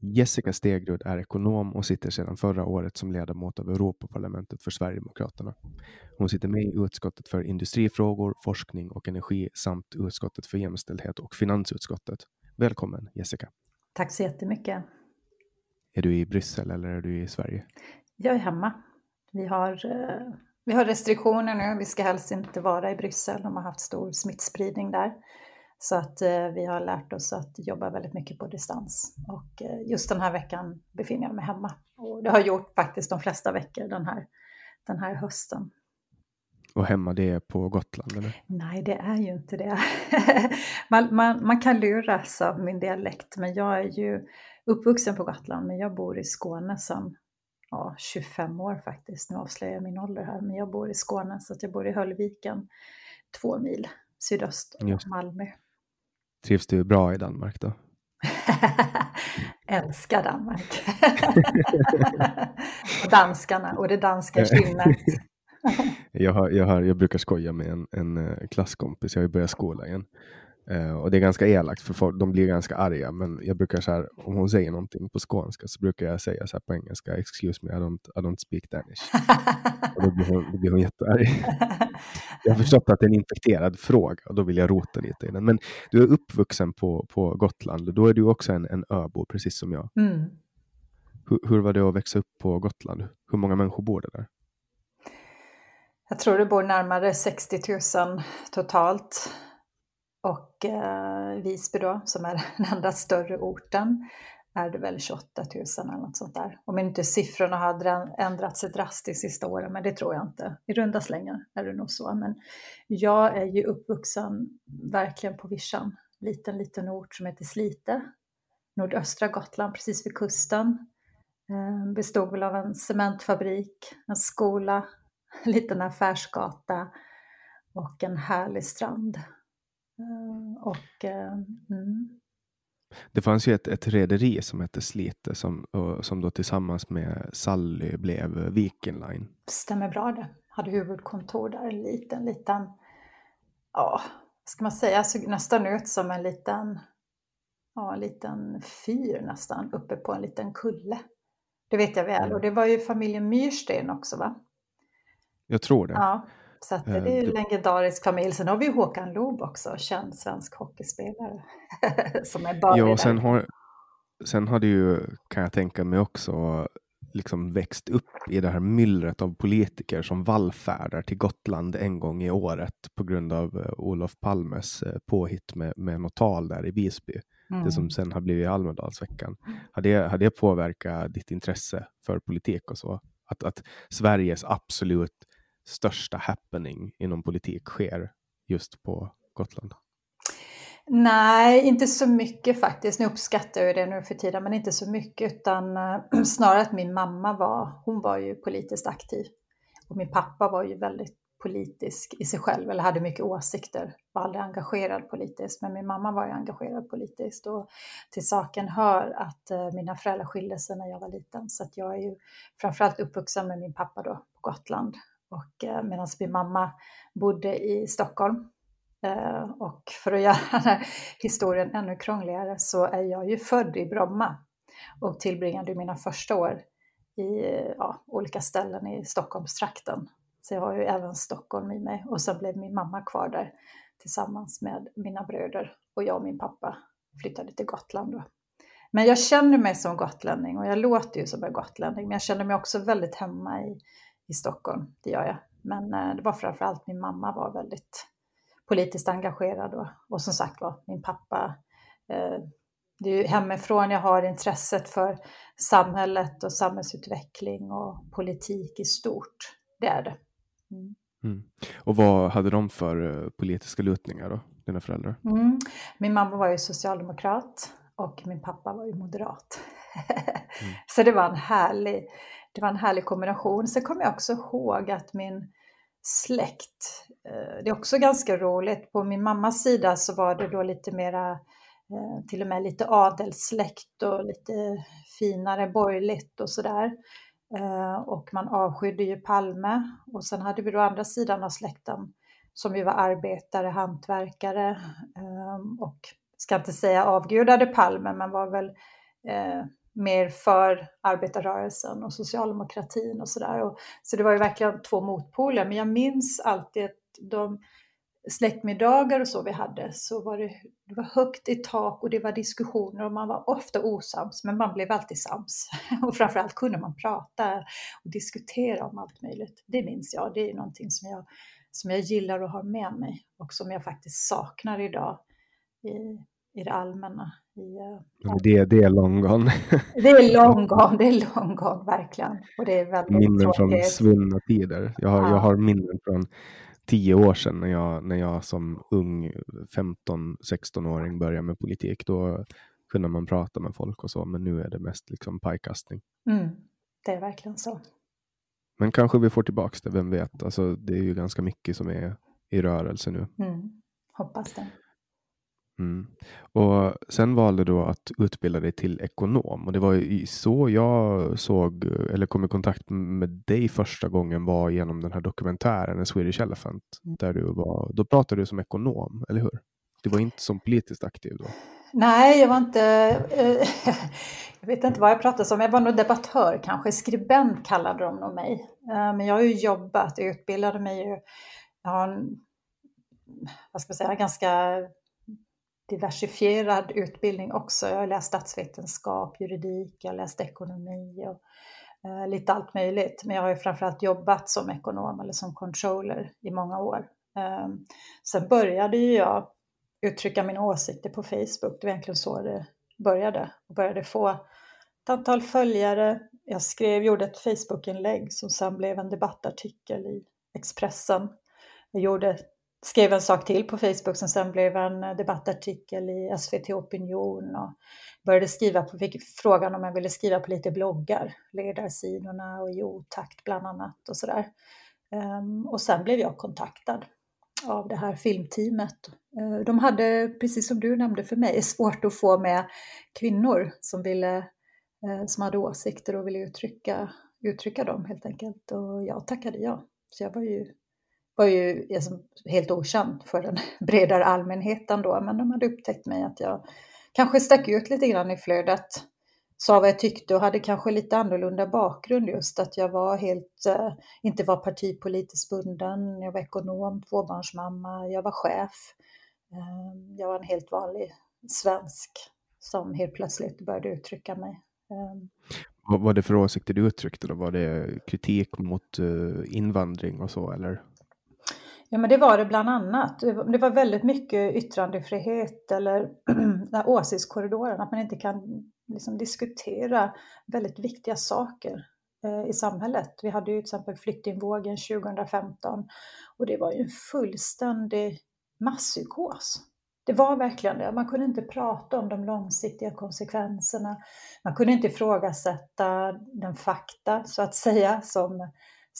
Jessica Stegrud är ekonom och sitter sedan förra året som ledamot av Europaparlamentet för Sverigedemokraterna. Hon sitter med i utskottet för industrifrågor, forskning och energi samt utskottet för jämställdhet och finansutskottet. Välkommen Jessica! Tack så jättemycket! Är du i Bryssel eller är du i Sverige? Jag är hemma. Vi har, eh, vi har restriktioner nu. Vi ska helst inte vara i Bryssel. De har haft stor smittspridning där. Så att eh, vi har lärt oss att jobba väldigt mycket på distans. Och eh, just den här veckan befinner jag mig hemma. Och det har gjort faktiskt de flesta veckor den här, den här hösten. Och hemma det är på Gotland eller? Nej, det är ju inte det. man, man, man kan luras av min dialekt, men jag är ju uppvuxen på Gotland, men jag bor i Skåne sedan ja, 25 år faktiskt. Nu avslöjar jag min ålder här, men jag bor i Skåne, så att jag bor i Höllviken, två mil sydöst om Malmö. Trivs du bra i Danmark då? Älskar Danmark. och danskarna och det danska kynnet. jag, har, jag, har, jag brukar skoja med en, en eh, klasskompis, jag har ju börjat skola igen. Uh, och det är ganska elakt för folk, de blir ganska arga. Men jag brukar så här, om hon säger någonting på skånska så brukar jag säga så här på engelska. Excuse me, I don't, I don't speak Danish. och då blir hon, då blir hon jättearg. Jag har förstått att det är en infekterad fråga och då vill jag rota lite i den. Men du är uppvuxen på, på Gotland och då är du också en, en öbo precis som jag. Mm. Hur, hur var det att växa upp på Gotland? Hur många människor bor det där? Jag tror det bor närmare 60 000 totalt. Och eh, Visby då, som är den enda större orten, är det väl 28 000 eller något sånt där. Om inte siffrorna har ändrat sig drastiskt sista åren, men det tror jag inte. I runda slängar är det nog så. Men jag är ju uppvuxen verkligen på vischan. Liten, liten ort som heter Slite. Nordöstra Gotland, precis vid kusten. Eh, bestod väl av en cementfabrik, en skola, en liten affärsgata och en härlig strand. Eh, och, eh, mm. Det fanns ju ett, ett rederi som hette Slite som, som då tillsammans med Sally blev Viking Line. Stämmer bra det. Hade huvudkontor där, en liten, liten, ja, ska man säga, såg nästan ut som en liten, ja, en liten fyr nästan, uppe på en liten kulle. Det vet jag väl. Och det var ju familjen Myrsten också va? Jag tror det. Ja, så att det är en legendarisk familj. Sen har vi Håkan Loob också, känd svensk hockeyspelare. som är Ja, och sen har, sen har det ju, kan jag tänka mig också, liksom växt upp i det här myllret av politiker som vallfärdar till Gotland en gång i året på grund av uh, Olof Palmes uh, påhitt med, med något tal där i Visby. Mm. Det som mm. sen har blivit Almedalsveckan. Har det, har det påverkat ditt intresse för politik och så? Att, att Sveriges absolut största happening inom politik sker just på Gotland? Nej, inte så mycket faktiskt. Nu uppskattar jag det nu för tiden, men inte så mycket. Utan äh, snarare att min mamma var, hon var ju politiskt aktiv. Och min pappa var ju väldigt politisk i sig själv, eller hade mycket åsikter. Var aldrig engagerad politiskt, men min mamma var ju engagerad politiskt. Och till saken hör att äh, mina föräldrar skilde sig när jag var liten. Så att jag är ju framförallt uppvuxen med min pappa då på Gotland. Och eh, medan min mamma bodde i Stockholm eh, och för att göra historien ännu krångligare så är jag ju född i Bromma och tillbringade mina första år i ja, olika ställen i Stockholmstrakten. Så jag har ju även Stockholm i mig och sen blev min mamma kvar där tillsammans med mina bröder och jag och min pappa flyttade till Gotland. Då. Men jag känner mig som gotlänning och jag låter ju som en gotlänning men jag känner mig också väldigt hemma i, i Stockholm, det gör jag. Men eh, det var framförallt min mamma var väldigt politiskt engagerad och, och som sagt var min pappa. Eh, det är ju hemifrån jag har intresset för samhället och samhällsutveckling och politik i stort. Det är det. Mm. Mm. Och vad hade de för eh, politiska lutningar då, dina föräldrar? Mm. Min mamma var ju socialdemokrat och min pappa var ju moderat. Mm. Så det var en härlig, det var en härlig kombination. Sen kommer jag också ihåg att min släkt. Eh, det är också ganska roligt. På min mammas sida så var det då lite mera, eh, till och med lite adelssläkt och lite finare borgerligt och sådär. Eh, och man avskydde ju Palme. Och sen hade vi då andra sidan av släkten som ju var arbetare, hantverkare och ska inte säga avgudade Palme, men var väl mer för arbetarrörelsen och socialdemokratin och sådär. Så det var ju verkligen två motpoler. Men jag minns alltid att de släktmiddagar och så vi hade så var det, det var högt i tak och det var diskussioner och man var ofta osams men man blev alltid sams. Och framförallt kunde man prata och diskutera om allt möjligt. Det minns jag, det är någonting som jag, som jag gillar och har med mig och som jag faktiskt saknar idag i, i det allmänna. Ja. det, det är long gone. det är long gone, det är long gone, verkligen. Och det är väldigt minnen tråkigt. från svunna tider. Jag har, ja. jag har minnen från tio år sedan när jag, när jag som ung 15-16-åring började med politik. Då kunde man prata med folk och så, men nu är det mest liksom pajkastning. Mm, det är verkligen så. Men kanske vi får tillbaka det, vem vet? Alltså, det är ju ganska mycket som är i rörelse nu. Mm, hoppas det. Mm. Och sen valde du att utbilda dig till ekonom och det var så jag såg eller kom i kontakt med dig första gången var genom den här dokumentären, en Swedish Elephant, där du var, då pratade du som ekonom, eller hur? Du var inte som politiskt aktiv då? Nej, jag var inte, eh, jag vet inte vad jag pratade om. jag var nog debattör kanske, skribent kallade de nog mig. Eh, men jag har ju jobbat, jag utbildade mig ju, jag har en, vad ska man säga, ganska diversifierad utbildning också. Jag har läst statsvetenskap, juridik, jag har läst ekonomi och eh, lite allt möjligt. Men jag har ju framförallt jobbat som ekonom eller som controller i många år. Eh, sen började ju jag uttrycka mina åsikter på Facebook. Det var egentligen så det började. Jag började få ett antal följare. Jag skrev, gjorde ett Facebookinlägg som sen blev en debattartikel i Expressen. Jag gjorde skrev en sak till på Facebook som sen blev en eh, debattartikel i SVT Opinion och började skriva på, fick frågan om jag ville skriva på lite bloggar, ledarsidorna och i otakt bland annat och sådär. Ehm, och sen blev jag kontaktad av det här filmteamet. Eh, de hade, precis som du nämnde för mig, svårt att få med kvinnor som, ville, eh, som hade åsikter och ville uttrycka, uttrycka dem helt enkelt. Och jag tackade ja. Så jag var ju, var ju liksom helt okänd för den bredare allmänheten då, men de hade upptäckt mig att jag kanske stack ut lite grann i flödet sa vad jag tyckte och hade kanske lite annorlunda bakgrund just att jag var helt, eh, inte var partipolitiskt bunden, jag var ekonom, tvåbarnsmamma, jag var chef. Ehm, jag var en helt vanlig svensk som helt plötsligt började uttrycka mig. Ehm. Vad var det för åsikter du uttryckte då? Var det kritik mot eh, invandring och så eller? Ja men det var det bland annat. Det var väldigt mycket yttrandefrihet eller åsiktskorridoren, att man inte kan liksom diskutera väldigt viktiga saker eh, i samhället. Vi hade ju till exempel flyktingvågen 2015 och det var ju en fullständig masspsykos. Det var verkligen det. Man kunde inte prata om de långsiktiga konsekvenserna. Man kunde inte ifrågasätta den fakta, så att säga, som,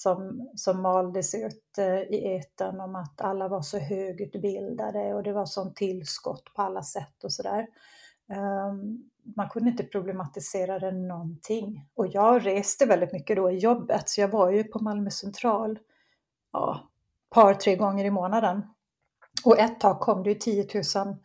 som, som maldes ut eh, i eten om att alla var så högutbildade och det var sånt tillskott på alla sätt och sådär. Ehm, man kunde inte problematisera det någonting. Och jag reste väldigt mycket då i jobbet, så jag var ju på Malmö central ja, par, tre gånger i månaden. Och ett tag kom det ju 10 000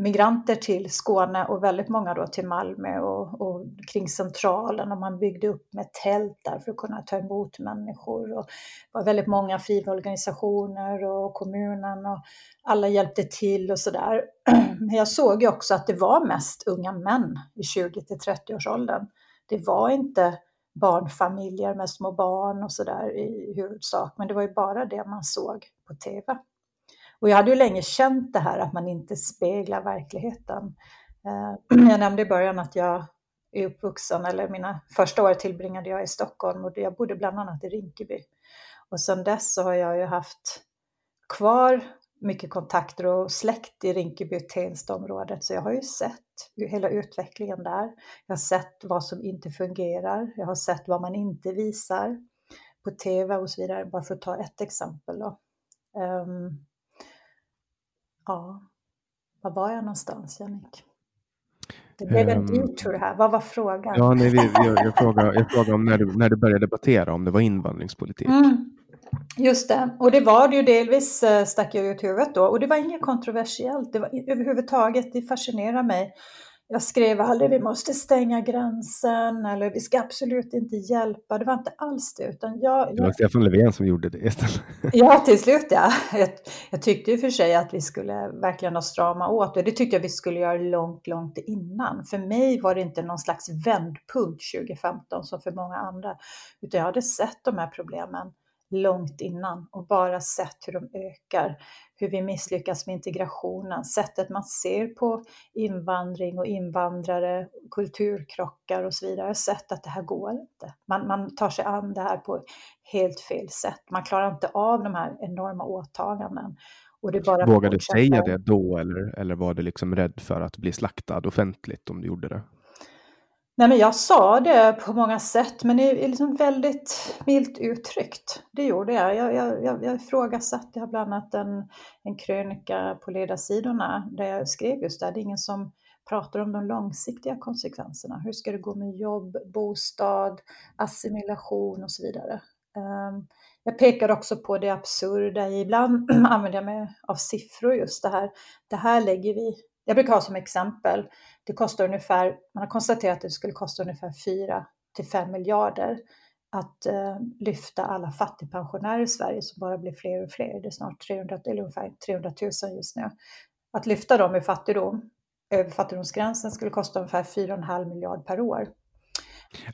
migranter till Skåne och väldigt många då till Malmö och, och, kring centralen och man byggde upp med tält där för att kunna ta emot människor. Och det var väldigt många frivilligorganisationer och kommunen och alla hjälpte till och sådär. Men jag såg ju också att det var mest unga män i 20 till 30-årsåldern. Det var inte barnfamiljer med små barn och sådär i huvudsak, men det var ju bara det man såg på TV. Och jag hade ju länge känt det här att man inte speglar verkligheten. Eh, jag nämnde i början att jag är uppvuxen, eller mina första år tillbringade jag i Stockholm och jag bodde bland annat i Rinkeby. Och sedan dess så har jag ju haft kvar mycket kontakter och släkt i Rinkeby och Tenstaområdet, så jag har ju sett hela utvecklingen där. Jag har sett vad som inte fungerar, jag har sett vad man inte visar på TV och så vidare, bara för att ta ett exempel. Då. Um, Ja, var var jag någonstans, Jannik? Det blev en detour här. Vad var frågan? Ja, nej, vi, jag, jag, frågade, jag frågade om när du, när du började debattera om det var invandringspolitik. Mm, just det, och det var det ju delvis eh, stack jag ut huvudet då. Och det var inget kontroversiellt. Det var överhuvudtaget, det fascinerar mig jag skrev aldrig vi måste stänga gränsen eller vi ska absolut inte hjälpa. Det var inte alls det. Utan jag, det var Stefan Löfven som gjorde det istället. Ja, till slut ja. Jag, jag tyckte ju för sig att vi skulle verkligen ha strama åt och det tyckte jag vi skulle göra långt, långt innan. För mig var det inte någon slags vändpunkt 2015 som för många andra, utan jag hade sett de här problemen långt innan och bara sett hur de ökar, hur vi misslyckas med integrationen, sättet man ser på invandring och invandrare, kulturkrockar och så vidare, sett att det här går inte. Man, man tar sig an det här på helt fel sätt. Man klarar inte av de här enorma åtaganden. Och det bara Vågade du säga det då eller, eller var du liksom rädd för att bli slaktad offentligt om du gjorde det? Nej, men jag sa det på många sätt, men det är liksom väldigt milt uttryckt. Det gjorde jag. Jag, jag, jag, jag ifrågasatte, jag har bland annat en, en krönika på ledarsidorna där jag skrev just det, det är ingen som pratar om de långsiktiga konsekvenserna. Hur ska det gå med jobb, bostad, assimilation och så vidare. Ehm, jag pekar också på det absurda, ibland använder jag mig av siffror just det här. Det här lägger vi jag brukar ha som exempel, det kostar ungefär, man har konstaterat att det skulle kosta ungefär 4 till 5 miljarder att eh, lyfta alla fattigpensionärer i Sverige som bara blir fler och fler. Det är snart 300, eller ungefär 300 000 just nu. Att lyfta dem ur fattigdom, över fattigdomsgränsen, skulle kosta ungefär 4,5 miljarder per år.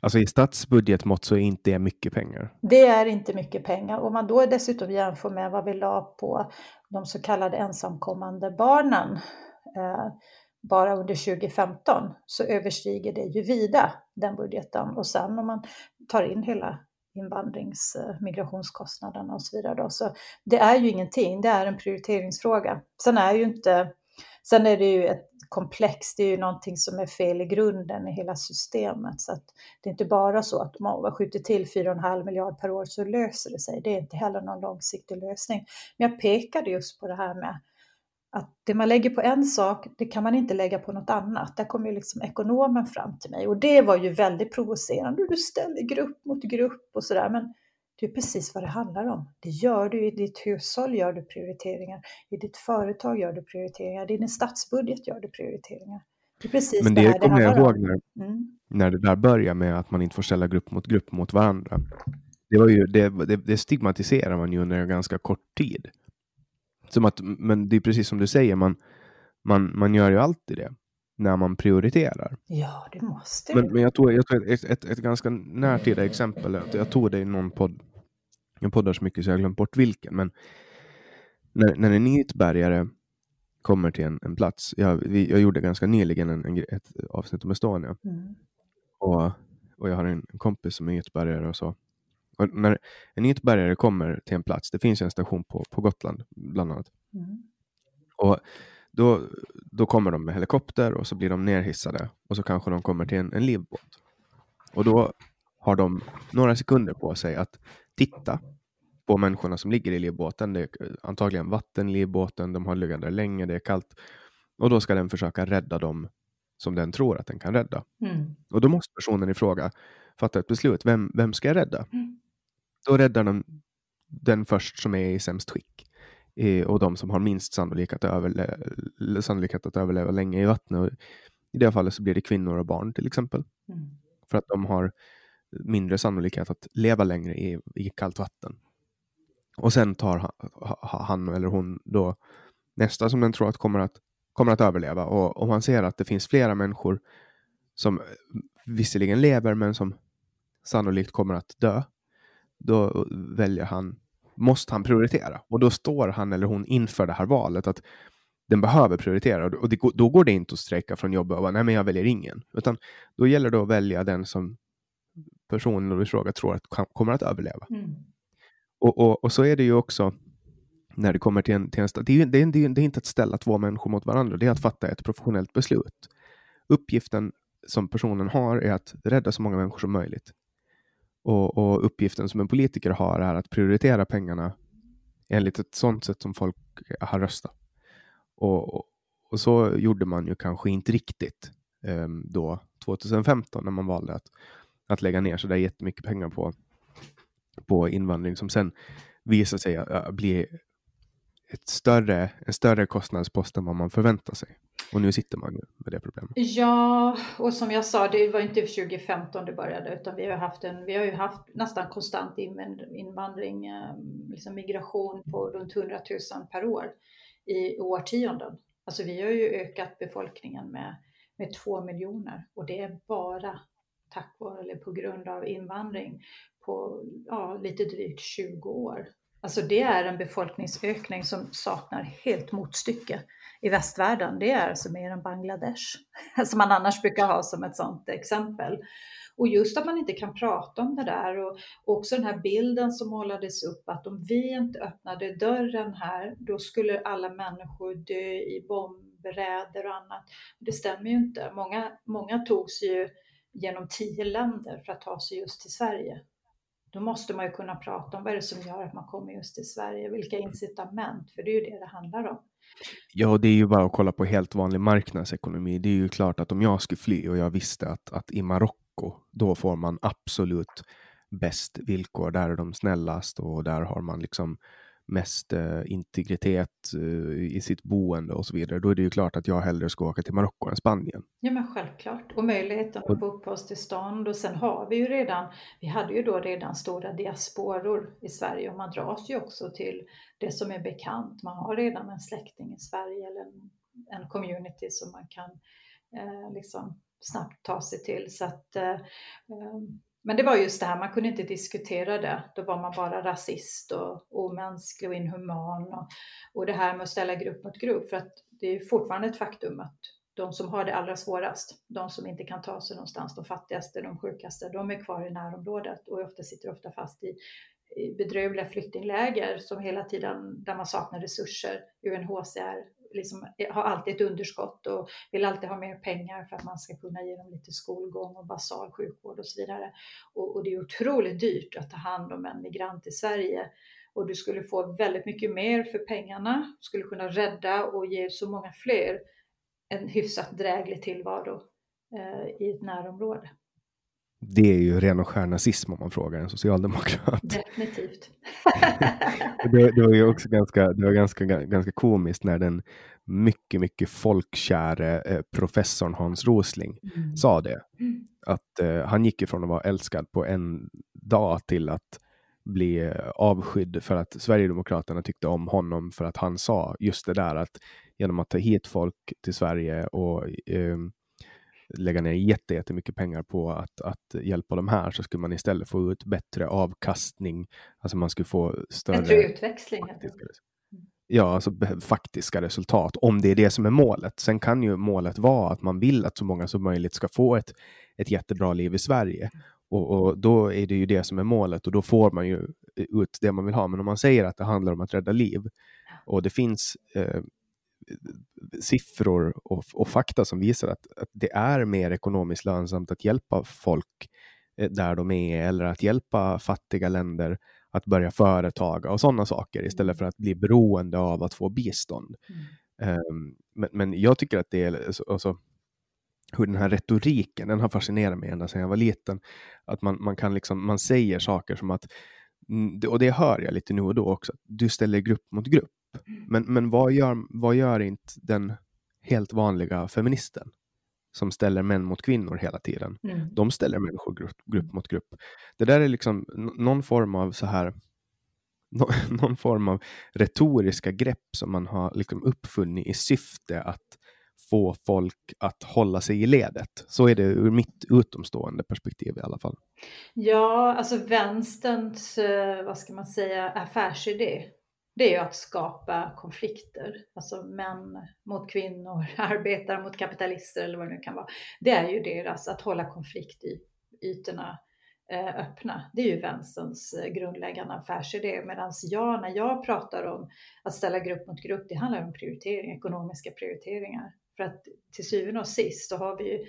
Alltså i statsbudgetmått så är inte det mycket pengar? Det är inte mycket pengar. Om man då dessutom jämför med vad vi la på de så kallade ensamkommande barnen Eh, bara under 2015 så överstiger det ju vida den budgeten. Och sen om man tar in hela invandrings eh, migrationskostnaderna och så vidare. Då. Så det är ju ingenting, det är en prioriteringsfråga. Sen är ju inte, sen är det ju ett komplex. det är ju någonting som är fel i grunden i hela systemet. Så att det är inte bara så att om man skjuter till 4,5 miljard per år så löser det sig. Det är inte heller någon långsiktig lösning. Men jag pekade just på det här med att det man lägger på en sak, det kan man inte lägga på något annat. Där kom ju liksom ekonomen fram till mig och det var ju väldigt provocerande. Du ställer grupp mot grupp och sådär, men det är precis vad det handlar om. Det gör du i ditt hushåll, gör du prioriteringar. I ditt företag gör du prioriteringar. I din statsbudget gör du prioriteringar. Det är precis Men det, det kommer jag ihåg när, Mm. när det där började med att man inte får ställa grupp mot grupp mot varandra. Det, var ju, det, det, det stigmatiserar man ju under en ganska kort tid. Som att, men det är precis som du säger, man, man, man gör ju alltid det när man prioriterar. Ja, det måste Men, men jag tog, jag tog ett, ett, ett ganska närtida exempel. Jag tog det i någon podd. Jag poddar så mycket så jag har glömt bort vilken. Men när, när en nyhetsbärgare kommer till en, en plats. Jag, vi, jag gjorde ganska nyligen en, en, ett avsnitt om Estonia. Mm. Och, och jag har en, en kompis som är nyhetsbärgare och så. Och när en nyhetsbärgare kommer till en plats, det finns en station på, på Gotland bland annat. Mm. Och då, då kommer de med helikopter och så blir de nerhissade och så kanske de kommer till en, en livbåt. Och då har de några sekunder på sig att titta på människorna som ligger i livbåten. Det är antagligen vatten i livbåten, de har legat där länge, det är kallt. Och då ska den försöka rädda dem som den tror att den kan rädda. Mm. Och då måste personen i fråga fatta ett beslut. Vem, vem ska jag rädda? Mm. Då räddar de den först som är i sämst skick. Eh, och de som har minst sannolikhet att, överle- sannolikhet att överleva länge i vattnet. Och I det fallet så blir det kvinnor och barn till exempel. Mm. För att de har mindre sannolikhet att leva längre i, i kallt vatten. Och sen tar han, ha- han eller hon då nästa som den tror att kommer att, kommer att överleva. Och om man ser att det finns flera människor som visserligen lever men som sannolikt kommer att dö, då väljer han, måste han prioritera. Och då står han eller hon inför det här valet att den behöver prioritera. Och det, då går det inte att strejka från jobbet och bara, nej men jag väljer ingen. Utan då gäller det att välja den som personen i fråga tror att kan- kommer att överleva. Mm. Och, och, och så är det ju också när det kommer till en, till en det, är, det är det är inte att ställa två människor mot varandra, det är att fatta ett professionellt beslut. Uppgiften som personen har är att rädda så många människor som möjligt. Och, och uppgiften som en politiker har är att prioritera pengarna enligt ett sådant sätt som folk har röstat. Och, och, och så gjorde man ju kanske inte riktigt ehm, då 2015 när man valde att, att lägga ner så där jättemycket pengar på, på invandring som sen visar sig äh, bli ett större, en större kostnadspost än vad man förväntar sig. Och nu sitter man ju med det problemet. Ja, och som jag sa, det var inte 2015 det började, utan vi har haft, en, vi har ju haft nästan konstant invandring, ehm, liksom migration på runt 100 000 per år i årtionden. Alltså vi har ju ökat befolkningen med, med två miljoner och det är bara tack vare eller på grund av invandring på ja, lite drygt 20 år. Alltså det är en befolkningsökning som saknar helt motstycke i västvärlden. Det är alltså mer än Bangladesh, som man annars brukar ha som ett sådant exempel. Och just att man inte kan prata om det där och också den här bilden som målades upp att om vi inte öppnade dörren här, då skulle alla människor dö i bombräder och annat. Det stämmer ju inte. Många, många tog sig ju genom tio länder för att ta sig just till Sverige. Då måste man ju kunna prata om vad är det som gör att man kommer just till Sverige, vilka incitament, för det är ju det det handlar om. Ja, det är ju bara att kolla på helt vanlig marknadsekonomi. Det är ju klart att om jag skulle fly och jag visste att, att i Marocko, då får man absolut bäst villkor. Där är de snällast och där har man liksom mest eh, integritet eh, i sitt boende och så vidare. Då är det ju klart att jag hellre ska åka till Marocko än Spanien. Ja men självklart. Och möjligheten att få uppehållstillstånd. Och sen har vi ju redan, vi hade ju då redan stora diasporor i Sverige och man dras ju också till det som är bekant. Man har redan en släkting i Sverige eller en, en community som man kan eh, liksom snabbt ta sig till. Så att, eh, eh, men det var just det här, man kunde inte diskutera det. Då var man bara rasist och omänsklig och inhuman. Och, och det här med att ställa grupp mot grupp. För att det är fortfarande ett faktum att de som har det allra svårast, de som inte kan ta sig någonstans, de fattigaste, de sjukaste, de är kvar i närområdet och ofta sitter ofta fast i, i bedrövliga flyktingläger som hela tiden, där man saknar resurser. UNHCR liksom, eh, har alltid ett underskott och vill alltid ha mer pengar för att man ska kunna ge dem lite skolgång och basal sjukvård och så vidare. Och, och det är otroligt dyrt att ta hand om en migrant i Sverige och du skulle få väldigt mycket mer för pengarna, skulle kunna rädda och ge så många fler en hyfsat dräglig tillvaro eh, i ett närområde. Det är ju ren och skär nazism om man frågar en socialdemokrat. Definitivt. det, det, var ju också ganska, det var ganska, ganska komiskt när den mycket, mycket folkkäre eh, professorn Hans Rosling mm. sa det. Mm. Att eh, han gick ifrån att vara älskad på en dag till att bli eh, avskydd för att Sverigedemokraterna tyckte om honom för att han sa just det där att genom att ta hit folk till Sverige och eh, lägga ner jättemycket pengar på att, att hjälpa dem här så skulle man istället få ut bättre avkastning. Alltså man skulle få större... Bättre utväxling. Ja, alltså faktiska resultat, om det är det som är målet. Sen kan ju målet vara att man vill att så många som möjligt ska få ett, ett jättebra liv i Sverige. Och, och, då är det ju det som är målet och då får man ju ut det man vill ha. Men om man säger att det handlar om att rädda liv och det finns eh, siffror och, och, fakta som visar att, att, det är mer ekonomiskt lönsamt att hjälpa folk eh, där de är eller att hjälpa fattiga länder att börja företaga och sådana saker istället för att bli beroende av att få bistånd. Mm. Um, men, men, jag tycker att det är alltså, hur den här retoriken, den har fascinerat mig ända sedan jag var liten. Att man, man kan liksom, man säger saker som att, mm, och det hör jag lite nu och då också, du ställer grupp mot grupp. Mm. Men, men vad, gör, vad gör inte den helt vanliga feministen? som ställer män mot kvinnor hela tiden. Mm. De ställer människor grupp, grupp, mot grupp. Det där är liksom någon form av så här någon form av retoriska grepp som man har liksom uppfunnit i syfte att få folk att hålla sig i ledet. Så är det ur mitt utomstående perspektiv i alla fall. Ja, alltså vänsterns, eh, vad ska man säga, affärsidé det är ju att skapa konflikter. Alltså män mot kvinnor, arbetare mot kapitalister eller vad det nu kan vara. Det är ju deras, att hålla konfliktytorna eh, öppna. Det är ju vänsterns eh, grundläggande affärsidé. Medan jag, när jag pratar om att ställa grupp mot grupp, det handlar om prioritering, ekonomiska prioriteringar. För att till syvende och sist så har vi ju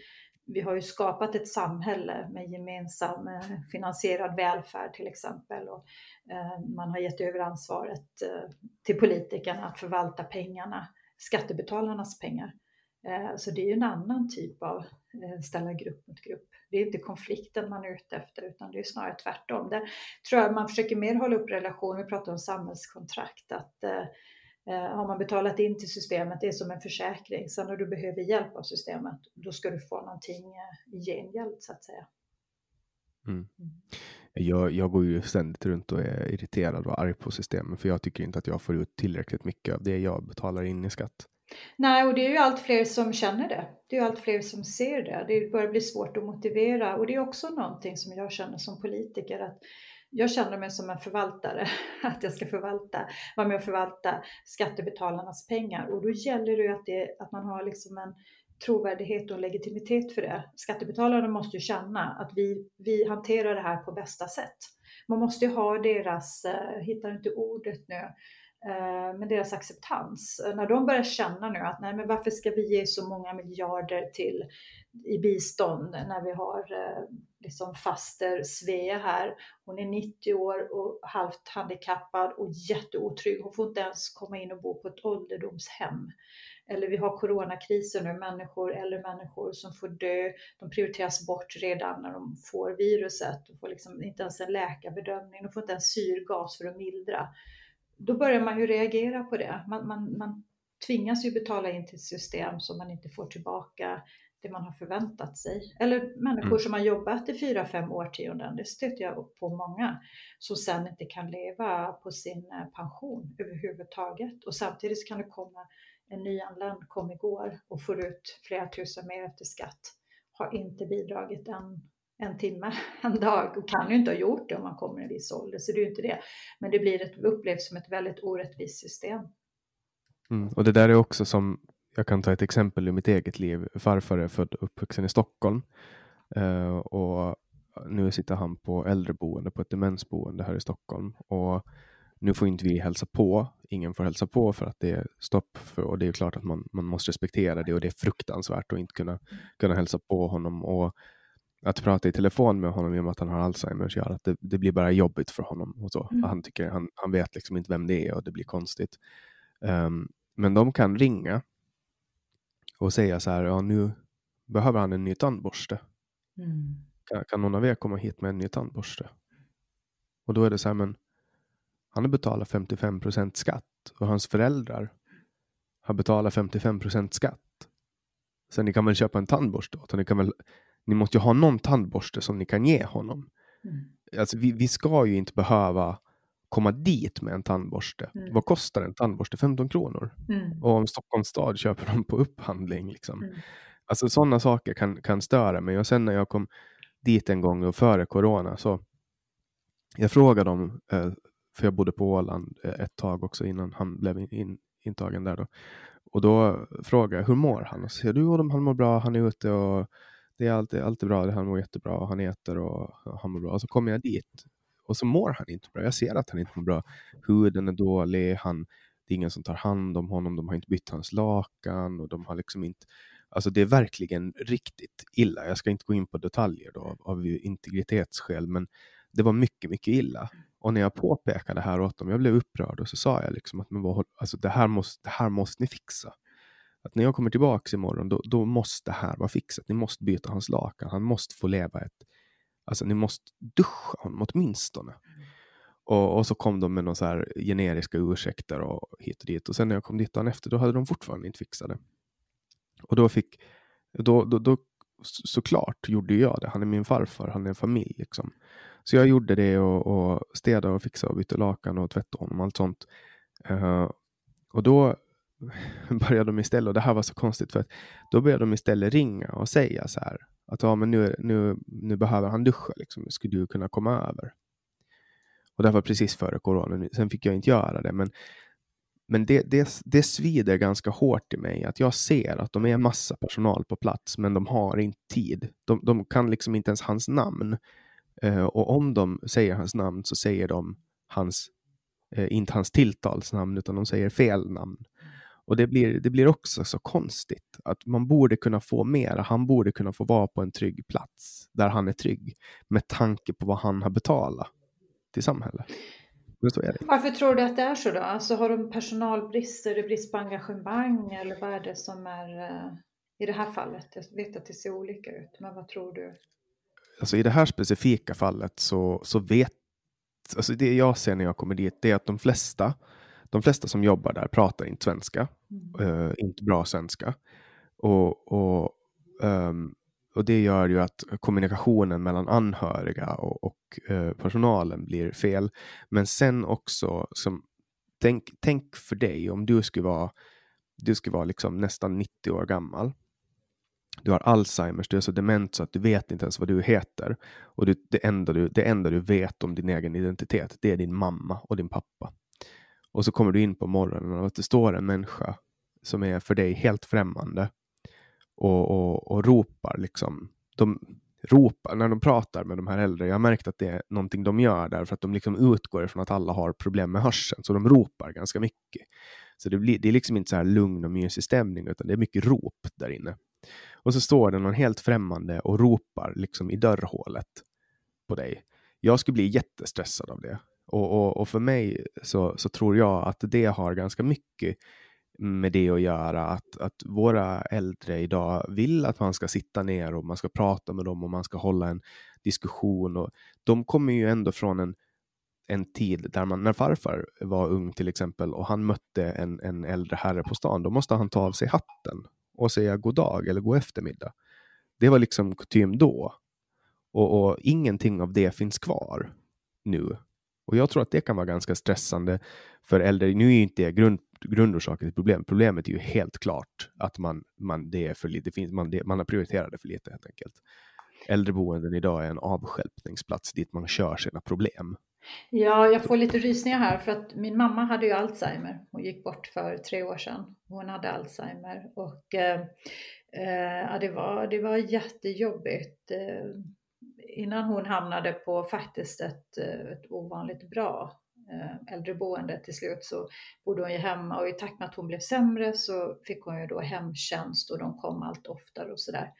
vi har ju skapat ett samhälle med gemensam eh, finansierad välfärd till exempel. Och eh, man har gett över ansvaret eh, till politikerna att förvalta pengarna, skattebetalarnas pengar. Så det är ju en annan typ av ställa grupp mot grupp. Det är inte konflikten man är ute efter utan det är snarare tvärtom. Där tror jag man försöker mer hålla upp relationer, vi pratar om samhällskontrakt, att Eh, har man betalat in till systemet, det är som en försäkring. Sen när du behöver hjälp av systemet, då ska du få någonting eh, i gengäld så att säga. Mm. mm. Jag, jag går ju ständigt runt och är irriterad och arg på systemet för jag tycker inte att jag får ut tillräckligt mycket av det jag betalar in i skatt. Nej, och det är ju allt fler som känner det. Det är ju allt fler som ser det. Det börjar bli svårt att motivera och det är också någonting som jag känner som politiker att jag känner mig som en förvaltare, att jag ska förvalta, vara med och förvalta skattebetalarnas pengar och då gäller det att, det, att man har liksom en trovärdighet och legitimitet för det. Skattebetalarna måste ju känna att vi, vi hanterar det här på bästa sätt. Man måste ju ha deras, eh, hittar inte ordet nu, eh, Eh, men deras acceptans. Eh, när de börjar känna nu att nej men varför ska vi ge så många miljarder till i bistånd när vi har eh, liksom faster Svea här. Hon är 90 år och halvt handikappad och jätteotrygg. Hon får inte ens komma in och bo på ett ålderdomshem. Eller vi har coronakrisen nu, människor, äldre människor som får dö. De prioriteras bort redan när de får viruset. De får liksom inte ens en läkarbedömning, de får inte ens syrgas för att mildra. Då börjar man ju reagera på det. Man, man, man tvingas ju betala in till ett system som man inte får tillbaka det man har förväntat sig. Eller människor mm. som har jobbat i fyra, fem årtionden, det stöter jag på många, som sen inte kan leva på sin eh, pension överhuvudtaget. Och samtidigt kan det komma en nyanländ, kom igår och får ut flera tusen mer efter skatt, har inte bidragit en, en timme, en dag och kan ju inte ha gjort det om man kommer i en viss ålder, så det är ju inte det. Men det blir ett, upplevs som ett väldigt orättvist system. Mm. Och det där är också som jag kan ta ett exempel ur mitt eget liv. Farfar är född och uppvuxen i Stockholm uh, och nu sitter han på äldreboende på ett demensboende här i Stockholm. Och nu får inte vi hälsa på, ingen får hälsa på för att det är stopp för, och det är klart att man, man måste respektera det och det är fruktansvärt att inte kunna, kunna hälsa på honom och att prata i telefon med honom i och med att han har Alzheimers gör att det, det blir bara jobbigt för honom och så. Mm. Han, tycker, han, han vet liksom inte vem det är och det blir konstigt. Um, men de kan ringa och säga så här, ja nu behöver han en ny tandborste. Mm. Kan, kan någon av er komma hit med en ny tandborste? Och då är det så här, men han har betalat 55 procent skatt och hans föräldrar har betalat 55 procent skatt. Så ni kan väl köpa en tandborste åt ni kan väl Ni måste ju ha någon tandborste som ni kan ge honom. Mm. Alltså, vi, vi ska ju inte behöva komma dit med en tandborste. Mm. Vad kostar en tandborste? 15 kronor. Mm. Och om Stockholms stad köper dem på upphandling. Liksom. Mm. Alltså sådana saker kan, kan störa mig. Och sen när jag kom dit en gång och före corona så jag frågade dem, eh, för jag bodde på Åland eh, ett tag också innan han blev in, intagen där då. Och då frågade jag, hur mår han? Och så säger du, han mår bra, han är ute och det är alltid, alltid bra, han mår jättebra, och han äter och han mår bra. Och så kommer jag dit och så mår han inte bra. Jag ser att han inte mår bra. Huden är dålig, han, det är ingen som tar hand om honom, de har inte bytt hans lakan och de har liksom inte Alltså det är verkligen riktigt illa. Jag ska inte gå in på detaljer då, av, av integritetsskäl, men det var mycket, mycket illa. Och när jag påpekade det här åt dem, jag blev upprörd och så sa jag liksom att men vad, alltså det, här måste, det här måste ni fixa. Att när jag kommer tillbaka imorgon, då, då måste det här vara fixat. Ni måste byta hans lakan. Han måste få leva ett... Alltså ni måste duscha honom åtminstone. Mm. Och, och så kom de med några så här generiska ursäkter och hit och dit. Och sen när jag kom dit dagen efter, då hade de fortfarande inte fixat det. Och då fick... Då, då, då såklart gjorde jag det. Han är min farfar, han är en familj. Liksom. Så jag gjorde det och, och städade och fixade och bytte lakan och tvättade honom. Allt sånt. Uh, och då började de istället, och det här var så konstigt, för att då började de istället ringa och säga så här att ja, men nu, nu, nu behöver han duscha, liksom. skulle du kunna komma över? Och det var precis före corona, sen fick jag inte göra det, men, men det, det, det svider ganska hårt i mig att jag ser att de är massa personal på plats, men de har inte tid. De, de kan liksom inte ens hans namn. Uh, och om de säger hans namn så säger de hans, uh, inte hans tilltalsnamn, utan de säger fel namn. Och det blir, det blir också så konstigt att man borde kunna få mer. Han borde kunna få vara på en trygg plats där han är trygg med tanke på vad han har betalat till samhället. Varför tror du att det är så då? Alltså har de personalbrist, är det brist på engagemang eller vad är det som är uh, i det här fallet? Jag vet att det ser olika ut, men vad tror du? Alltså i det här specifika fallet så, så vet, alltså det jag ser när jag kommer dit, det är att de flesta de flesta som jobbar där pratar inte svenska, mm. uh, inte bra svenska. Och, och, um, och det gör ju att kommunikationen mellan anhöriga och, och uh, personalen blir fel. Men sen också, som, tänk, tänk för dig om du skulle vara, du skulle vara liksom nästan 90 år gammal. Du har Alzheimers, du är så dement så att du vet inte ens vad du heter. Och du, det, enda du, det enda du vet om din egen identitet, det är din mamma och din pappa. Och så kommer du in på morgonen och att det står en människa som är för dig helt främmande och, och, och ropar liksom. De ropar när de pratar med de här äldre. Jag har märkt att det är någonting de gör därför att de liksom utgår ifrån att alla har problem med hörseln, så de ropar ganska mycket. Så det, blir, det är liksom inte så här lugn och mysig stämning, utan det är mycket rop där inne. Och så står det någon helt främmande och ropar liksom i dörrhålet på dig. Jag skulle bli jättestressad av det. Och, och, och, för mig så, så tror jag att det har ganska mycket med det att göra. Att, att våra äldre idag vill att man ska sitta ner och man ska prata med dem och man ska hålla en diskussion. Och de kommer ju ändå från en, en tid där man, när farfar var ung till exempel och han mötte en, en äldre herre på stan, då måste han ta av sig hatten och säga god dag eller god eftermiddag. Det var liksom kutym då. Och, och ingenting av det finns kvar nu. Och jag tror att det kan vara ganska stressande för äldre. Nu är ju inte det grund, grundorsaken till problemet. Problemet är ju helt klart att man, man, det är för lite, det finns, man, det, man har prioriterat det för lite helt enkelt. Äldreboenden idag är en avskälpningsplats dit man kör sina problem. Ja, jag får lite rysningar här för att min mamma hade ju Alzheimer. Hon gick bort för tre år sedan. Hon hade Alzheimer och eh, eh det, var, det var jättejobbigt. Eh, innan hon hamnade på faktiskt ett, eh, ett ovanligt bra eh, äldreboende till slut så bodde hon ju hemma och i takt med att hon blev sämre så fick hon ju då hemtjänst och de kom allt oftare och sådär.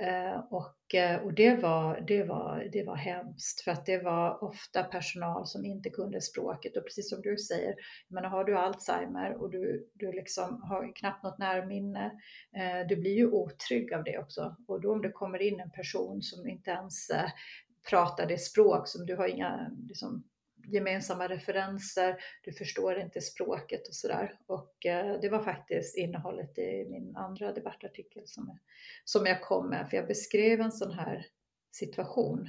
Eh, och, eh, och det, var, det, var, det var hemskt för att det var ofta personal som inte kunde språket och precis som du säger, men har du Alzheimer och du, du liksom har knappt något närminne, eh, du blir ju otrygg av det också. Och då om det kommer in en person som inte ens pratar det språk som du har inga liksom, gemensamma referenser, du förstår inte språket och sådär. Och eh, det var faktiskt innehållet i min andra debattartikel som, jag, som jag kom med, för jag beskrev en sån här situation.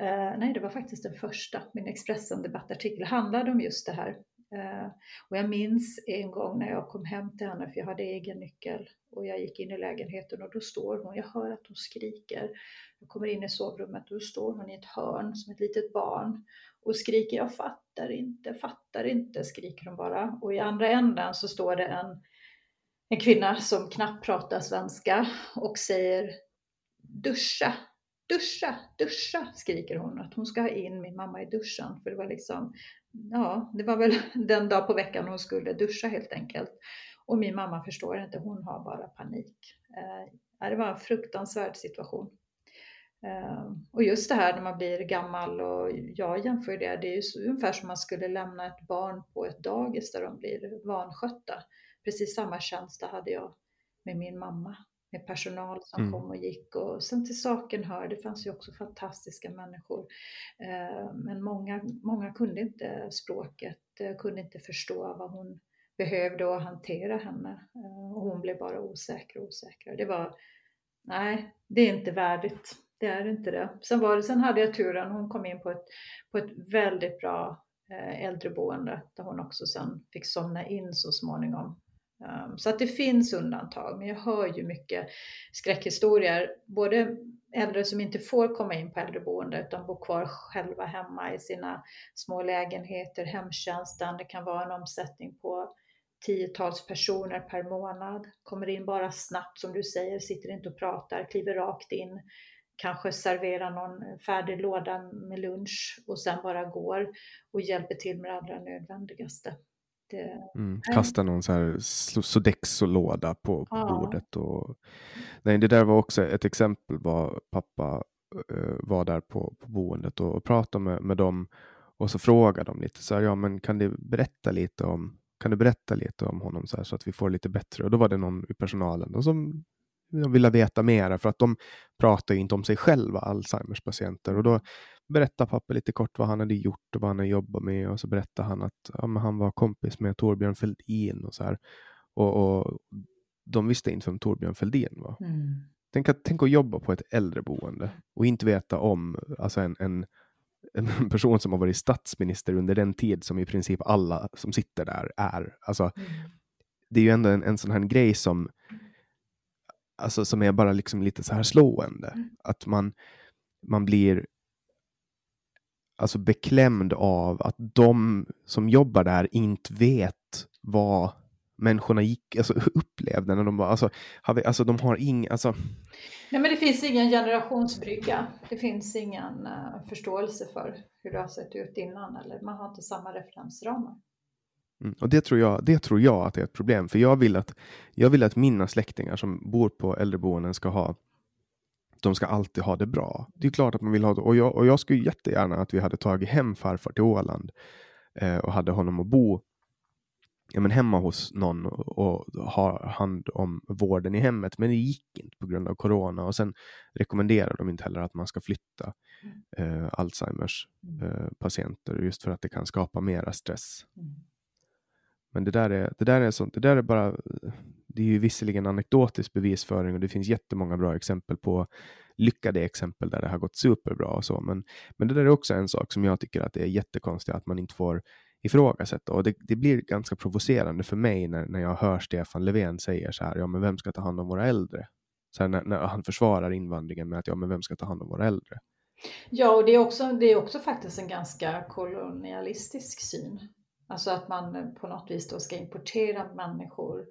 Eh, nej, det var faktiskt den första. Min Expressen debattartikel handlade om just det här. Eh, och jag minns en gång när jag kom hem till henne, för jag hade egen nyckel och jag gick in i lägenheten och då står hon, jag hör att hon skriker. Jag kommer in i sovrummet och då står hon i ett hörn som ett litet barn och skriker jag fattar inte, fattar inte, skriker hon bara. Och i andra änden så står det en, en kvinna som knappt pratar svenska och säger duscha, duscha, duscha, skriker hon. Att hon ska ha in min mamma i duschen. För det var liksom, ja, det var väl den dag på veckan hon skulle duscha helt enkelt. Och min mamma förstår inte, hon har bara panik. Eh, det var en fruktansvärd situation. Ehm, och just det här när man blir gammal och jag jämför det, det är ju ungefär som man skulle lämna ett barn på ett dagis där de blir vanskötta. Precis samma känsla hade jag med min mamma, med personal som mm. kom och gick. Och sen till saken hör, det fanns ju också fantastiska människor. Ehm, men många, många kunde inte språket, eh, kunde inte förstå vad hon behövde och hantera henne. Och hon blev bara osäker och osäkrare. Det var, nej, det är inte värdigt det är inte det. Sen, var det, sen hade jag turen, hon kom in på ett, på ett väldigt bra eh, äldreboende där hon också sen fick somna in så småningom. Ehm, så att det finns undantag, men jag hör ju mycket skräckhistorier. Både äldre som inte får komma in på äldreboende utan bor kvar själva hemma i sina små lägenheter, hemtjänsten. Det kan vara en omsättning på tiotals personer per månad, kommer in bara snabbt som du säger, sitter inte och pratar, kliver rakt in, kanske serverar någon färdig låda med lunch och sen bara går och hjälper till med det allra nödvändigaste. Det, mm, kasta någon så här Sodexo-låda på, på ja. bordet. Och, nej, det där var också ett exempel var pappa uh, var där på, på boendet och, och pratade med, med dem och så frågade de lite så här, ja men kan du berätta lite om kan du berätta lite om honom så, här, så att vi får lite bättre? Och då var det någon i personalen och som de ville veta mera för att de pratar inte om sig själva, Alzheimers patienter. Och då berättade pappa lite kort vad han hade gjort och vad han hade jobbat med och så berättade han att ja, han var kompis med Torbjörn Fälldin och så här. Och, och de visste inte vem Torbjörn Fälldin var. Mm. Tänk, att, tänk att jobba på ett äldreboende och inte veta om alltså en, en, en person som har varit statsminister under den tid som i princip alla som sitter där är. Alltså, mm. Det är ju ändå en, en sån här grej som alltså, som är bara liksom lite så här slående. Mm. Att man, man blir alltså beklämd av att de som jobbar där inte vet vad människorna gick, alltså, upplevde när de var, alltså, har alltså de har ingen, alltså. Nej men det finns ingen generationsbrygga. Det finns ingen uh, förståelse för hur det har sett ut innan eller man har inte samma referensramar. Mm. Och det tror, jag, det tror jag att är ett problem, för jag vill att, jag vill att mina släktingar som bor på äldreboenden ska ha de ska alltid ha det bra. Det är klart att man vill ha det. Och jag, och jag skulle jättegärna att vi hade tagit hem farfar till Åland eh, och hade honom att bo ja, men hemma hos någon och, och ha hand om vården i hemmet. Men det gick inte på grund av corona och sen rekommenderar de inte heller att man ska flytta mm. eh, Alzheimers mm. eh, patienter just för att det kan skapa mera stress. Men det där är, det där är sånt, det där är bara, det är ju visserligen anekdotisk bevisföring och det finns jättemånga bra exempel på lyckade exempel där det har gått superbra och så. Men, men det där är också en sak som jag tycker att det är jättekonstigt att man inte får ifrågasätta och det, det blir ganska provocerande för mig när, när jag hör Stefan Löfven säga så här, ja men vem ska ta hand om våra äldre? Så här, när, när, han försvarar invandringen med att ja men vem ska ta hand om våra äldre? Ja, och det är också, det är också faktiskt en ganska kolonialistisk syn. Alltså att man eh, på något vis då ska importera människor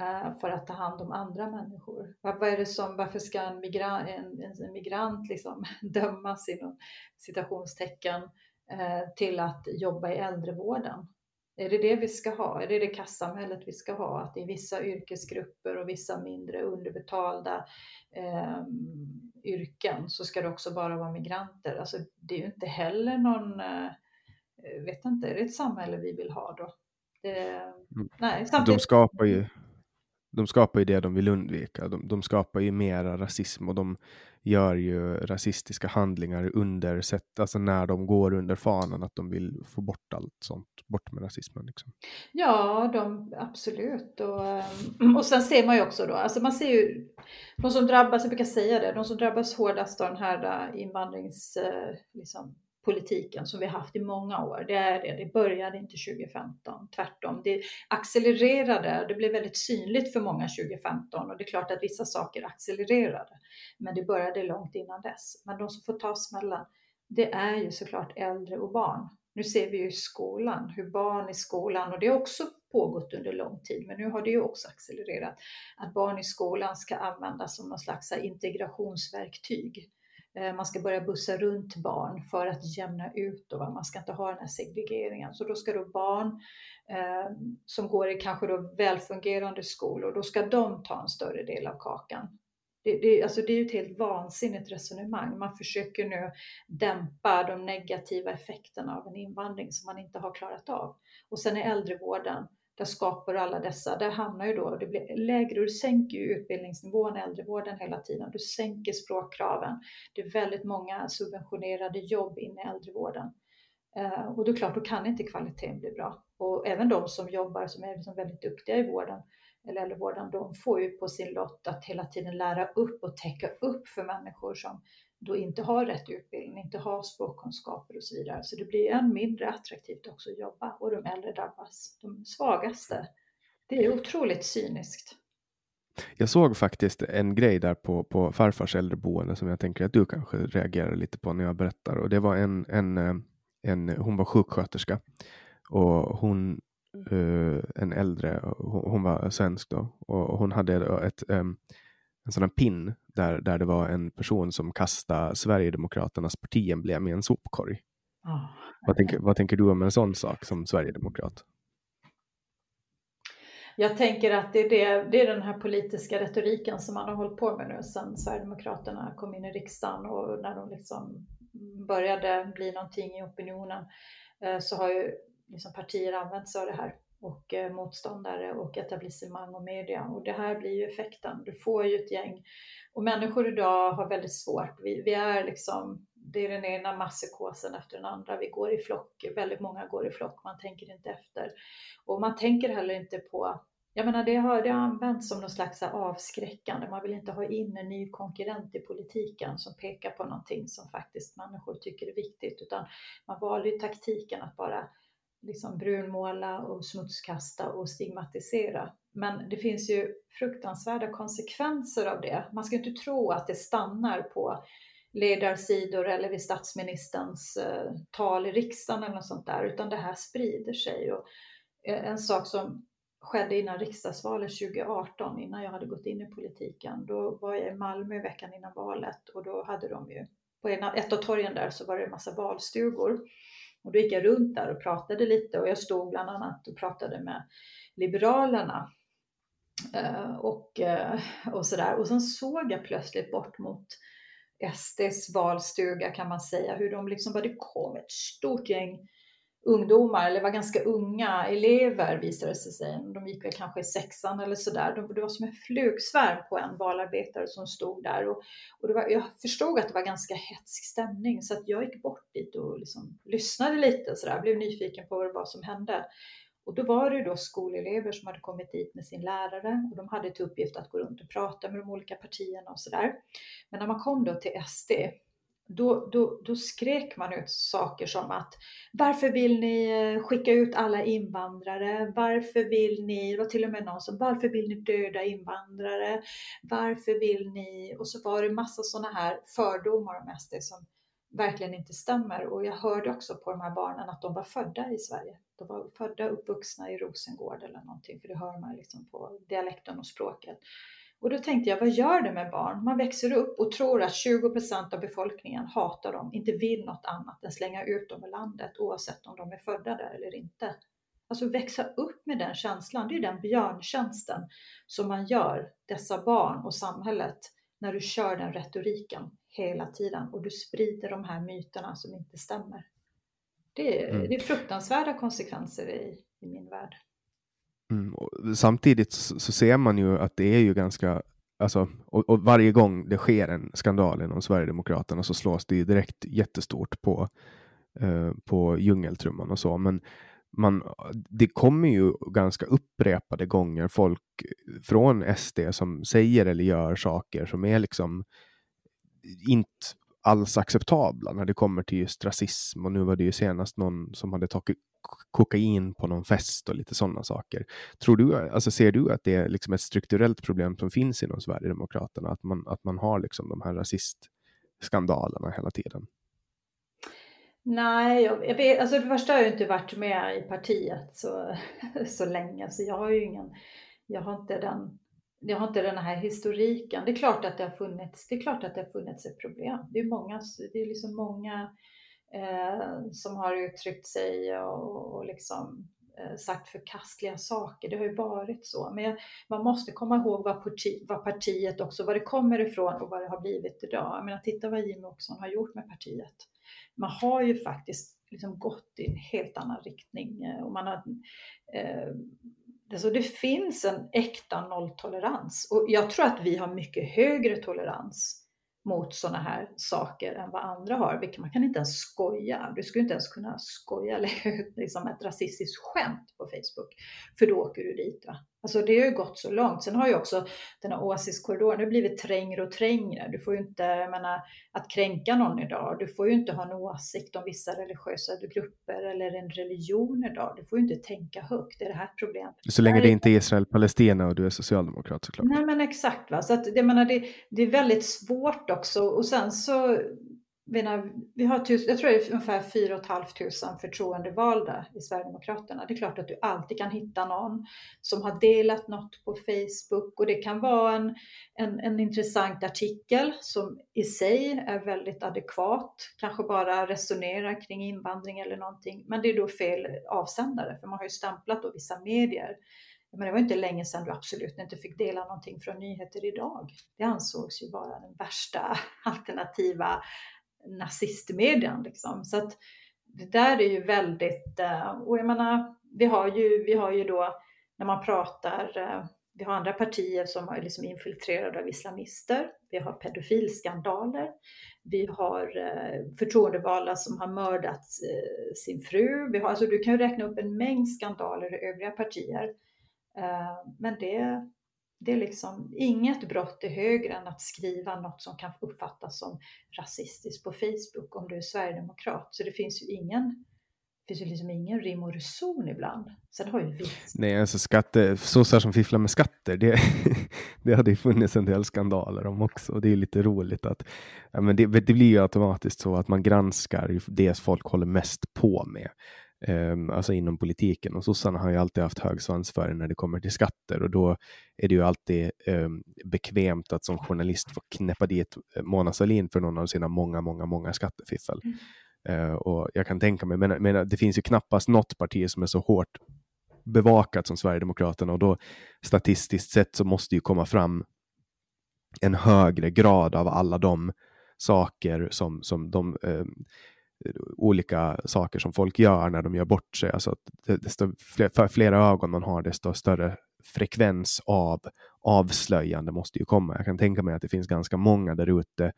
eh, för att ta hand om andra människor. Vad, är det som, varför ska en migrant, en, en migrant liksom dömas inom citationstecken eh, till att jobba i äldrevården. Är det det vi ska ha? Är det det kassamhället vi ska ha? Att i vissa yrkesgrupper och vissa mindre underbetalda eh, yrken så ska det också bara vara migranter. Alltså, det är ju inte heller någon, eh, vet inte, är det ett samhälle vi vill ha då? Det, mm. nej, samtidigt... De skapar ju de skapar ju det de vill undvika. De, de skapar ju mera rasism och de gör ju rasistiska handlingar under sätt, alltså när de går under fanan att de vill få bort allt sånt, bort med rasismen. Liksom. Ja, de, absolut. Och, eh, och sen ser man ju också då, alltså man ser ju de som drabbas, jag brukar säga det, de som drabbas hårdast av den här eh, invandrings, eh, liksom, politiken som vi haft i många år. Det är det. Det började inte 2015. Tvärtom. Det accelererade. Det blev väldigt synligt för många 2015 och det är klart att vissa saker accelererade. Men det började långt innan dess. Men de som får ta smällen, det är ju såklart äldre och barn. Nu ser vi ju i skolan hur barn i skolan, och det har också pågått under lång tid, men nu har det ju också accelererat, att barn i skolan ska användas som någon slags integrationsverktyg Eh, man ska börja bussa runt barn för att jämna ut då, man ska inte ha den här segregeringen. Så då ska då barn eh, som går i kanske då välfungerande skolor, då ska de ta en större del av kakan. Det, det, alltså det är ju ett helt vansinnigt resonemang. Man försöker nu dämpa de negativa effekterna av en invandring som man inte har klarat av. Och sen är äldrevården där skapar alla dessa, där hamnar ju då, det blir lägre, du sänker ju utbildningsnivån i äldrevården hela tiden, du sänker språkkraven. Det är väldigt många subventionerade jobb inne i äldrevården. Eh, och det är klart, då kan inte kvaliteten bli bra. Och även de som jobbar, som är liksom väldigt duktiga i vården, eller äldrevården, de får ju på sin lott att hela tiden lära upp och täcka upp för människor som då inte har rätt utbildning, inte har språkkunskaper och så vidare. Så det blir än mindre attraktivt också att jobba och de äldre drabbas, de svagaste. Det är otroligt cyniskt. Jag såg faktiskt en grej där på, på farfars äldreboende som jag tänker att du kanske reagerar lite på när jag berättar. Och det var en, en, eh, en hon var sjuksköterska och hon, eh, en äldre, hon var svensk då och hon hade ett, eh, en sån här pin där, där det var en person som kastade Sverigedemokraternas partiemblem i en sopkorg. Oh. Vad, tänker, vad tänker du om en sån sak som Sverigedemokrat? Jag tänker att det är, det, det är den här politiska retoriken som man har hållit på med nu sedan Sverigedemokraterna kom in i riksdagen och när de liksom började bli någonting i opinionen eh, så har ju liksom partier använt sig av det här och eh, motståndare och etablissemang och media. Och det här blir ju effekten. Du får ju ett gäng och människor idag har väldigt svårt. Vi, vi är liksom, det är den ena masspsykosen efter den andra. Vi går i flock, väldigt många går i flock, man tänker inte efter. Och man tänker heller inte på jag menar, det har, det har använts som någon slags avskräckande. Man vill inte ha in en ny konkurrent i politiken som pekar på någonting som faktiskt människor tycker är viktigt, utan man valde ju taktiken att bara liksom brunmåla och smutskasta och stigmatisera. Men det finns ju fruktansvärda konsekvenser av det. Man ska inte tro att det stannar på ledarsidor eller vid statsministerns eh, tal i riksdagen eller något sånt där, utan det här sprider sig. Och eh, en sak som skedde innan riksdagsvalet 2018, innan jag hade gått in i politiken, då var jag i Malmö veckan innan valet och då hade de ju, på ett av torgen där så var det en massa valstugor och då gick jag runt där och pratade lite och jag stod bland annat och pratade med Liberalerna eh, och, eh, och sådär. Och sen såg jag plötsligt bort mot SDs valstuga kan man säga, hur de liksom bara, det kom ett stort gäng ungdomar, eller var ganska unga elever visade det sig. De gick väl kanske i sexan eller sådär. Det var som en flugsvärm på en valarbetare som stod där. Och, och det var, jag förstod att det var ganska hetsk stämning så att jag gick bort dit och liksom lyssnade lite sådär, blev nyfiken på vad det var som hände. Och då var det då skolelever som hade kommit dit med sin lärare och de hade till uppgift att gå runt och prata med de olika partierna och sådär. Men när man kom då till SD då, då, då skrek man ut saker som att varför vill ni eh, skicka ut alla invandrare? Varför vill ni, det var till och med någon som, varför vill ni döda invandrare? Varför vill ni? Och så var det massa sådana här fördomar om SD som verkligen inte stämmer. Och jag hörde också på de här barnen att de var födda i Sverige. De var födda och uppvuxna i Rosengård eller någonting, för det hör man liksom på dialekten och språket. Och då tänkte jag, vad gör det med barn? Man växer upp och tror att 20% av befolkningen hatar dem, inte vill något annat än slänga ut dem i landet oavsett om de är födda där eller inte. Alltså växa upp med den känslan, det är den björntjänsten som man gör dessa barn och samhället när du kör den retoriken hela tiden och du sprider de här myterna som inte stämmer. Det är, mm. det är fruktansvärda konsekvenser i, i min värld. Mm, samtidigt så, så, ser man ju att det är ju ganska, alltså, och, och, varje gång det sker en skandal inom Sverigedemokraterna så slås det ju direkt jättestort på, eh, på djungeltrumman och så. Men man, det kommer ju ganska upprepade gånger folk från SD som säger eller gör saker som är liksom inte alls acceptabla när det kommer till just rasism. Och nu var det ju senast någon som hade tagit kokain på någon fest och lite sådana saker. Tror du, alltså ser du att det är liksom ett strukturellt problem som finns inom Sverigedemokraterna? Att man, att man har liksom de här rasistskandalerna hela tiden? Nej, jag, jag vet, alltså det första har jag inte varit med i partiet så, så länge, så jag har ju ingen, jag har inte den jag har inte den här historiken. Det är klart att det har funnits, det är klart att det har funnits ett problem. Det är många, det är liksom många eh, som har uttryckt sig och, och liksom eh, sagt förkastliga saker. Det har ju varit så. Men jag, man måste komma ihåg vad, parti, vad, partiet också, var det kommer ifrån och vad det har blivit idag. Jag menar, titta vad Jimmie Åkesson har gjort med partiet. Man har ju faktiskt liksom gått i en helt annan riktning eh, och man har eh, Alltså det finns en äkta nolltolerans och jag tror att vi har mycket högre tolerans mot sådana här saker än vad andra har. Man kan inte ens skoja. Du skulle inte ens kunna skoja eller lägga ut liksom ett rasistiskt skämt på Facebook, för då åker du dit. Va? Alltså det har ju gått så långt. Sen har ju också den här åsiktskorridoren blivit trängre och trängre. Du får ju inte, jag menar, att kränka någon idag, du får ju inte ha en åsikt om vissa religiösa grupper eller en religion idag. Du får ju inte tänka högt, det är det här problemet. Så länge det inte är Israel-Palestina och du är socialdemokrat såklart. Nej men exakt, va? så att, jag menar, det, det är väldigt svårt också och sen så menar, vi har tusen, jag tror det är ungefär 4 500 förtroendevalda i Sverigedemokraterna. Det är klart att du alltid kan hitta någon som har delat något på Facebook och det kan vara en, en, en intressant artikel som i sig är väldigt adekvat, kanske bara resonerar kring invandring eller någonting. Men det är då fel avsändare för man har ju stämplat då vissa medier men det var inte länge sedan du absolut inte fick dela någonting från Nyheter Idag. Det ansågs ju vara den värsta alternativa nazistmedian. Liksom. Så att det där är ju väldigt, eh, och jag menar, vi har ju, vi har ju då när man pratar, eh, vi har andra partier som är liksom infiltrerade av islamister, vi har pedofilskandaler, vi har eh, förtroendevalda som har mördat sin fru, vi har, alltså du kan ju räkna upp en mängd skandaler i övriga partier. Men det, det är liksom inget brott är högre än att skriva något som kan uppfattas som rasistiskt på Facebook om du är sverigedemokrat. Så det finns ju ingen det finns ju liksom ingen rim och reson ibland. Sen har ju vi... Nej, alltså skatte, sossar som fifflar med skatter, det, det hade ju funnits en del skandaler om också. Och det är lite roligt att ja, men det, det blir ju automatiskt så att man granskar det folk håller mest på med um, alltså inom politiken. Och sossarna har ju alltid haft hög svansföring när det kommer till skatter och då är det ju alltid um, bekvämt att som journalist få knäppa dit eh, Mona Sahlin för någon av sina många, många, många skattefiffel. Mm. Uh, och jag kan tänka mig, men, men det finns ju knappast något parti som är så hårt bevakat som Sverigedemokraterna och då statistiskt sett så måste ju komma fram en högre grad av alla de saker som, som de eh, olika saker som folk gör när de gör bort sig. Alltså desto fler, för flera ögon man har, desto större frekvens av avslöjande måste ju komma. Jag kan tänka mig att det finns ganska många där ute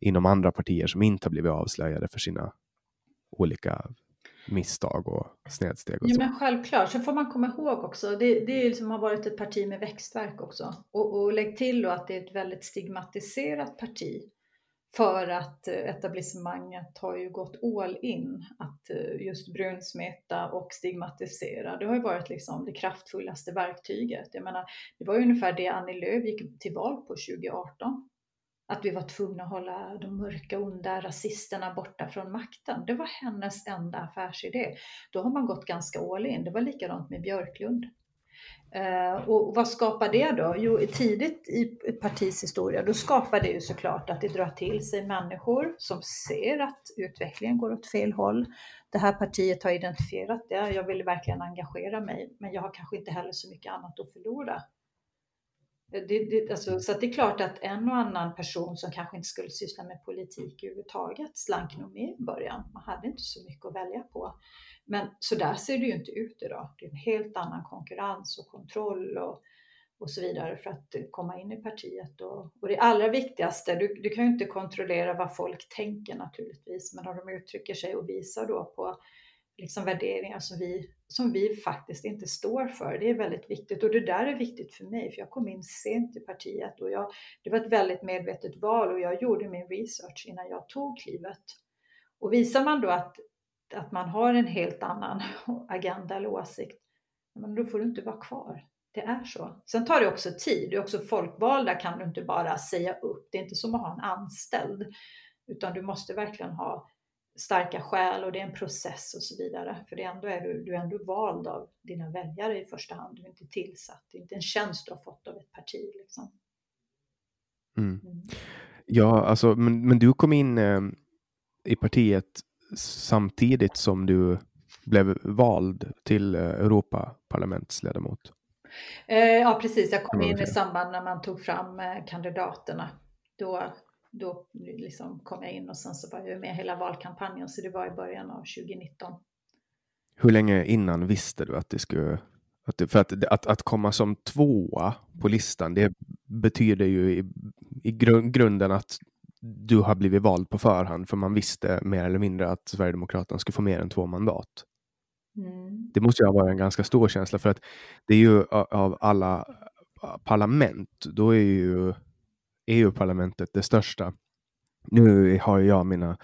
inom andra partier som inte har blivit avslöjade för sina olika misstag och snedsteg. Och ja, men självklart, så får man komma ihåg också, det, det är liksom har varit ett parti med växtverk också. Och, och lägg till då att det är ett väldigt stigmatiserat parti för att eh, etablissemanget har ju gått all in att eh, just brunsmeta och stigmatisera. Det har ju varit liksom det kraftfullaste verktyget. Jag menar, det var ju ungefär det Annie Lööf gick till val på 2018. Att vi var tvungna att hålla de mörka, onda rasisterna borta från makten. Det var hennes enda affärsidé. Då har man gått ganska all in. Det var likadant med Björklund. Eh, och vad skapar det då? Jo, tidigt i ett partis historia, då skapar det ju såklart att det drar till sig människor som ser att utvecklingen går åt fel håll. Det här partiet har identifierat det, jag vill verkligen engagera mig, men jag har kanske inte heller så mycket annat att förlora. Det, det, alltså, så det är klart att en och annan person som kanske inte skulle syssla med politik överhuvudtaget slank nog med i början. Man hade inte så mycket att välja på. Men så där ser det ju inte ut idag. Det är en helt annan konkurrens och kontroll och, och så vidare för att komma in i partiet. Och, och det allra viktigaste, du, du kan ju inte kontrollera vad folk tänker naturligtvis, men om de uttrycker sig och visar då på liksom värderingar som vi, som vi faktiskt inte står för. Det är väldigt viktigt och det där är viktigt för mig för jag kom in sent i partiet och jag, det var ett väldigt medvetet val och jag gjorde min research innan jag tog klivet. Och visar man då att, att man har en helt annan agenda eller åsikt, men då får du inte vara kvar. Det är så. Sen tar det också tid. Du är också folkvalda kan du inte bara säga upp. Det är inte som att ha en anställd, utan du måste verkligen ha starka skäl och det är en process och så vidare. För det ändå är du, du är ändå vald av dina väljare i första hand. Du är inte tillsatt. Det är inte en tjänst du har fått av ett parti. Liksom. Mm. Mm. Ja, alltså, men, men du kom in eh, i partiet samtidigt som du blev vald till eh, Europaparlamentsledamot. Eh, ja, precis. Jag kom in i samband när man tog fram eh, kandidaterna. Då då liksom kom jag in och sen så var jag med hela valkampanjen, så det var i början av 2019. Hur länge innan visste du att det skulle... Att det, för att, att, att komma som tvåa på listan, det betyder ju i, i grunden att du har blivit vald på förhand, för man visste mer eller mindre att Sverigedemokraterna skulle få mer än två mandat. Mm. Det måste ju ha varit en ganska stor känsla, för att det är ju av alla parlament, då är ju EU-parlamentet det största. Nu har jag mina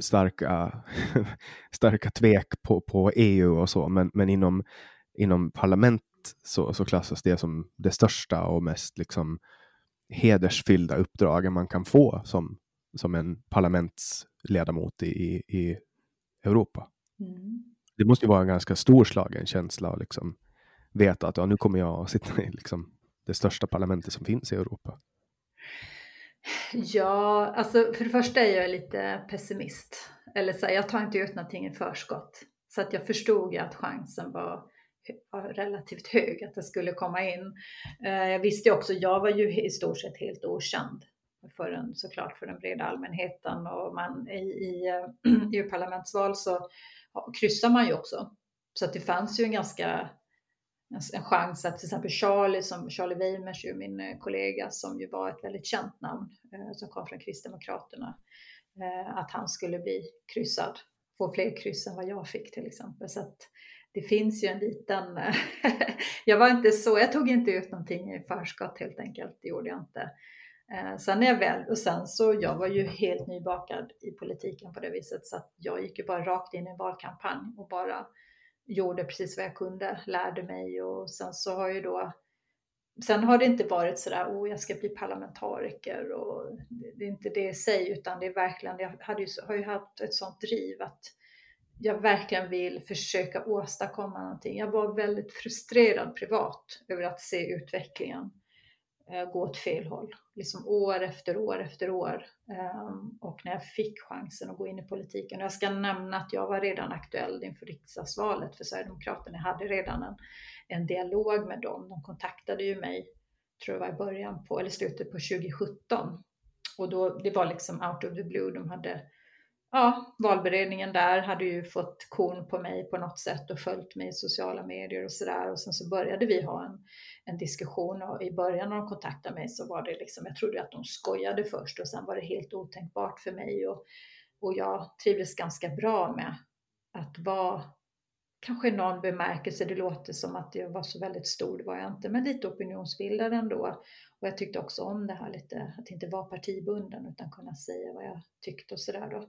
starka, starka tvek på, på EU och så, men, men inom, inom parlament så, så klassas det som det största och mest liksom hedersfyllda uppdragen man kan få som, som en parlamentsledamot i, i Europa. Mm. Det måste ju vara en ganska storslagen känsla att liksom veta att ja, nu kommer jag att sitta i liksom det största parlamentet som finns i Europa. Ja, alltså för det första är jag lite pessimist. Eller så här, jag tar inte ut någonting i förskott. Så att jag förstod ju att chansen var, var relativt hög att det skulle komma in. Eh, jag visste ju också, jag var ju i stort sett helt okänd för en, såklart för den breda allmänheten och man i, i eh, EU-parlamentsval så kryssar man ju också. Så att det fanns ju en ganska Alltså, en chans att till exempel Charlie, som Charlie Weimers, min eh, kollega, som ju var ett väldigt känt namn, eh, som kom från Kristdemokraterna, eh, att han skulle bli kryssad, få fler kryss än vad jag fick till exempel. Så att det finns ju en liten, jag var inte så, jag tog inte ut någonting i förskott helt enkelt, det gjorde jag inte. Sen är jag väl, och sen så, jag var ju helt nybakad i politiken på det viset så att jag gick ju bara rakt in i en valkampanj och bara gjorde precis vad jag kunde, lärde mig och sen så har ju då Sen har det inte varit sådär, oh jag ska bli parlamentariker och det är inte det i sig utan det är verkligen, jag hade ju, har ju haft ett sånt driv att jag verkligen vill försöka åstadkomma någonting. Jag var väldigt frustrerad privat över att se utvecklingen eh, gå åt fel håll. Liksom år efter år efter år. Ehm, och när jag fick chansen att gå in i politiken. Och jag ska nämna att jag var redan aktuell inför riksdagsvalet för Sverigedemokraterna. Jag hade redan en, en dialog med dem. De kontaktade ju mig, tror jag var i början på, eller slutet på 2017. Och då, det var liksom out of the blue. De hade ja, valberedningen där hade ju fått korn på mig på något sätt och följt mig i sociala medier och sådär. Och sen så började vi ha en, en diskussion och i början när de kontaktade mig så var det liksom, jag trodde att de skojade först och sen var det helt otänkbart för mig och, och jag trivdes ganska bra med att vara kanske i någon bemärkelse, det låter som att jag var så väldigt stor, det var jag inte, men lite opinionsbildare ändå. Och jag tyckte också om det här lite, att inte vara partibunden utan kunna säga vad jag tyckte och sådär då.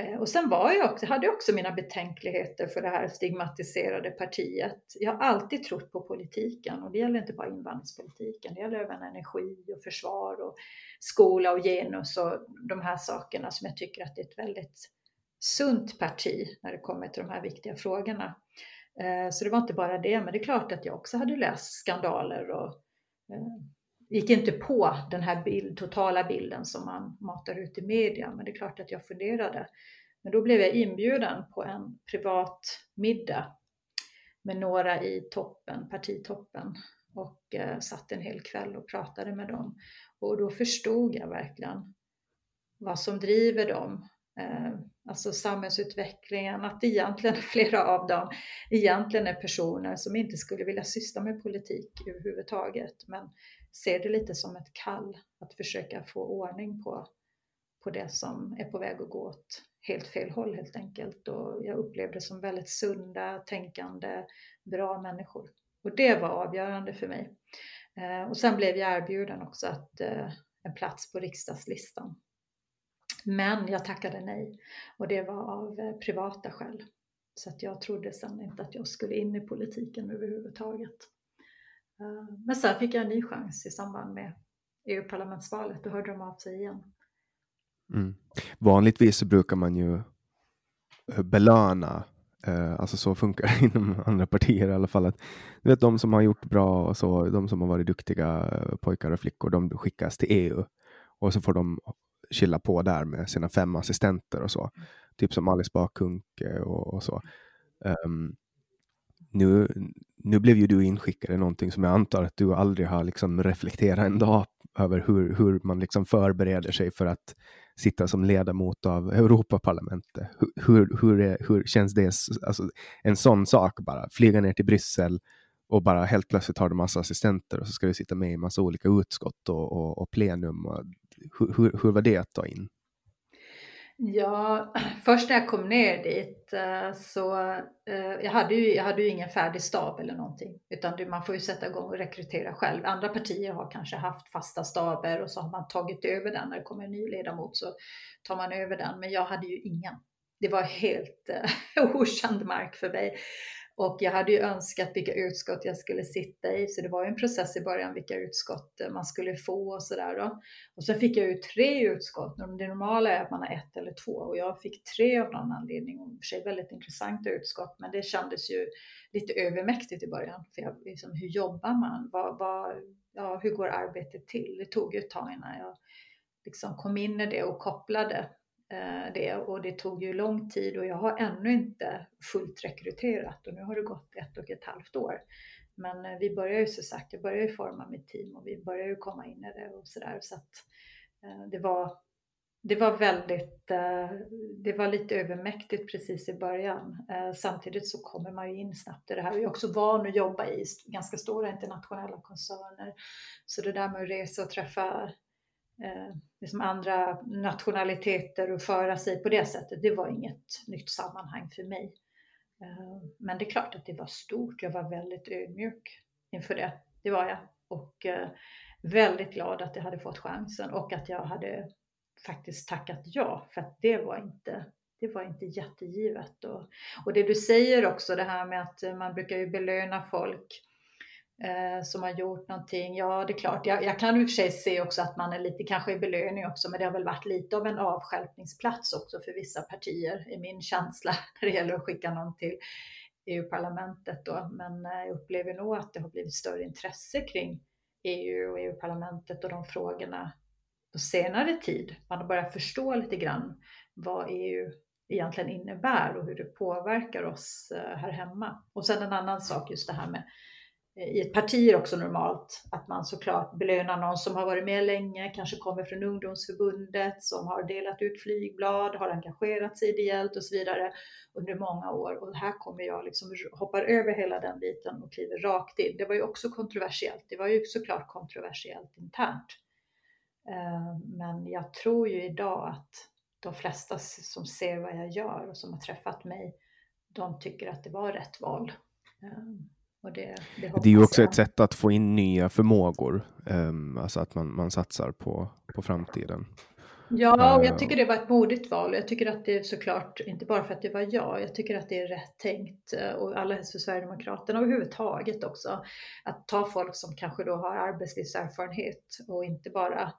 Eh, och sen var jag också, hade jag också mina betänkligheter för det här stigmatiserade partiet. Jag har alltid trott på politiken och det gäller inte bara invandringspolitiken, det gäller även energi och försvar och skola och genus och de här sakerna som jag tycker att det är ett väldigt sunt parti när det kommer till de här viktiga frågorna. Eh, så det var inte bara det, men det är klart att jag också hade läst skandaler och eh, gick inte på den här bild, totala bilden som man matar ut i media, men det är klart att jag funderade. Men då blev jag inbjuden på en privat middag med några i toppen, partitoppen och eh, satt en hel kväll och pratade med dem. Och då förstod jag verkligen vad som driver dem. Eh, alltså samhällsutvecklingen, att egentligen flera av dem egentligen är personer som inte skulle vilja syssla med politik överhuvudtaget, men ser det lite som ett kall att försöka få ordning på, på det som är på väg att gå åt helt fel håll helt enkelt. Och jag upplevde det som väldigt sunda, tänkande, bra människor. Och det var avgörande för mig. Eh, och sen blev jag erbjuden också att, eh, en plats på riksdagslistan. Men jag tackade nej och det var av eh, privata skäl. Så att jag trodde sen inte att jag skulle in i politiken överhuvudtaget. Eh, men sen fick jag en ny chans i samband med EU-parlamentsvalet. Då hörde de av sig igen. Mm. Vanligtvis så brukar man ju eh, belöna alltså så funkar det inom andra partier i alla fall. Att, du vet de som har gjort bra och så, de som har varit duktiga pojkar och flickor, de skickas till EU och så får de chilla på där med sina fem assistenter och så. Typ som Alice Bakunke och, och så. Um, nu, nu blev ju du inskickad i någonting som jag antar att du aldrig har liksom reflekterat en dag över hur, hur man liksom förbereder sig för att sitta som ledamot av Europaparlamentet. Hur, hur, hur, är, hur känns det, alltså, en sån sak bara, flyga ner till Bryssel och bara helt plötsligt har du massa assistenter och så ska du sitta med i massa olika utskott och, och, och plenum. Och, hur, hur, hur var det att ta in? Ja, först när jag kom ner dit eh, så eh, jag hade ju, jag hade ju ingen färdig stab eller någonting, utan man får ju sätta igång och rekrytera själv. Andra partier har kanske haft fasta staber och så har man tagit över den. När det kommer en ny ledamot så tar man över den, men jag hade ju ingen. Det var helt eh, okänd mark för mig. Och jag hade ju önskat vilka utskott jag skulle sitta i, så det var ju en process i början vilka utskott eh, man skulle få och sådär då. Och sen fick jag ju tre utskott. Det normala är att man har ett eller två och jag fick tre av någon anledning. Och för sig väldigt intressanta utskott, men det kändes ju lite övermäktigt i början. För jag, liksom, hur jobbar man? Vad, vad, ja, hur går arbetet till? Det tog ju ett tag innan jag liksom kom in i det och kopplade Eh, det och det tog ju lång tid och jag har ännu inte fullt rekryterat och nu har det gått ett och ett halvt år. Men eh, vi börjar ju så sagt, jag börjar ju forma mitt team och vi börjar ju komma in i det och sådär så att eh, det var det var väldigt, det var lite övermäktigt precis i början. Samtidigt så kommer man ju in snabbt i det här. Jag är också van att jobba i ganska stora internationella koncerner. Så det där med att resa och träffa eh, liksom andra nationaliteter och föra sig på det sättet, det var inget nytt sammanhang för mig. Eh, men det är klart att det var stort. Jag var väldigt ödmjuk inför det. Det var jag. Och eh, väldigt glad att jag hade fått chansen och att jag hade faktiskt tackat ja, för att det var inte det var inte jättegivet. Och, och det du säger också, det här med att man brukar ju belöna folk eh, som har gjort någonting. Ja, det är klart, jag, jag kan i och för sig se också att man är lite kanske i belöning också, men det har väl varit lite av en avskälpningsplats också för vissa partier, i min känsla, när det gäller att skicka någon till EU-parlamentet då. Men eh, jag upplever nog att det har blivit större intresse kring EU och EU-parlamentet och de frågorna på senare tid. Man har börjat förstå lite grann vad EU egentligen innebär och hur det påverkar oss eh, här hemma. Och sen en annan sak, just det här med i ett parti är också normalt att man såklart belönar någon som har varit med länge, kanske kommer från ungdomsförbundet, som har delat ut flygblad, har engagerat sig ideellt och så vidare under många år. Och här kommer jag liksom hoppar över hela den biten och kliver rakt in. Det var ju också kontroversiellt. Det var ju såklart kontroversiellt internt. Eh, men jag tror ju idag att de flesta som ser vad jag gör och som har träffat mig, de tycker att det var rätt val. Eh, Eh, det, det, det, är ju också jag. ett sätt att få in nya förmågor, um, alltså att man, man satsar på, på framtiden. Ja, och jag tycker det var ett modigt val. Jag tycker att det är såklart, inte bara för att det var jag, jag tycker att det är rätt tänkt eh, och alla helst för Sverigedemokraterna överhuvudtaget också. Att ta folk som kanske då har arbetslivserfarenhet och inte bara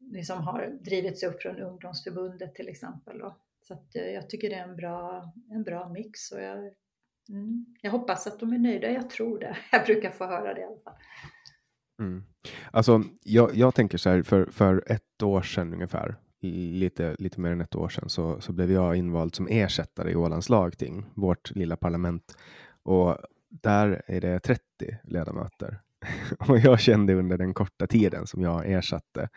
liksom har drivits upp från ungdomsförbundet till exempel. Då. Så att eh, jag tycker det är en bra, en bra mix och jag Mm. Jag hoppas att de är nöjda, jag tror det. Jag brukar få höra det i alla fall. Mm. Alltså, jag, jag tänker så här, för, för ett år sedan ungefär, lite, lite mer än ett år sedan, så, så blev jag invald som ersättare i Ålands lagting, vårt lilla parlament. Och där är det 30 ledamöter. Och jag kände under den korta tiden som jag ersatte,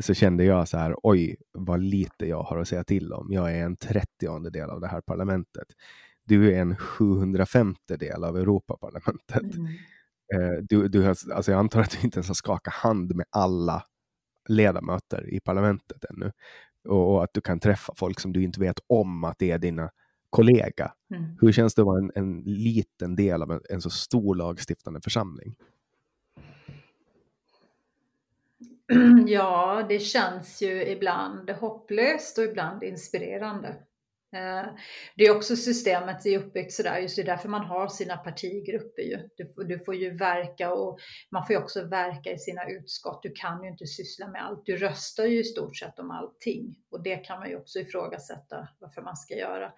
så kände jag så här, oj, vad lite jag har att säga till om. Jag är en 30 del av det här parlamentet. Du är en 750 del av Europaparlamentet. Mm. Eh, du, du, alltså jag antar att du inte ens har skakat hand med alla ledamöter i parlamentet ännu. Och, och, att du kan träffa folk som du inte vet om att det är dina kollega. Mm. Hur känns det att vara en, en liten del av en, en, så stor lagstiftande församling? Ja, det känns ju ibland hopplöst och ibland inspirerande. Eh, det är också systemet är uppbyggt sådär, just det är därför man har sina partigrupper ju. Du, du, får ju verka och man får ju också verka i sina utskott. Du kan ju inte syssla med allt. Du röstar ju i stort sett om allting och det kan man ju också ifrågasätta varför man ska göra.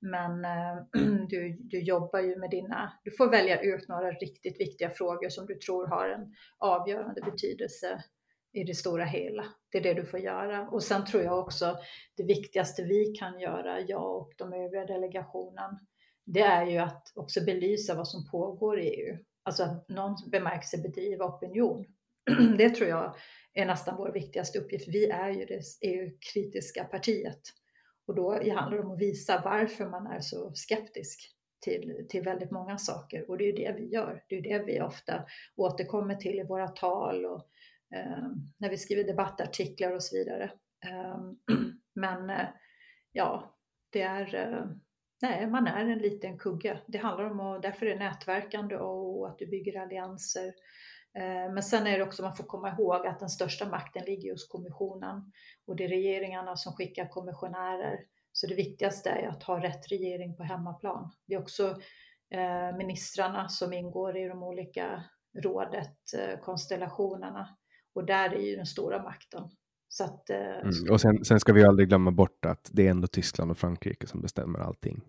Men äh, du, du jobbar ju med dina, du får välja ut några riktigt viktiga frågor som du tror har en avgörande betydelse i det stora hela. Det är det du får göra. Och sen tror jag också det viktigaste vi kan göra, jag och de övriga delegationen, det är ju att också belysa vad som pågår i EU. Alltså att någon bemärkelse bedriva opinion. Det tror jag är nästan vår viktigaste uppgift. Vi är ju det EU-kritiska partiet. Och då handlar det om att visa varför man är så skeptisk till, till väldigt många saker. Och det är ju det vi gör. Det är det vi ofta återkommer till i våra tal och Ehm, när vi skriver debattartiklar och så vidare. Eh, men eh, ja, det är, eh, nej, man är en liten kugge. Det handlar om att, därför är nätverkande och att du bygger allianser. Ehm, men sen är det också, man får komma ihåg att den största makten ligger hos kommissionen och det är regeringarna som skickar kommissionärer. Så det viktigaste är att ha rätt regering på hemmaplan. Det är också eh, ministrarna som ingår i de olika rådet, eh, konstellationerna. Och där är ju den stora makten. Så att, eh, mm. Och sen, sen, ska vi aldrig glömma bort att det är ändå Tyskland och Frankrike som bestämmer allting.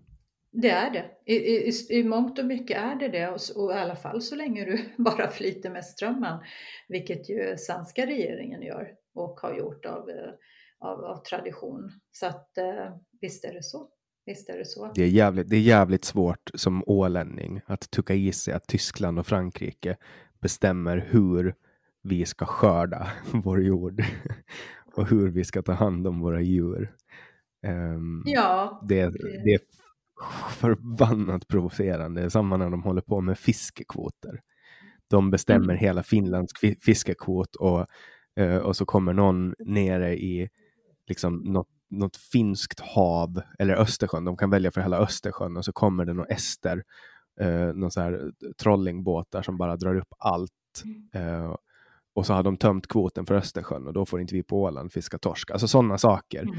Det är det. I, i, i mångt och mycket är det det. Och, och, i alla fall så länge du bara flyter med strömmen. Vilket ju svenska regeringen gör och har gjort av, eh, av, av tradition. Så att eh, visst är det så. Visst är det så. Det är, jävligt, det är jävligt svårt som ålänning att tucka i sig att Tyskland och Frankrike bestämmer hur vi ska skörda vår jord och hur vi ska ta hand om våra djur. Um, ja. Det, det är förbannat provocerande. Samma när de håller på med fiskekvoter. De bestämmer mm. hela Finlands fiskekvot och, uh, och så kommer någon nere i liksom något, något finskt hav eller Östersjön. De kan välja för hela Östersjön och så kommer det någon ester, uh, någon så här trollingbåtar som bara drar upp allt. Uh, och så har de tömt kvoten för Östersjön och då får inte vi på Åland fiska torsk. Alltså sådana saker. Mm.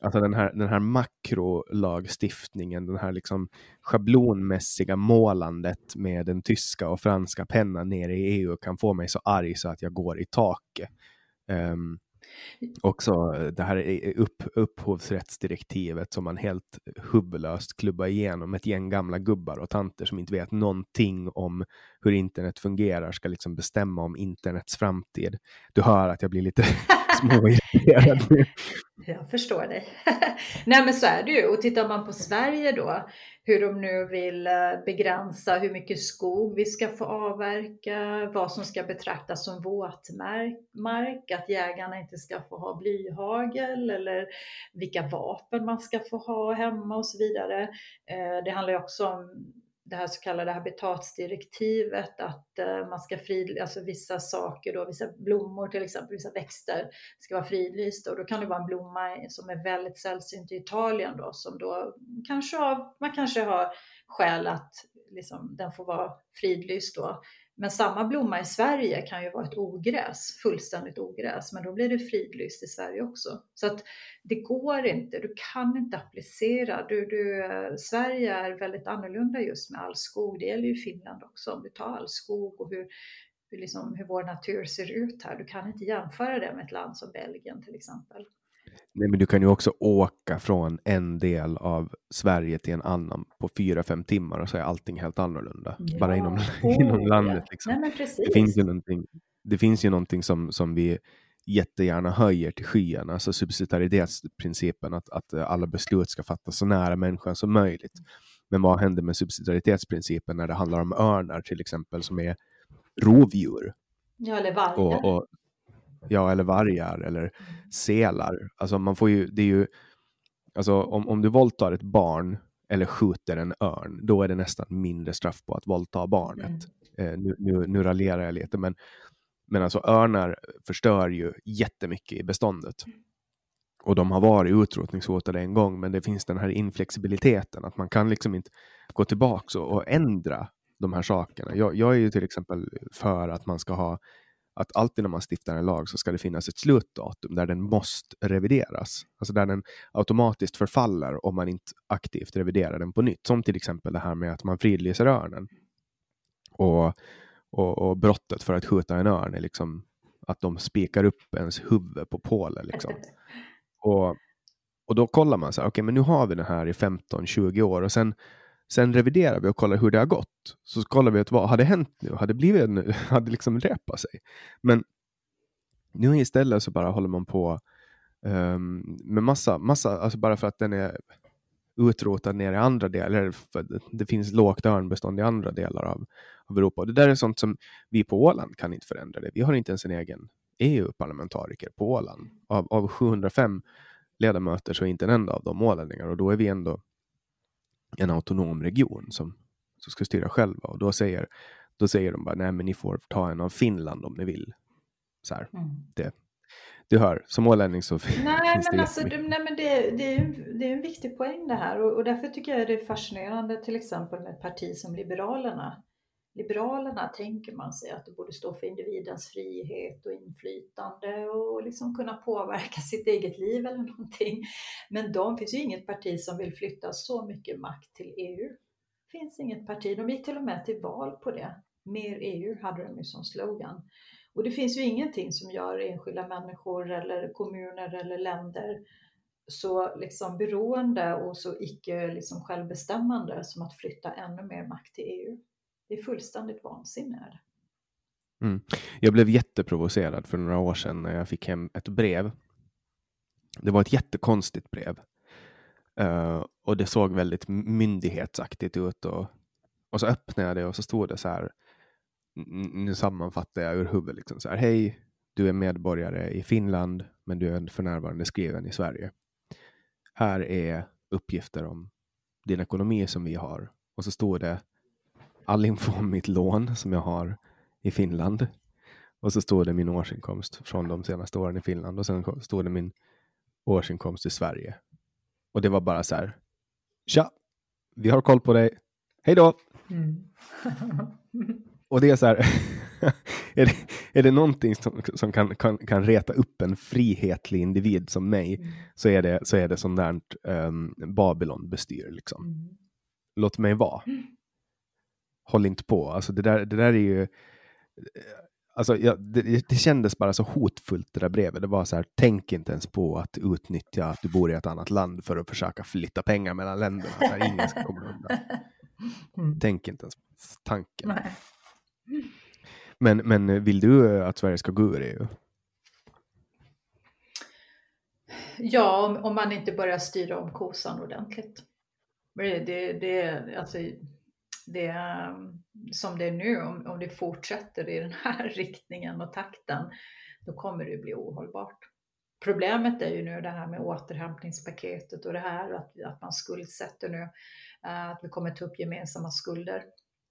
Alltså den här, den här makrolagstiftningen, den här liksom schablonmässiga målandet med den tyska och franska pennan nere i EU kan få mig så arg så att jag går i taket. Um, Också eh, det här eh, upp, upphovsrättsdirektivet som man helt hubbelöst klubbar igenom. Ett gäng gamla gubbar och tanter som inte vet någonting om hur internet fungerar ska liksom bestämma om internets framtid. Du hör att jag blir lite småirriterad nu. Jag förstår dig. Nej men så är det ju. Och tittar man på Sverige då, hur de nu vill eh, begränsa hur mycket skog vi ska få avverka, vad som ska betraktas som våtmark, att jägarna inte ska få ha blyhagel eller vilka vapen man ska få ha hemma och så vidare. Eh, det handlar ju också om det här så kallade habitatsdirektivet, att eh, man ska frid, alltså vissa saker då, vissa blommor till exempel, vissa växter ska vara fridlysta och då kan det vara en blomma som är väldigt sällsynt i Italien då som då kanske har, man kanske har skäl att liksom, den får vara fridlyst då. Men samma blomma i Sverige kan ju vara ett ogräs, fullständigt ogräs, men då blir det fridlyst i Sverige också. Så att det går inte, du kan inte applicera. Du, du, Sverige är väldigt annorlunda just med all skog. Det gäller ju Finland också, om du tar all skog och hur, liksom, hur vår natur ser ut här. Du kan inte jämföra det med ett land som Belgien till exempel. Nej, men du kan ju också åka från en del av Sverige till en annan på fyra, fem timmar och så är allting helt annorlunda. Ja. Bara inom, Oh, inom landet. Liksom. Nej. Det finns ju någonting, det finns ju någonting som, som vi jättegärna höjer till skyen, alltså subsidiaritetsprincipen, att, att alla beslut ska fattas så nära människan som möjligt. Men vad händer med subsidiaritetsprincipen när det handlar om örnar till exempel, som är rovdjur? Ja, eller vargar. Och, och, ja, eller vargar eller selar. Alltså man får ju, det är ju, alltså om, om du våldtar ett barn eller skjuter en örn, då är det nästan mindre straff på att våldta barnet. Eh, nu, nu, nu raljerar jag lite, men, men alltså örnar förstör ju jättemycket i beståndet. Och de har varit utrotningshotade en gång, men det finns den här inflexibiliteten, att man kan liksom inte gå tillbaka och, och ändra de här sakerna. Jag, jag är ju till exempel för att man ska ha att alltid när man stiftar en lag så ska det finnas ett slutdatum där den måste revideras. Alltså där den automatiskt förfaller om man inte aktivt reviderar den på nytt. Som till exempel det här med att man fridlyser örnen. Och, och, och brottet för att skjuta en örn är liksom att de spikar upp ens huvud på pålen. Liksom. Och, och då kollar man så här, okej okay, men nu har vi den här i 15-20 år och sen Sen reviderar vi och kollar hur det har gått. Så kollar vi att vad hade hänt nu? Hade blivit en, hade liksom repat sig? Men nu istället så bara håller man på um, med massa, massa, alltså bara för att den är utrotad ner i andra delar, för det finns lågt örnbestånd i andra delar av, av Europa. Och det där är sånt som vi på Åland kan inte förändra det. Vi har inte ens en egen EU-parlamentariker på Åland. Av, av 705 ledamöter så är inte en enda av dem ålänningar och då är vi ändå en autonom region som, som ska styra själva. Och då säger, då säger de bara, nej men ni får ta en av Finland om ni vill. Så här, Mm. det, du hör, som ålänning så Nej, finns det men, alltså, det, nej, men det, det, är ju, det är en viktig poäng det här och, och därför tycker jag det är fascinerande till exempel med ett parti som Liberalerna. Liberalerna tänker man sig att det borde stå för individens frihet och inflytande och liksom kunna påverka sitt eget liv eller någonting. Men de finns ju inget parti som vill flytta så mycket makt till EU. Det finns inget parti. De gick till och med till val på det. Mer EU hade de ju som slogan. Och det finns ju ingenting som gör enskilda människor eller kommuner eller länder så liksom beroende och så icke liksom självbestämmande som att flytta ännu mer makt till EU. Det är fullständigt vansinne. Mm. Jag blev jätteprovocerad för några år sedan när jag fick hem ett brev. Det var ett jättekonstigt brev. Uh, och det såg väldigt myndighetsaktigt ut. Och, och så öppnade jag det och så stod det så här. Nu sammanfattar jag ur huvudet. Liksom så här, Hej, du är medborgare i Finland, men du är för närvarande skriven i Sverige. Här är uppgifter om din ekonomi som vi har. Och så stod det all info om mitt lån som jag har i Finland. Och så stod det min årsinkomst från de senaste åren i Finland. Och sen stod det min årsinkomst i Sverige. Och det var bara så här. Tja, vi har koll på dig. Hej då! Och det är så här. är, det, är det någonting som, som kan, kan, kan reta upp en frihetlig individ som mig så är det, så är det sånt där um, Babylon-bestyr. Liksom. Låt mig vara. Håll inte på. Alltså det, där, det där är ju... Alltså, ja, det, det kändes bara så hotfullt det där brevet. Det var så här, tänk inte ens på att utnyttja att du bor i ett annat land för att försöka flytta pengar mellan länderna. Så här, ingen ska komma undan. Tänk inte ens på tanken. Nej. Men, men vill du att Sverige ska gå ur EU? Ja, om, om man inte börjar styra om kosan ordentligt. Det, det, det, alltså, det som det är nu, om, om det fortsätter i den här riktningen och takten, då kommer det bli ohållbart. Problemet är ju nu det här med återhämtningspaketet och det här att, att man skuldsätter nu, eh, att vi kommer ta upp gemensamma skulder,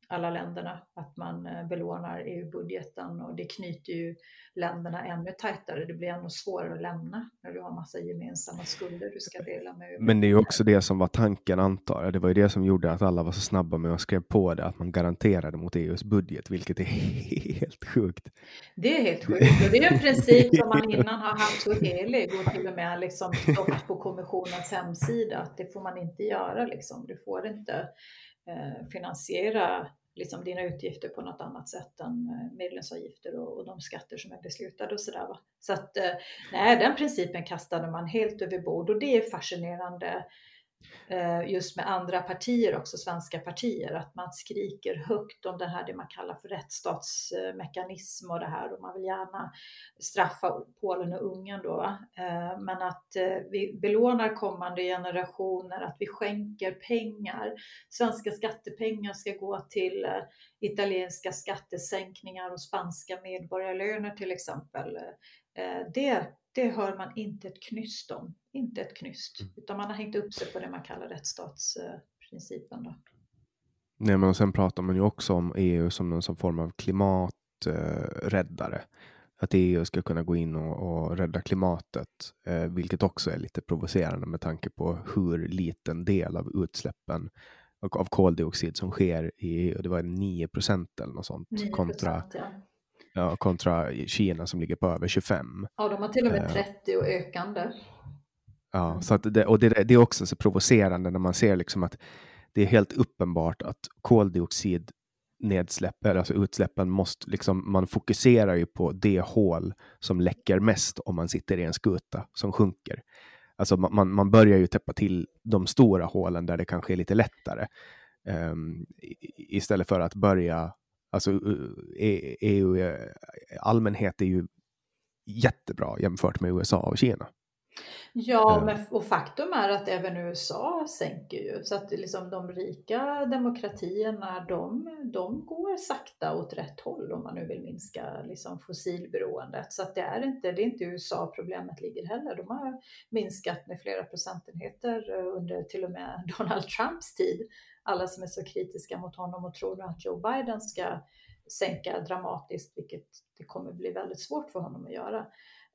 alla länderna, att man eh, belånar EU-budgeten och det knyter ju länderna ännu tajtare. Det blir ännu svårare att lämna när du har massa gemensamma skulder du ska dela med. Men det är ju också det som var tanken antar jag. Det var ju det som gjorde att alla var så snabba med att skriva på det, att man garanterade mot EUs budget, vilket är helt sjukt. Det är helt sjukt och det är en princip som man innan har haft så helig och till och med liksom på kommissionens hemsida att det får man inte göra liksom. Du får inte Eh, finansiera liksom dina utgifter på något annat sätt än eh, medlemsavgifter och, och de skatter som är beslutade och sådär. Så att eh, nej, den principen kastade man helt över bord och det är fascinerande Eh, just med andra partier också, svenska partier, att man skriker högt om det här det man kallar för rättsstatsmekanism och det här och man vill gärna straffa Polen och Ungern då. Eh, men att eh, vi belånar kommande generationer, att vi skänker pengar. Svenska skattepengar ska gå till italienska skattesänkningar och spanska medborgarlöner till exempel. Det, det hör man inte ett knyst om inte ett knyst, mm. utan man har hängt upp sig på det man kallar rättsstatsprincipen. Då. Nej, men sen pratar man ju också om EU som någon som form av klimaträddare. att EU ska kunna gå in och, och rädda klimatet, eh, vilket också är lite provocerande med tanke på hur liten del av utsläppen av koldioxid som sker i EU. Det var 9 procent eller något sånt 9%, kontra ja. Ja, kontra Kina som ligger på över 25. Ja, de har till och med 30 eh. och ökande. Ja, så att det, och det, det, är också så provocerande när man ser liksom att det är helt uppenbart att koldioxid nedsläpp, alltså utsläppen måste liksom, man fokuserar ju på det hål som läcker mest om man sitter i en skuta som sjunker. Alltså man, man börjar ju täppa till de stora hålen där det kanske är lite lättare. Um, istället för att börja, alltså EU e allmänhet är ju jättebra jämfört med USA och Kina. Ja, men, och faktum är att även USA sänker ju. Så att liksom de rika demokratierna, de, de går sakta åt rätt håll om man nu vill minska liksom fossilberoendet. Så att det är inte, det är inte USA problemet ligger heller. De har minskat med flera procentenheter under till och med Donald Trumps tid. Alla som är så kritiska mot honom och tror att Joe Biden ska sänka dramatiskt, vilket det kommer bli väldigt svårt för honom att göra.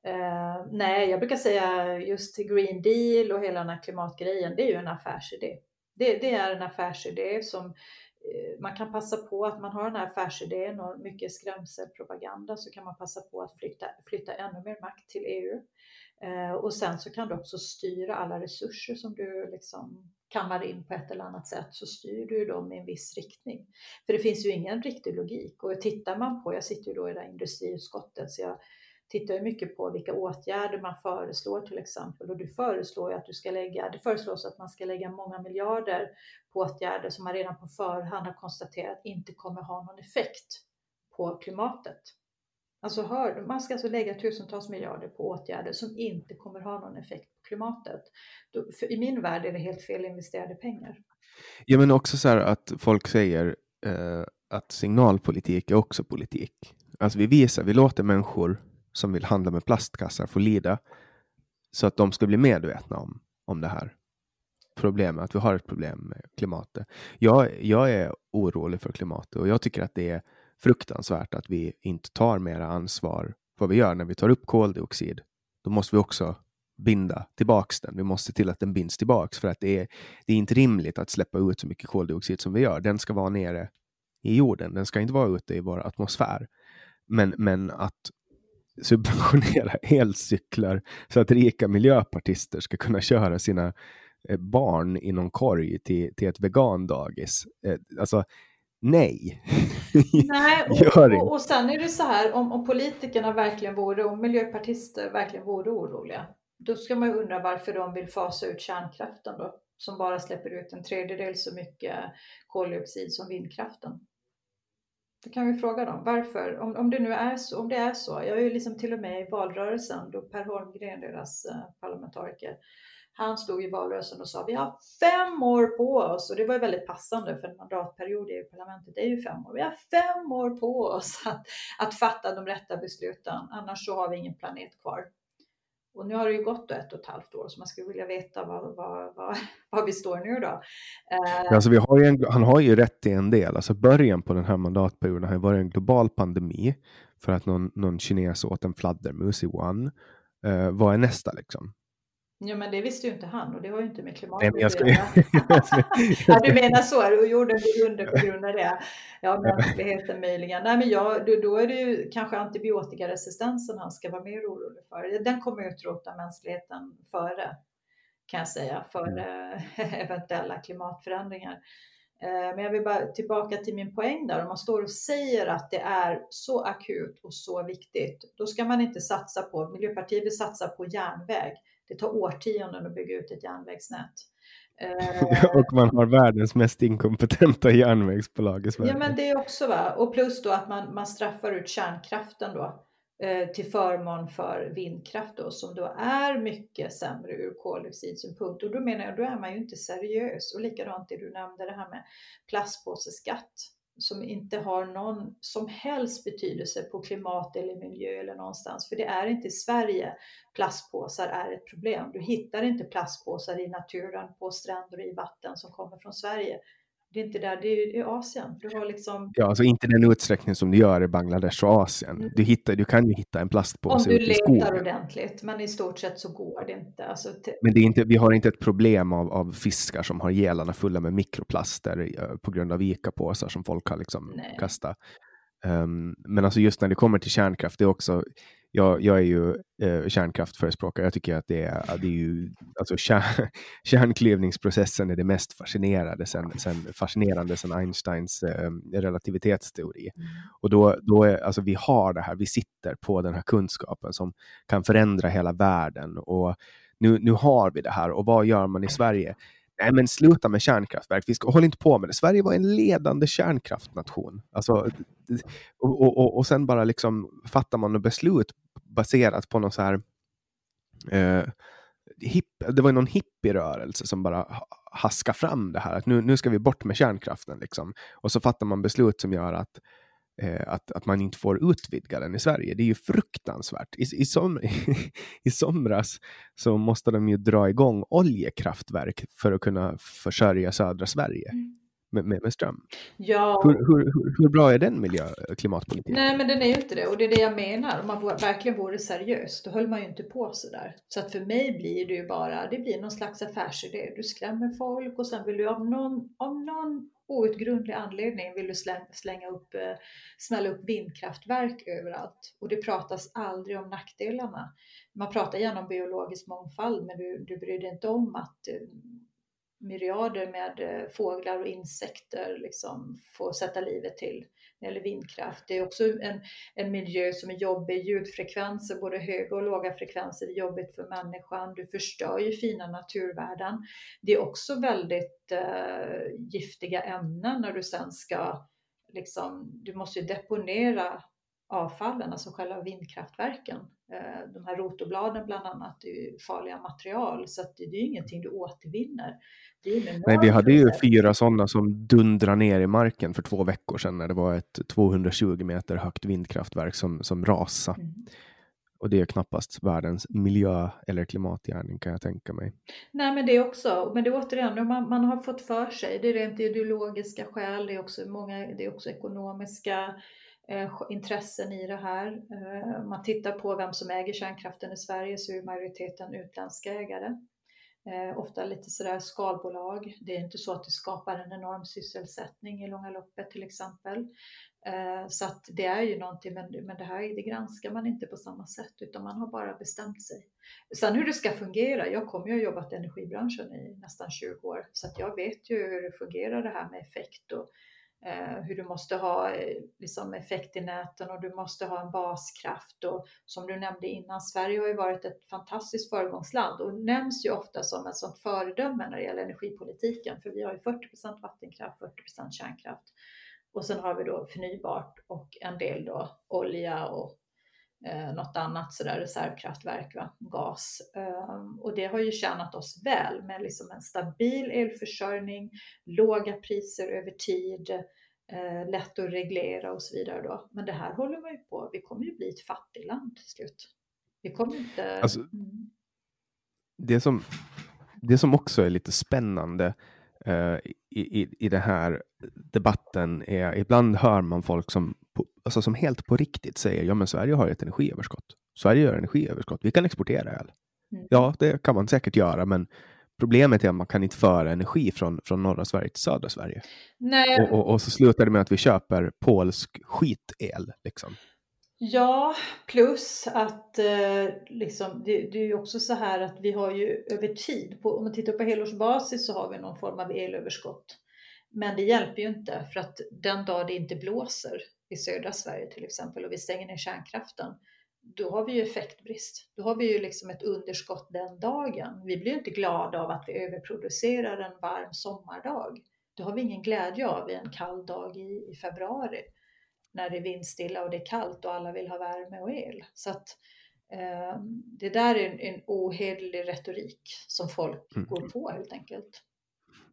Eh, nej, jag brukar säga just Green Deal och hela den här klimatgrejen, det är ju en affärsidé. Det, det är en affärsidé som Eh, man kan passa på att man har den här affärsidén och mycket skrämselpropaganda så kan man passa på att flytta, flytta ännu mer makt till EU. Eh, och sen så kan du också styra alla resurser som du liksom kammar in på ett eller annat sätt så styr du dem i en viss riktning. För det finns ju ingen riktig logik och tittar man på, jag sitter ju då i det här industriutskottet så jag tittar ju mycket på vilka åtgärder man föreslår till exempel och du föreslår ju att du ska lägga, det föreslås att man ska lägga många miljarder på åtgärder som man redan på förhand har konstaterat inte kommer ha någon effekt på klimatet. Alltså hör, man ska alltså lägga tusentals miljarder på åtgärder som inte kommer ha någon effekt på klimatet. I min värld är det helt fel investerade pengar. Ja, men också så här att folk säger eh, att signalpolitik är också politik. Alltså vi visar, vi låter människor som vill handla med plastkassar får lida så att de ska bli medvetna om, om det här problemet, att vi har ett problem med klimatet. Jag, jag är orolig för klimatet och jag tycker att det är fruktansvärt att vi inte tar mera ansvar för vad vi gör när vi tar upp koldioxid. Då måste vi också binda tillbaks den. Vi måste se till att den binds tillbaks för att det är, det är inte rimligt att släppa ut så mycket koldioxid som vi gör. Den ska vara nere i jorden. Den ska inte vara ute i vår atmosfär. Men, men att subventionera elcyklar så att rika miljöpartister ska kunna köra sina eh, barn i någon korg till, till ett vegandagis. Eh, alltså, nej. Nej, och, och, och sen är det så här, om, om politikerna verkligen vore, om miljöpartister verkligen vore oroliga, då ska man ju undra varför de vill fasa ut kärnkraften då, som bara släpper ut en tredjedel så mycket koldioxid som vindkraften. Då kan vi fråga dem. Varför? Om, om det nu är så, om det är så. Jag är ju liksom till och med i valrörelsen då Per Holmgren, deras eh, parlamentariker, han stod i valrörelsen och sa vi har fem år på oss och det var ju väldigt passande för en mandatperiod i parlamentet det är ju fem år. Vi har fem år på oss att, att fatta de rätta besluten, annars så har vi ingen planet kvar. Och nu har det ju gått ett och ett halvt år så man skulle vilja veta var, var, var, var vi står nu då. Eh. Alltså vi har en, han har ju rätt i en del. Alltså början på den här mandatperioden har varit en global pandemi för att någon, någon kines åt en fladdermus i Wuhan. Eh, vad är nästa liksom? Ja, men det visste ju inte han och det har ju inte med klimatet att göra. ja, du menar så, och jorden blir under på grund av det. Ja, mänskligheten möjligen. Nej, men ja, då är det ju kanske antibiotikaresistensen han ska vara mer orolig för. Den kommer ju utrota mänskligheten före, kan jag säga, före eventuella klimatförändringar. Eh, men jag vill bara tillbaka till min poäng där. Om man står och säger att det är så akut och så viktigt, då ska man inte satsa på, Miljöpartiet vill satsa på järnväg. Det tar årtionden att bygga ut ett järnvägsnät. Eh, och man har världens mest inkompetenta järnvägsbolag i Sverige. Ja, men det är också va. Och plus då att man, man straffar ut kärnkraften då eh, till förmån för vindkraft då, som då är mycket sämre ur koldioxidsynpunkt. Och då menar jag, då är man ju inte seriös. Och likadant det du nämnde, det här med plastpåseskatt som inte har någon som helst betydelse på klimat eller miljö eller någonstans. För det är inte i Sverige plastpåsar är ett problem. Du hittar inte plastpåsar i naturen, på stränder och i vatten som kommer från Sverige. Det är inte där, det är i Asien. Du har liksom... Ja, alltså inte den utsträckning som du gör i Bangladesh och Asien. Mm. Du, hittar, du kan ju hitta en plastpåse Om du letar ordentligt, men i stort sett så går det inte. Alltså, men det är inte, vi har inte ett problem av, av fiskar som har gelarna fulla med mikroplaster uh, på grund av ICA-påsar som folk har liksom kastat. Um, men alltså just när det kommer till kärnkraft, det är också jag, jag är ju eh, kärnkraftförespråkare. Jag tycker att det är, det är ju, alltså kärn, kärnklyvningsprocessen är det mest fascinerande sen, sen, fascinerande sen Einsteins eh, relativitetsteori. Mm. Och då, då är, alltså vi har det här, vi sitter på den här kunskapen som kan förändra hela världen. Och nu, nu har vi det här och vad gör man i Sverige? Nej, men sluta med kärnkraftverk. Vi ska, håll inte på med det. Sverige var en ledande kärnkraftnation. Alltså, och, och, och sen bara liksom fattar man beslut baserat på någon så här eh, hip, det var någon hippierörelse som bara haska fram det här att nu, nu ska vi bort med kärnkraften. Liksom. Och så fattar man beslut som gör att eh, att, att man inte får utvidga den i Sverige. Det är ju fruktansvärt. I, i, som, I somras så måste de ju dra igång oljekraftverk för att kunna försörja södra Sverige. Mm. Med, med, med, ström. Ja. Hur, hur, hur, hur, bra är den miljö klimatpolitiken? Nej, men den är ju inte det. Och det är det jag menar. Om man verkligen vore seriös, då höll man ju inte på så där. Så att för mig blir det ju bara, det blir någon slags affärsidé. Du skrämmer folk och sen vill du av någon, av någon outgrundlig anledning vill du slänga, upp, eh, smälla upp vindkraftverk överallt. Och det pratas aldrig om nackdelarna. Man pratar gärna om biologisk mångfald, men du, du bryr dig inte om att eh, myriader med eh, fåglar och insekter liksom får sätta livet till eller vindkraft. Det är också en, en miljö som är jobbig, ljudfrekvenser, både höga och låga frekvenser är jobbigt för människan. Du förstör ju fina naturvärden. Det är också väldigt eh, giftiga ämnen när du sen ska, liksom, du måste ju deponera avfallen, alltså själva vindkraftverken. Eh, de här rotorbladen bland annat är ju farliga material så att det är ju ingenting du återvinner. Nej, vi hade ju fyra sådana som dundrade ner i marken för två veckor sedan när det var ett 220 meter högt vindkraftverk som, som rasade. Mm. Och det är knappast världens miljö eller klimatgärning kan jag tänka mig. Nej, men det är också, men det är återigen, man, man har fått för sig, det är rent ideologiska skäl, det är också, många, det är också ekonomiska Eh, intressen i det här. Om man tittar på vem som äger kärnkraften i Sverige så är majoriteten utländska ägare. Eh, ofta lite sådär skalbolag. Det är inte så att det skapar en enorm sysselsättning i långa loppet till exempel. Så att det är ju någonting, men, det här det granskar man inte på samma sätt utan man har bara bestämt sig. Sen hur det ska fungera, jag kommer ju ha jobbat i energibranschen i nästan 20 år så att jag vet ju hur det fungerar det här med effekt och Eh, hur du måste ha eh, liksom, effekt i näten och du måste ha en baskraft. Och som du nämnde innan, Sverige har ju varit ett fantastiskt föregångsland och nämns ju ofta som ett sådant föredöme när det gäller energipolitiken. För vi har ju 40% vattenkraft, 40% kärnkraft och sen har vi då förnybart och en del då olja och eh, något annat sådär reservkraftverk, va? gas. Um, och det har ju tjänat oss väl med liksom en stabil elförsörjning, låga priser över tid, eh, lätt att reglera och så vidare. Då. Men det här håller man ju på, vi kommer ju bli ett fattigland till slut. Vi kommer inte... Alltså, mm. det, som, det som också är lite spännande uh, i, i, i den här debatten är ibland hör man folk som alltså som helt på riktigt säger ja men Sverige har ett energiöverskott. Sverige gör energiöverskott. Vi kan exportera el. Mm. Ja, det kan man säkert göra, men problemet är att man kan inte föra energi från, från norra Sverige till södra Sverige. Nej. Och, och, och så slutar det med att vi köper polsk skitel. Liksom. Ja, plus att eh, liksom, det, det, är ju också så här att vi har ju över tid, på, om man tittar på helårsbasis så har vi någon form av elöverskott. Men det hjälper ju inte för att den dag det inte blåser i södra Sverige till exempel och vi stänger ner kärnkraften, då har vi ju effektbrist. Då har vi ju liksom ett underskott den dagen. Vi blir inte glada av att vi överproducerar en varm sommardag. Det har vi ingen glädje av i en kall dag i, i februari när det är vindstilla och det är kallt och alla vill ha värme och el. Så att eh, det där är en, en ohederlig retorik som folk mm. går på helt enkelt.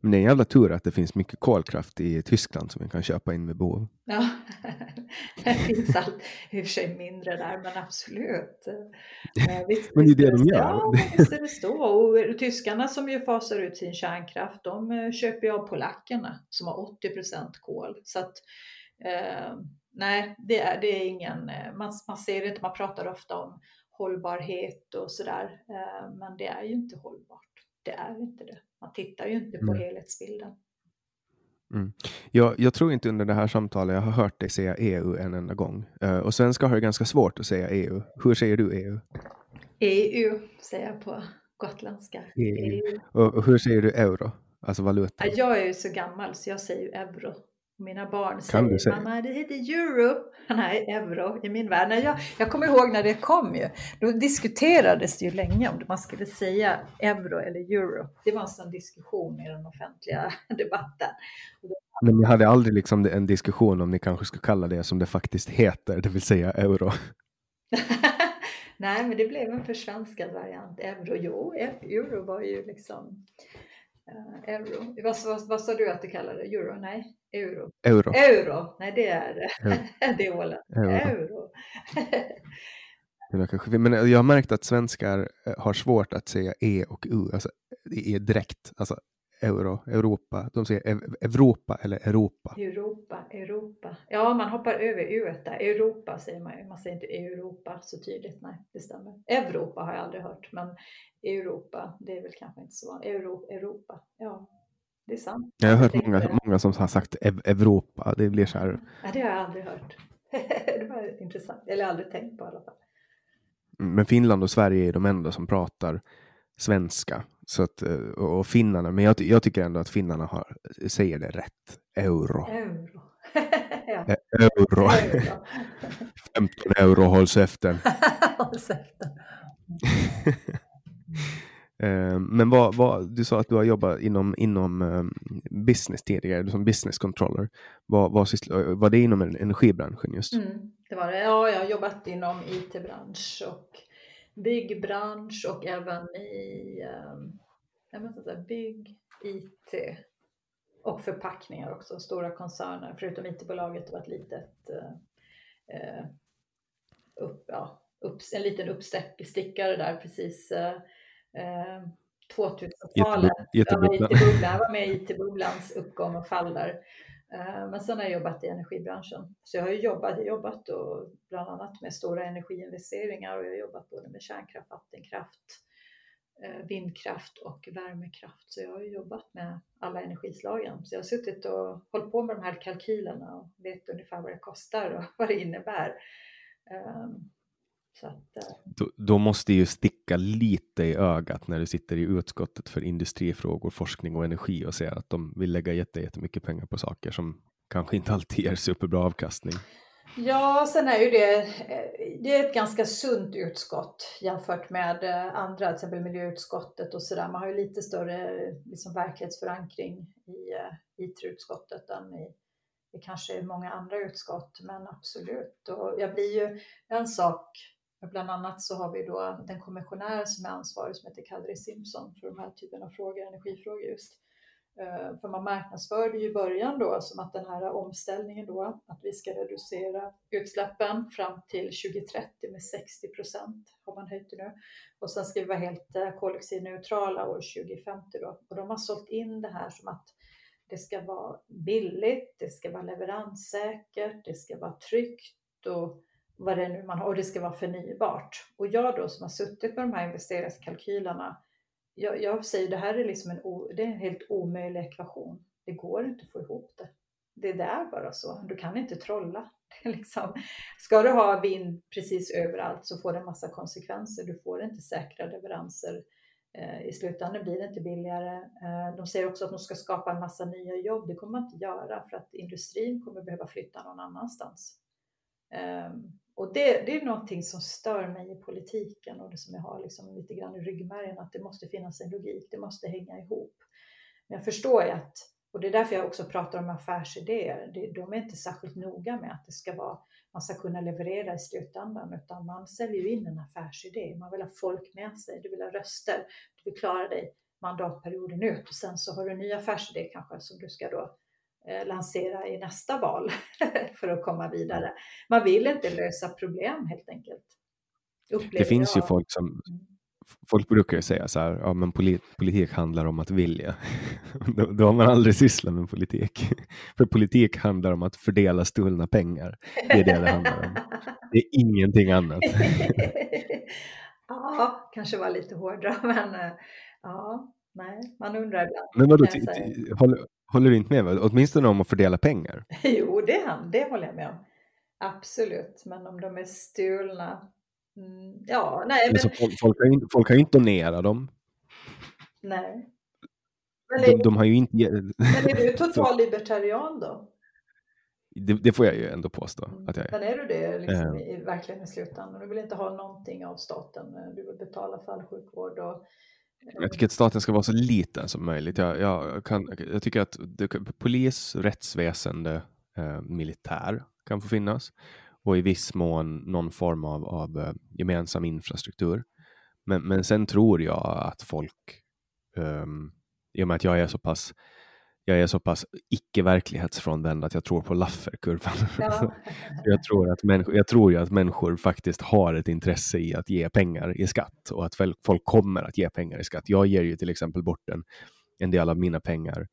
Men det är en jävla tur att det finns mycket kolkraft i Tyskland som vi kan köpa in med behov. Ja, det finns allt, i och för sig mindre där, men absolut. Eh, visst, men det är det de gör. Ja, visst är det så. Och tyskarna som ju fasar ut sin kärnkraft, de eh, köper ju av polackerna som har 80 procent kol. Så att, eh, nej, det är, det är ingen, eh, man, man ser det inte, man pratar ofta om hållbarhet och sådär, eh, men det är ju inte hållbart. Det är inte det. Man tittar ju inte på mm. helhetsbilden. Mm. Jag, jag, tror inte under det här samtalet jag har hört dig säga EU en enda gång. Uh, och svenskar har det ganska svårt att säga EU. Hur säger du EU? EU säger jag på gotländska. EU. EU. Och, och, hur säger du euro? Alltså valuta? Jag är ju så gammal så jag säger ju euro. Mina barn säger, säga? mamma det heter euro. Nej, euro i min värld. Nej, jag, jag kommer ihåg när det kom ju. Då diskuterades det ju länge om man skulle säga euro eller euro. Det var en sån diskussion i den offentliga debatten. Men ni hade aldrig liksom en diskussion om ni kanske skulle kalla det som det faktiskt heter, det vill säga euro? Nej, men det blev en försvenskad variant. Euro, jo, euro var ju liksom Uh, euro. Vad, vad, vad sa du att du kallade det? Euro? Nej, euro. Euro. Euro. Nej, det är det. det är Åland. Euro. euro. Men jag har märkt att svenskar eh, har svårt att säga E och U, alltså E direkt. Alltså euro, Europa. De säger Europa eller Europa. Europa, Europa. Ja, man hoppar över U där. Europa säger man ju. Man säger inte Europa så tydligt. Nej, det stämmer. Europa har jag aldrig hört, men Europa, det är väl kanske inte så. Euro, Europa, ja. Det är sant. Jag har hört många, många som har sagt Europa. Det blir så här. Ja, det har jag aldrig hört. det var intressant. Eller aldrig tänkt på i alla fall. Men Finland och Sverige är de enda som pratar svenska. Så att, eh, och finnarna, men jag, jag tycker ändå att finnarna har, säger det rätt. Euro. Euro. ja. E, euro. euro. 15 euro hålls efter. hålls efter. Eh, men vad, vad, du sa att du har jobbat inom, inom eh, business tidigare, som business controller. Vad, vad eh, var det inom energibranschen just? Mm, det var det. Ja, jag har jobbat inom IT-bransch och byggbransch och även i ehm, jag måste säga, bygg, IT och förpackningar också. Stora koncerner, förutom IT-bolaget var ett litet upp, ja, upp, en liten uppstickare där precis uh, 2000-talet. Jättebubblan. Ja, jag var med i IT-bubblans uppgång och fall där. Eh, men sen har jag jobbat i energibranschen. Så jag har jobbat, jobbat och bland annat med stora energiinvesteringar och jag har jobbat både med kärnkraft, vattenkraft, eh, vindkraft och värmekraft. Så jag har jobbat med alla energislagen. Så jag har suttit och hållit på med de här kalkylerna och vet ungefär vad det kostar och vad det innebär. Att, eh, då, då, måste ju sticka lite i ögat när du sitter i utskottet för industrifrågor, forskning och energi och ser att de vill lägga jättemycket pengar på saker som kanske inte alltid ger superbra avkastning. Ja, sen är ju det, eh, det är ett ganska sunt utskott jämfört med eh, andra, till exempel miljöutskottet och sådär. Man har ju lite större liksom, verklighetsförankring i IT-utskottet än i, i kanske många andra utskott, men absolut. Och jag blir ju en sak Bland annat så har vi då den kommissionär som är ansvarig som heter Kadri Simpson för de här typen av frågor, energifrågor just. Eh, för man marknadsförde ju i början då som att den här omställningen då, att vi ska reducera utsläppen fram till 2030 med 60 procent har man höjt det nu. Och sen ska vi vara helt eh, koldioxidneutrala år 2050 då. Och de har sålt in det här som att det ska vara billigt, det ska vara leveranssäkert, det ska vara tryggt och vad det nu man har, och det ska vara förnybart. Och jag då som har suttit med de här investeringskalkylerna, jag, jag säger det här är liksom en, det är en helt omöjlig ekvation. Det går inte att få ihop det. Det är bara så. Du kan inte trolla. liksom, ska du ha vind precis överallt så får det en massa konsekvenser. Du får inte säkra leveranser eh, I slutändan blir det inte billigare. Eh, de säger också att de ska skapa en massa nya jobb. Det kommer man inte göra för att industrin kommer behöva flytta någon annanstans. Ehm, och det, det är någonting som stör mig i politiken och det som jag har liksom lite grann i ryggmärgen, att det måste finnas en logik, det måste hänga ihop. Men jag förstår ju att, och det är därför jag också pratar om affärsidéer, de är inte särskilt noga med att det ska vara, man ska kunna leverera i slutändan, utan man säljer ju in en affärsidé, man vill ha folk med sig, du vill ha röster, du vill klara dig mandatperioden ut och sen så har du en ny affärsidé kanske som du ska då lansera i nästa val för att komma vidare. Man vill inte lösa problem helt enkelt. Upplever det finns jag. ju folk som mm. Folk brukar ju säga så här, ja men polit, politik handlar om att vilja. då, då har man aldrig sysslat med politik. För politik handlar om att fördela stulna pengar. Det är det det handlar om. Det är ingenting annat. ja, kanske var lite hårdare, men eh, ja, nej, man undrar ibland. Men vadå, håller, du inte med? Va? Åtminstone om att fördela pengar. jo, det, det håller jag med om. Absolut, men om de är stulna. Mm, ja, nej. Men... folk, folk, kan ju, folk kan ju inte donera dem. Nej. Men är, de, har ju inte... men är du total libertarian då? Det, det, får jag ju ändå påstå mm. att jag är. Men är du det liksom, uh. i, verkligen i slutändan? Du vill inte ha någonting av staten. Du vill betala för all sjukvård och jag tycker att staten ska vara så liten som möjligt. Jag, jag, kan, jag tycker att det, polis, rättsväsende, eh, militär kan få finnas och i viss mån någon form av, av eh, gemensam infrastruktur. Men, men sen tror jag att folk, um, i och med att jag är så pass jag är så pass icke-verklighetsfrånvänd att jag tror på Lafferkurvan. Ja. jag, tror att människor, jag tror ju att människor faktiskt har ett intresse i att ge pengar i skatt och att folk kommer att ge pengar i skatt. Jag ger ju till exempel bort en, en del av mina pengar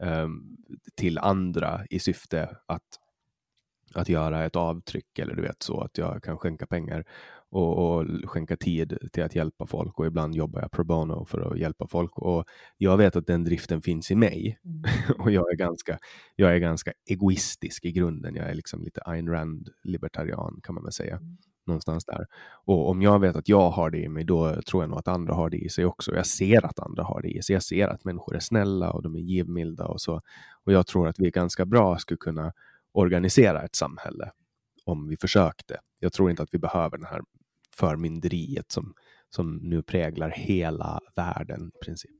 um, till andra i syfte att, att göra ett avtryck eller du vet så att jag kan skänka pengar och, och, skänka tid till att hjälpa folk och ibland jobbar jag pro bono för att hjälpa folk och jag vet att den driften finns i mig mm. och jag är, ganska, jag är ganska egoistisk i grunden. Jag är liksom lite Ayn Rand libertarian kan man väl säga. Mm. Någonstans där. Och om jag vet att jag har det i mig, då tror jag nog att andra har det i sig också. Jag ser att andra har det i sig. Jag ser att människor är snälla och de är givmilda och så. Och jag tror att vi ganska bra skulle kunna organisera ett samhälle om vi försökte. Jag tror inte att vi behöver den här förmynderiet som, som nu präglar hela världen i princip.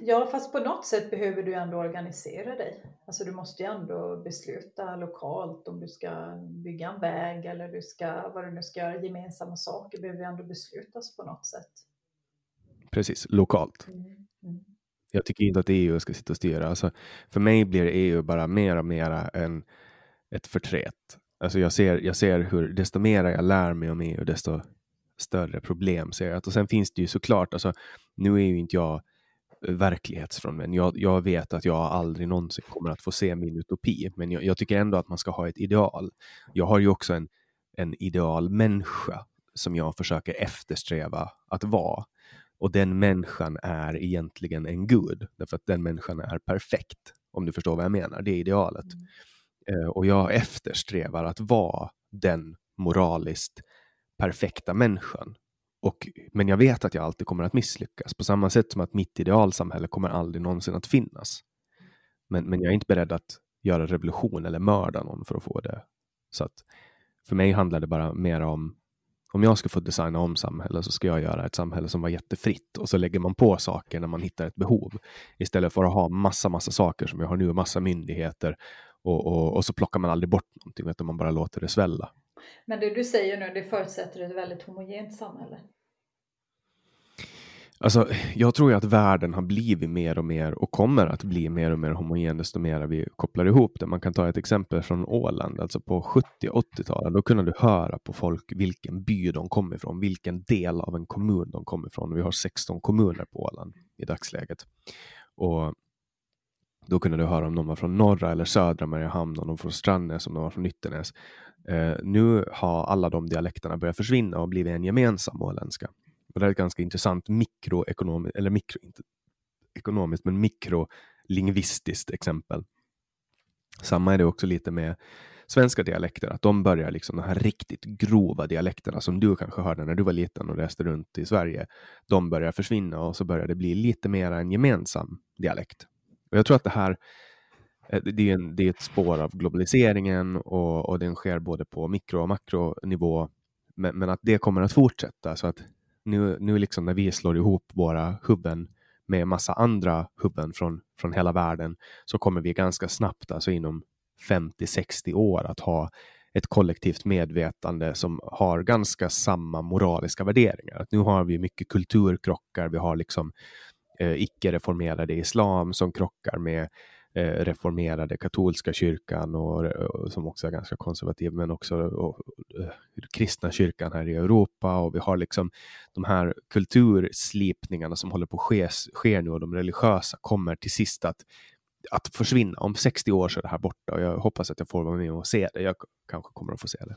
Ja, fast på något sätt behöver du ändå organisera dig. Alltså du måste ju ändå besluta lokalt om du ska bygga en väg eller du ska, vad du nu ska göra, gemensamma saker behöver ju ändå beslutas på något sätt. Precis, lokalt. Mm. Mm. Jag tycker inte att EU ska sitta och styra. Alltså, för mig blir EU bara mer och mer en, ett förtret. Alltså jag ser, jag ser hur desto mer jag lär mig om EU, desto större problem ser jag. Och sen finns det ju såklart, alltså, nu är ju inte jag eh, verklighetsfrånvänd. Jag, jag vet att jag aldrig någonsin kommer att få se min utopi, men jag, jag, tycker ändå att man ska ha ett ideal. Jag har ju också en, en idealmänniska som jag försöker eftersträva att vara. Och den människan är egentligen en gud, därför att den människan är perfekt, om du förstår vad jag menar. Det är idealet. Mm. Eh, och jag eftersträvar att vara den moraliskt perfekta människan. Och, men jag vet att jag alltid kommer att misslyckas, på samma sätt som att mitt idealsamhälle kommer aldrig någonsin att finnas. Men, men jag är inte beredd att göra revolution eller mörda någon för att få det. Så att för mig handlar det bara mer om om jag ska få designa om samhället så ska jag göra ett samhälle som var jättefritt och så lägger man på saker när man hittar ett behov istället för att ha massa, massa saker som jag har nu, massa myndigheter och, och, och, så plockar man aldrig bort någonting utan man bara låter det svälla. Men det du säger nu, det förutsätter ett väldigt homogent samhälle? Alltså, jag tror ju att världen har blivit mer och mer och kommer att bli mer och mer homogen desto mer vi kopplar ihop det. Man kan ta ett exempel från Åland, alltså på 70 80-talet. Då kunde du höra på folk vilken by de kom ifrån, vilken del av en kommun de kom ifrån. Vi har 16 kommuner på Åland i dagsläget. Och då kunde du höra om de var från norra eller södra Mariehamn, om de var från Strandnäs, om de var från Ytternäs. Eh, nu har alla de dialekterna börjat försvinna och blivit en gemensam åländska. Och det är ett ganska intressant mikroekonomiskt, eller mikro, inte ekonomiskt, men mikrolingvistiskt exempel. Samma är det också lite med svenska dialekter, att de börjar liksom de här riktigt grova dialekterna som du kanske hörde när du var liten och reste runt i Sverige. De börjar försvinna och så börjar det bli lite mer en gemensam dialekt. Och jag tror att det här eh, det är, en, det är ett spår av globaliseringen och, och den sker både på mikro och makronivå. Men, men att det kommer att fortsätta så att nu, nu liksom när vi slår ihop våra hubben med massa andra hubben från, från hela världen så kommer vi ganska snabbt, alltså inom 50-60 år, att ha ett kollektivt medvetande som har ganska samma moraliska värderingar. Att nu har vi mycket kulturkrockar, vi har liksom eh, icke-reformerade islam som krockar med Eh, reformerade katolska kyrkan och, och, som också är ganska konservativ, men också och, eh, kristna kyrkan här i Europa och vi har liksom de här kulturslipningarna som håller på att ske, ske nu och de religiösa kommer till sist att att försvinna. Om 60 år så är det här borta och jag hoppas att jag får vara med och se det. Jag kanske kommer att få se det.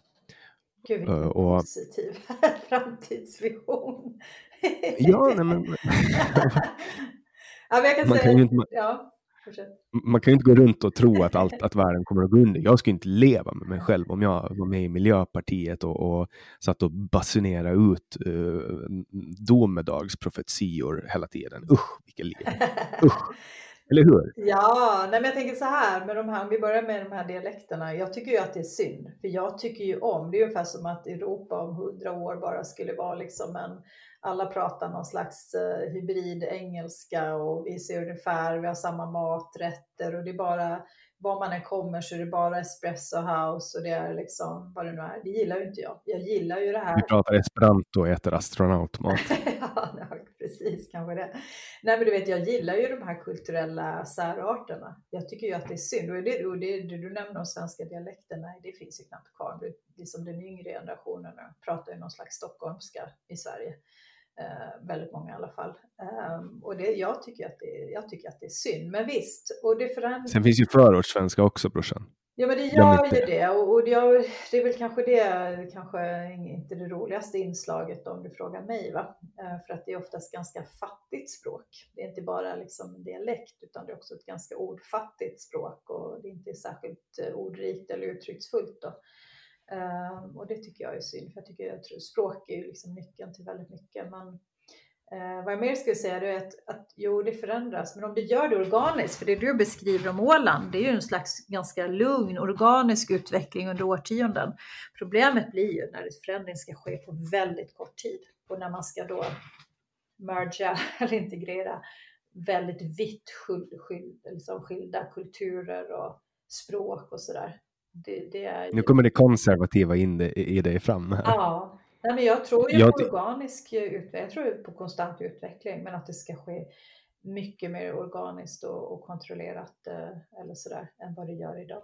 Gud, vilken uh, och... positiv framtidsvision. Ja, nej men... ja, men jag kan man säga... Kan ju inte... ja. Man kan ju inte gå runt och tro att, allt, att världen kommer att gå under. Jag skulle inte leva med mig själv om jag var med i Miljöpartiet och, och satt och basunerade ut uh, domedagsprofetior hela tiden. Usch, vilket liv. Usch. Eller hur? Ja, nej men jag tänker så här, med de här, om vi börjar med de här dialekterna. Jag tycker ju att det är synd, för jag tycker ju om, det är ungefär som att Europa om hundra år bara skulle vara liksom en alla pratar någon slags eh, hybrid engelska och vi ser ungefär, vi har samma maträtter och det är bara var man än kommer så är det bara espresso house och det är liksom vad det nu är. Det gillar ju inte jag. Jag gillar ju det här. Vi pratar esperanto och äter astronautmat. ja, precis, kanske det. Nej, men du vet, jag gillar ju de här kulturella särarterna. Jag tycker ju att det är synd. Och det, och det, det du nämner om svenska dialekter, nej, det finns ju knappt kvar. Liksom den yngre generationen pratar ju någon slags stockholmska i Sverige. Eh, väldigt många i alla fall. Eh, och det, jag, tycker att det, jag tycker att det är synd. Men visst, och det förändras. Sen finns ju förortssvenska också brorsan. Ja men det gör ju det och, och det, gör, det är väl kanske det, kanske inte det roligaste inslaget om du frågar mig. Va? Eh, för att det är oftast ganska fattigt språk. Det är inte bara liksom en dialekt utan det är också ett ganska ordfattigt språk och det är inte särskilt eh, ordrikt eller uttrycksfullt. Då. Um, och det tycker jag är synd, för jag tycker att språk är ju liksom nyckeln till väldigt mycket. Men uh, vad jag mer skulle säga är att, att jo, det förändras, men om du gör det organiskt, för det du beskriver om Åland, det är ju en slags ganska lugn, organisk utveckling under årtionden. Problemet blir ju när förändring ska ske på väldigt kort tid och när man ska då merga eller integrera väldigt vitt skilda, liksom skilda kulturer och språk och sådär. Det, det är ju... Nu kommer det konservativa in det, i dig fram här. Ja, Nej, men jag tror ju jag på organisk utveckling, jag tror på konstant utveckling, men att det ska ske mycket mer organiskt och, och kontrollerat eh, eller sådär än vad det gör idag.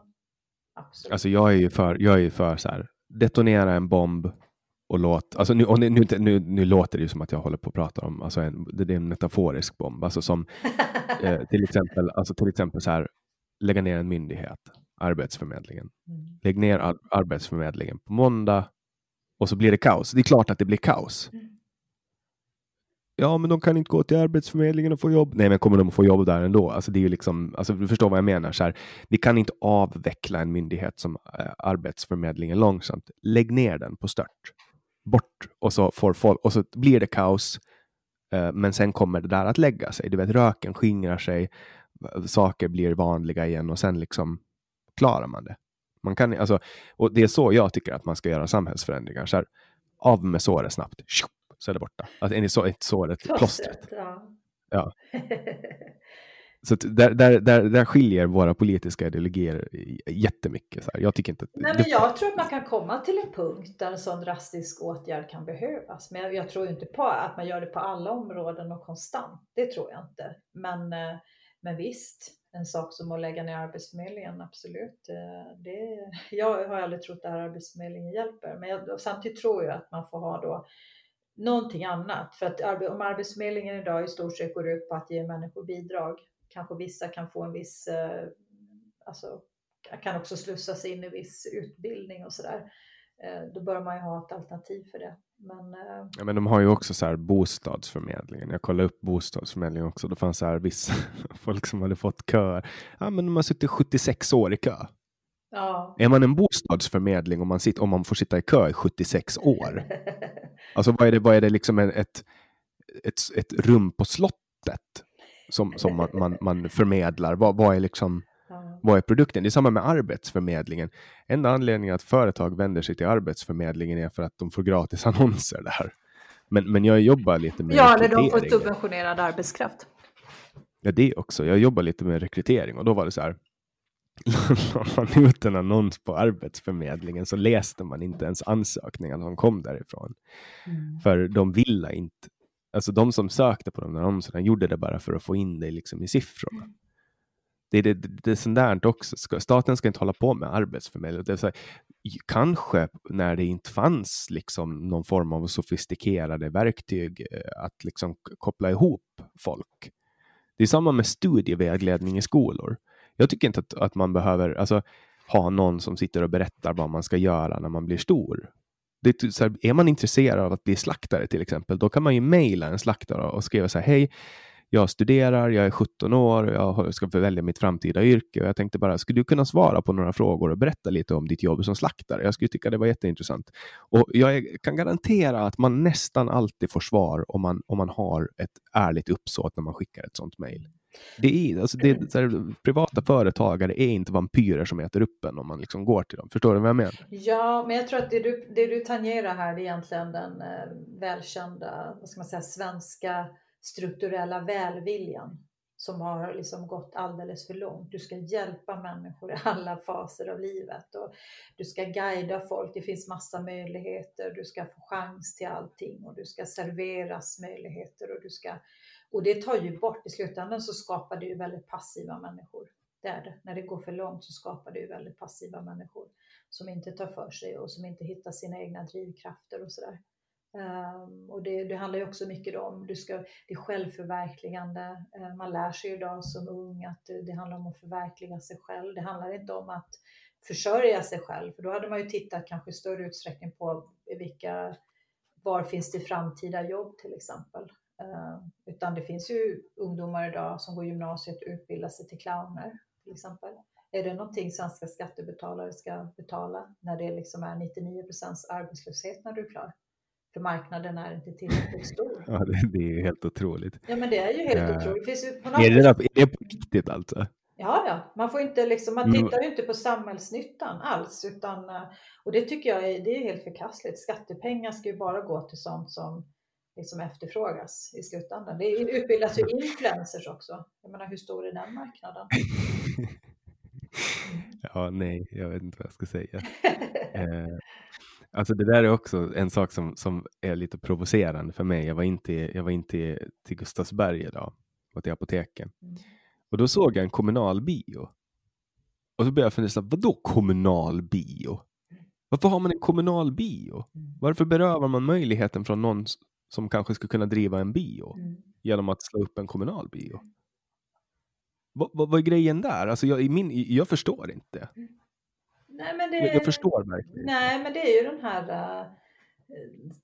Absolut. Alltså jag är ju för, jag är ju för så här, detonera en bomb och låt, alltså nu, och nu, nu, nu, nu låter det ju som att jag håller på att prata om, alltså en, det är en metaforisk bomb, alltså som eh, till exempel, alltså till exempel så här, lägga ner en myndighet Arbetsförmedlingen. Mm. Lägg ner ar Arbetsförmedlingen på måndag och så blir det kaos. Det är klart att det blir kaos. Mm. Ja, men de kan inte gå till Arbetsförmedlingen och få jobb. Nej, men kommer de att få jobb där ändå? Alltså, det är ju liksom, alltså, du förstår vad jag menar. Så här, vi kan inte avveckla en myndighet som äh, Arbetsförmedlingen långsamt. Lägg ner den på stört. Bort och så får folk och så blir det kaos. Äh, men sen kommer det där att lägga sig. Du vet, röken skingrar sig. Saker blir vanliga igen och sen liksom klarar man det. Man kan, alltså, och det är så jag tycker att man ska göra samhällsförändringar. Så här, av med såret snabbt, så är det borta. Alltså, är så, ett såret, plåstret. Ja. ja. Så där, där, där, där skiljer våra politiska ideologier jättemycket. Så här. Jag, tycker inte Nej, men jag tror att man kan komma till en punkt där en sån drastisk åtgärd kan behövas. Men jag, jag, tror inte på att man gör det på alla områden och konstant. Det tror jag inte. Men, eh, men visst, en sak som att lägga ner Arbetsförmedlingen, absolut. Eh, det, jag har aldrig trott att Arbetsförmedlingen hjälper, men jag, samtidigt tror jag att man får ha då någonting annat. För att om Arbetsförmedlingen idag i stort sett går ut på att ge människor bidrag, kanske vissa kan få en viss, eh, alltså kan också slussas in i viss utbildning och sådär. Eh, då bör man ju ha ett alternativ för det. Men, eh, ja, men de har ju också så här bostadsförmedlingen. Jag kollade upp bostadsförmedlingen också. Det fanns så här vissa folk som hade fått köer. Ja, men de har suttit 76 år i kö. Ja. Är man en bostadsförmedling om man, sitter, om man får sitta i kö i 76 år? Alltså vad är det, vad är det liksom ett, ett, ett rum på slottet som, som man, man, man förmedlar? Vad, vad, är liksom. Vad är produkten? Det är samma med Arbetsförmedlingen. Enda anledningen att företag vänder sig till Arbetsförmedlingen är för att de får gratis annonser där. Men, men jag jobbar lite med ja, eller de får subventionerad arbetskraft. Ja, det också. Jag jobbar lite med rekrytering och då var det så här. La man ut en annons på Arbetsförmedlingen så läste man inte ens ansökningarna som kom därifrån. För de ville inte, alltså de som sökte på de där annonserna gjorde det bara för att få in det liksom i siffrorna. Är det, det, det är sånt där också. Staten ska inte hålla på med arbetsförmedling. Det är så här, kanske när det inte fanns liksom någon form av sofistikerade verktyg eh, att liksom koppla ihop folk. Det är samma med studievägledning i skolor. Jag tycker inte att, att man behöver alltså, ha någon som sitter och berättar vad man ska göra när man blir stor. Det är, så här, är man intresserad av att bli slaktare till exempel, då kan man ju mejla en slaktare och skriva så här, hej, jag studerar, jag är 17 år, och jag ska välja mitt framtida yrke och jag tänkte bara, skulle du kunna svara på några frågor och berätta lite om ditt jobb som slaktare? Jag skulle tycka det var jätteintressant. Och jag kan garantera att man nästan alltid får svar om man, om man har ett ärligt uppsåt när man skickar ett sånt mejl. Det är, alltså det, är så här, privata företagare är inte vampyrer som äter upp en om man liksom går till dem. Förstår du vad jag menar? Ja, men jag tror att det du, det du tangerar här är egentligen den eh, välkända, vad ska man säga, svenska strukturella välviljan som har liksom gått alldeles för långt. Du ska hjälpa människor i alla faser av livet och du ska guida folk. Det finns massa möjligheter. Du ska få chans till allting och du ska serveras möjligheter och du ska och det tar ju bort i slutändan så skapar det ju väldigt passiva människor. Det är det. När det går för långt så skapar det ju väldigt passiva människor som inte tar för sig och som inte hittar sina egna drivkrafter och sådär. Um, och det, det handlar ju också mycket om du ska, det är självförverkligande. Uh, man lär sig idag som ung att det, det handlar om att förverkliga sig själv. Det handlar inte om att försörja sig själv, för då hade man ju tittat kanske i större utsträckning på vilka, var finns det framtida jobb till exempel. Uh, utan det finns ju ungdomar idag som går gymnasiet och utbildar sig till clowner till exempel. Är det någonting svenska skattebetalare ska betala när det liksom är 99% arbetslöshet när du är klar? För marknaden är inte tillräckligt stor. Ja, det, det är ju helt otroligt. Ja, men det är ju helt Ja. otroligt. Det finns ju på något Är det, är det på riktigt alltså? Ja, ja, man får inte liksom, man Mm. tittar ju inte på samhällsnyttan alls, utan eh, och det tycker jag är, det är helt förkastligt. Skattepengar ska ju bara gå till sånt som liksom efterfrågas i slutändan. Det utbildas ju influencers också. Jag menar, hur stor är den marknaden? Ja, nej, jag vet inte vad jag ska säga. Eh, alltså det där är också en sak som, som är lite provocerande för mig. Jag var inte, jag var inte till Gustavsberg idag och till apoteket. Mm. Och då såg jag en kommunal bio. Och så började jag fundera, vadå kommunal bio? Varför har man en kommunal bio? Mm. Varför berövar man möjligheten från någon som kanske skulle kunna driva en bio Mm. genom att slå upp en kommunal bio? Vad, vad, vad är grejen där? Alltså jag, min, jag förstår inte. Nej, men det, Jag, jag förstår verkligen. Nej, men det är ju den här eh,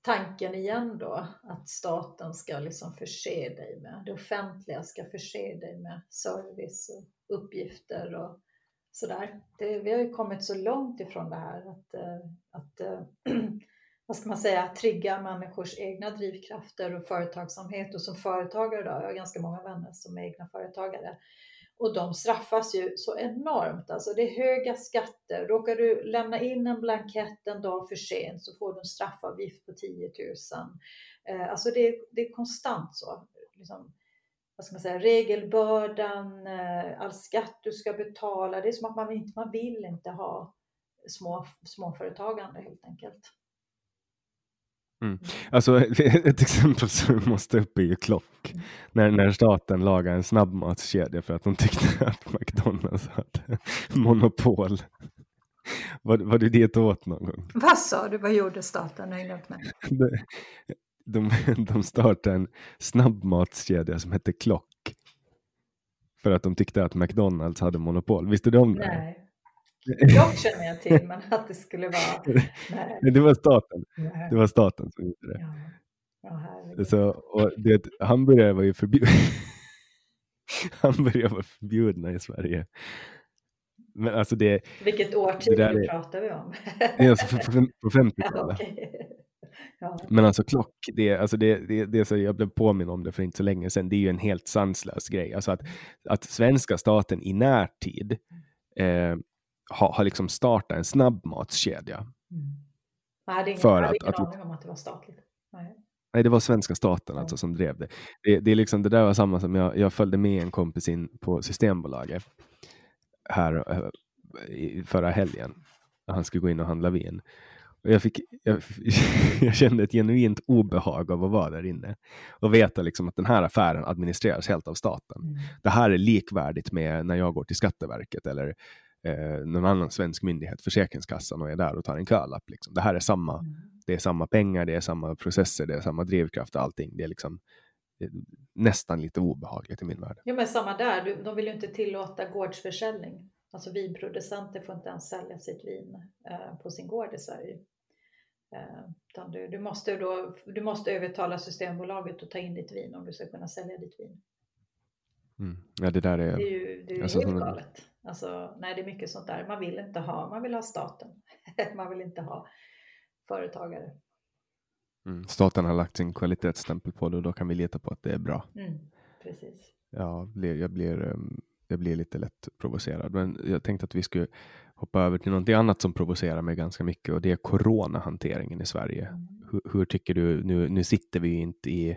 tanken igen då, att staten ska liksom förse dig med, det offentliga ska förse dig med service och uppgifter och sådär. Det, vi har ju kommit så långt ifrån det här att, eh, att eh, vad ska man säga, trigga människors egna drivkrafter och företagsamhet. Och som företagare då, jag har ganska många vänner som är egna företagare. Och de straffas ju så enormt. Alltså det är höga skatter. Råkar du lämna in en blankett en dag för sent så får du en straffavgift på 10 000. Eh, alltså det, är- det är konstant så. Liksom, vad ska man säga, regelbördan, eh, all skatt du ska betala. Det är som att man inte man vill inte ha små, småföretagande helt enkelt. Alltså ett exempel som vi måste upp är ju Klock. När, när staten lagade en snabbmatskedja för att de tyckte att McDonalds hade monopol. Var, var det det åt någon gång? Vad sa du? Vad gjorde staten? De, de, de startade en snabbmatskedja som hette Klock. För att de tyckte att McDonalds hade monopol. Visste du om det? Nej. Jag känner jag till, men att det skulle vara... Nej. Det var staten. nej. Det var staten som gjorde det. Ja. Ja. Så, och det, hamburgare var ju förbjudna. hamburgare var förbjudna i Sverige. Men alltså det... Vilket årtionde pratar vi om? alltså på 50-talet. Ja, okay. ja. Men alltså klock, det, alltså det, det, det så jag blev påminn om det för inte så länge sedan, det är ju en helt sanslös grej. Alltså att, att svenska staten i närtid eh, har, har liksom startat en snabbmatskedja. Mm. Jag hade ingen, för att, ingen aning om att det var statligt. Nej. Nej, det var svenska staten alltså som drev det. Det, det, är liksom, det där var samma som jag, jag följde med en kompis in på Systembolaget här eh, förra helgen. Han skulle gå in och handla vin. Och jag, fick, jag, jag, kände ett genuint obehag av att vara där inne och veta liksom att den här affären administreras helt av staten. Mm. Det här är likvärdigt med när jag går till Skatteverket eller eh, någon annan svensk myndighet, Försäkringskassan och är där och tar en kölapp. Liksom. Det här är samma, mm. det är samma pengar, det är samma processer, det är samma drivkraft och allting. Det är liksom det är nästan lite obehagligt i min värld. Ja, men samma där. De vill ju inte tillåta gårdsförsäljning. Alltså vinproducenter får inte ens sälja sitt vin eh, på sin gård i Sverige. Eh, du, du, måste då, du måste övertala Systembolaget att ta in ditt vin om du ska kunna sälja ditt vin. Mm. Ja, det där är... Det är ju det är alltså, helt galet. Alltså, nej, det är mycket sånt där. Man vill inte ha, man vill ha staten. man vill inte ha företagare. Mm. Staten har lagt sin kvalitetsstämpel på det och då kan vi lita på att det är bra. Mm, precis. Ja, jag blir, ehm, jag blir lite lätt provocerad, men jag tänkte att vi skulle hoppa över till någonting annat som provocerar mig ganska mycket och det är coronahanteringen i Sverige. Mm. Hur, hur, tycker du? Nu, nu sitter vi inte i,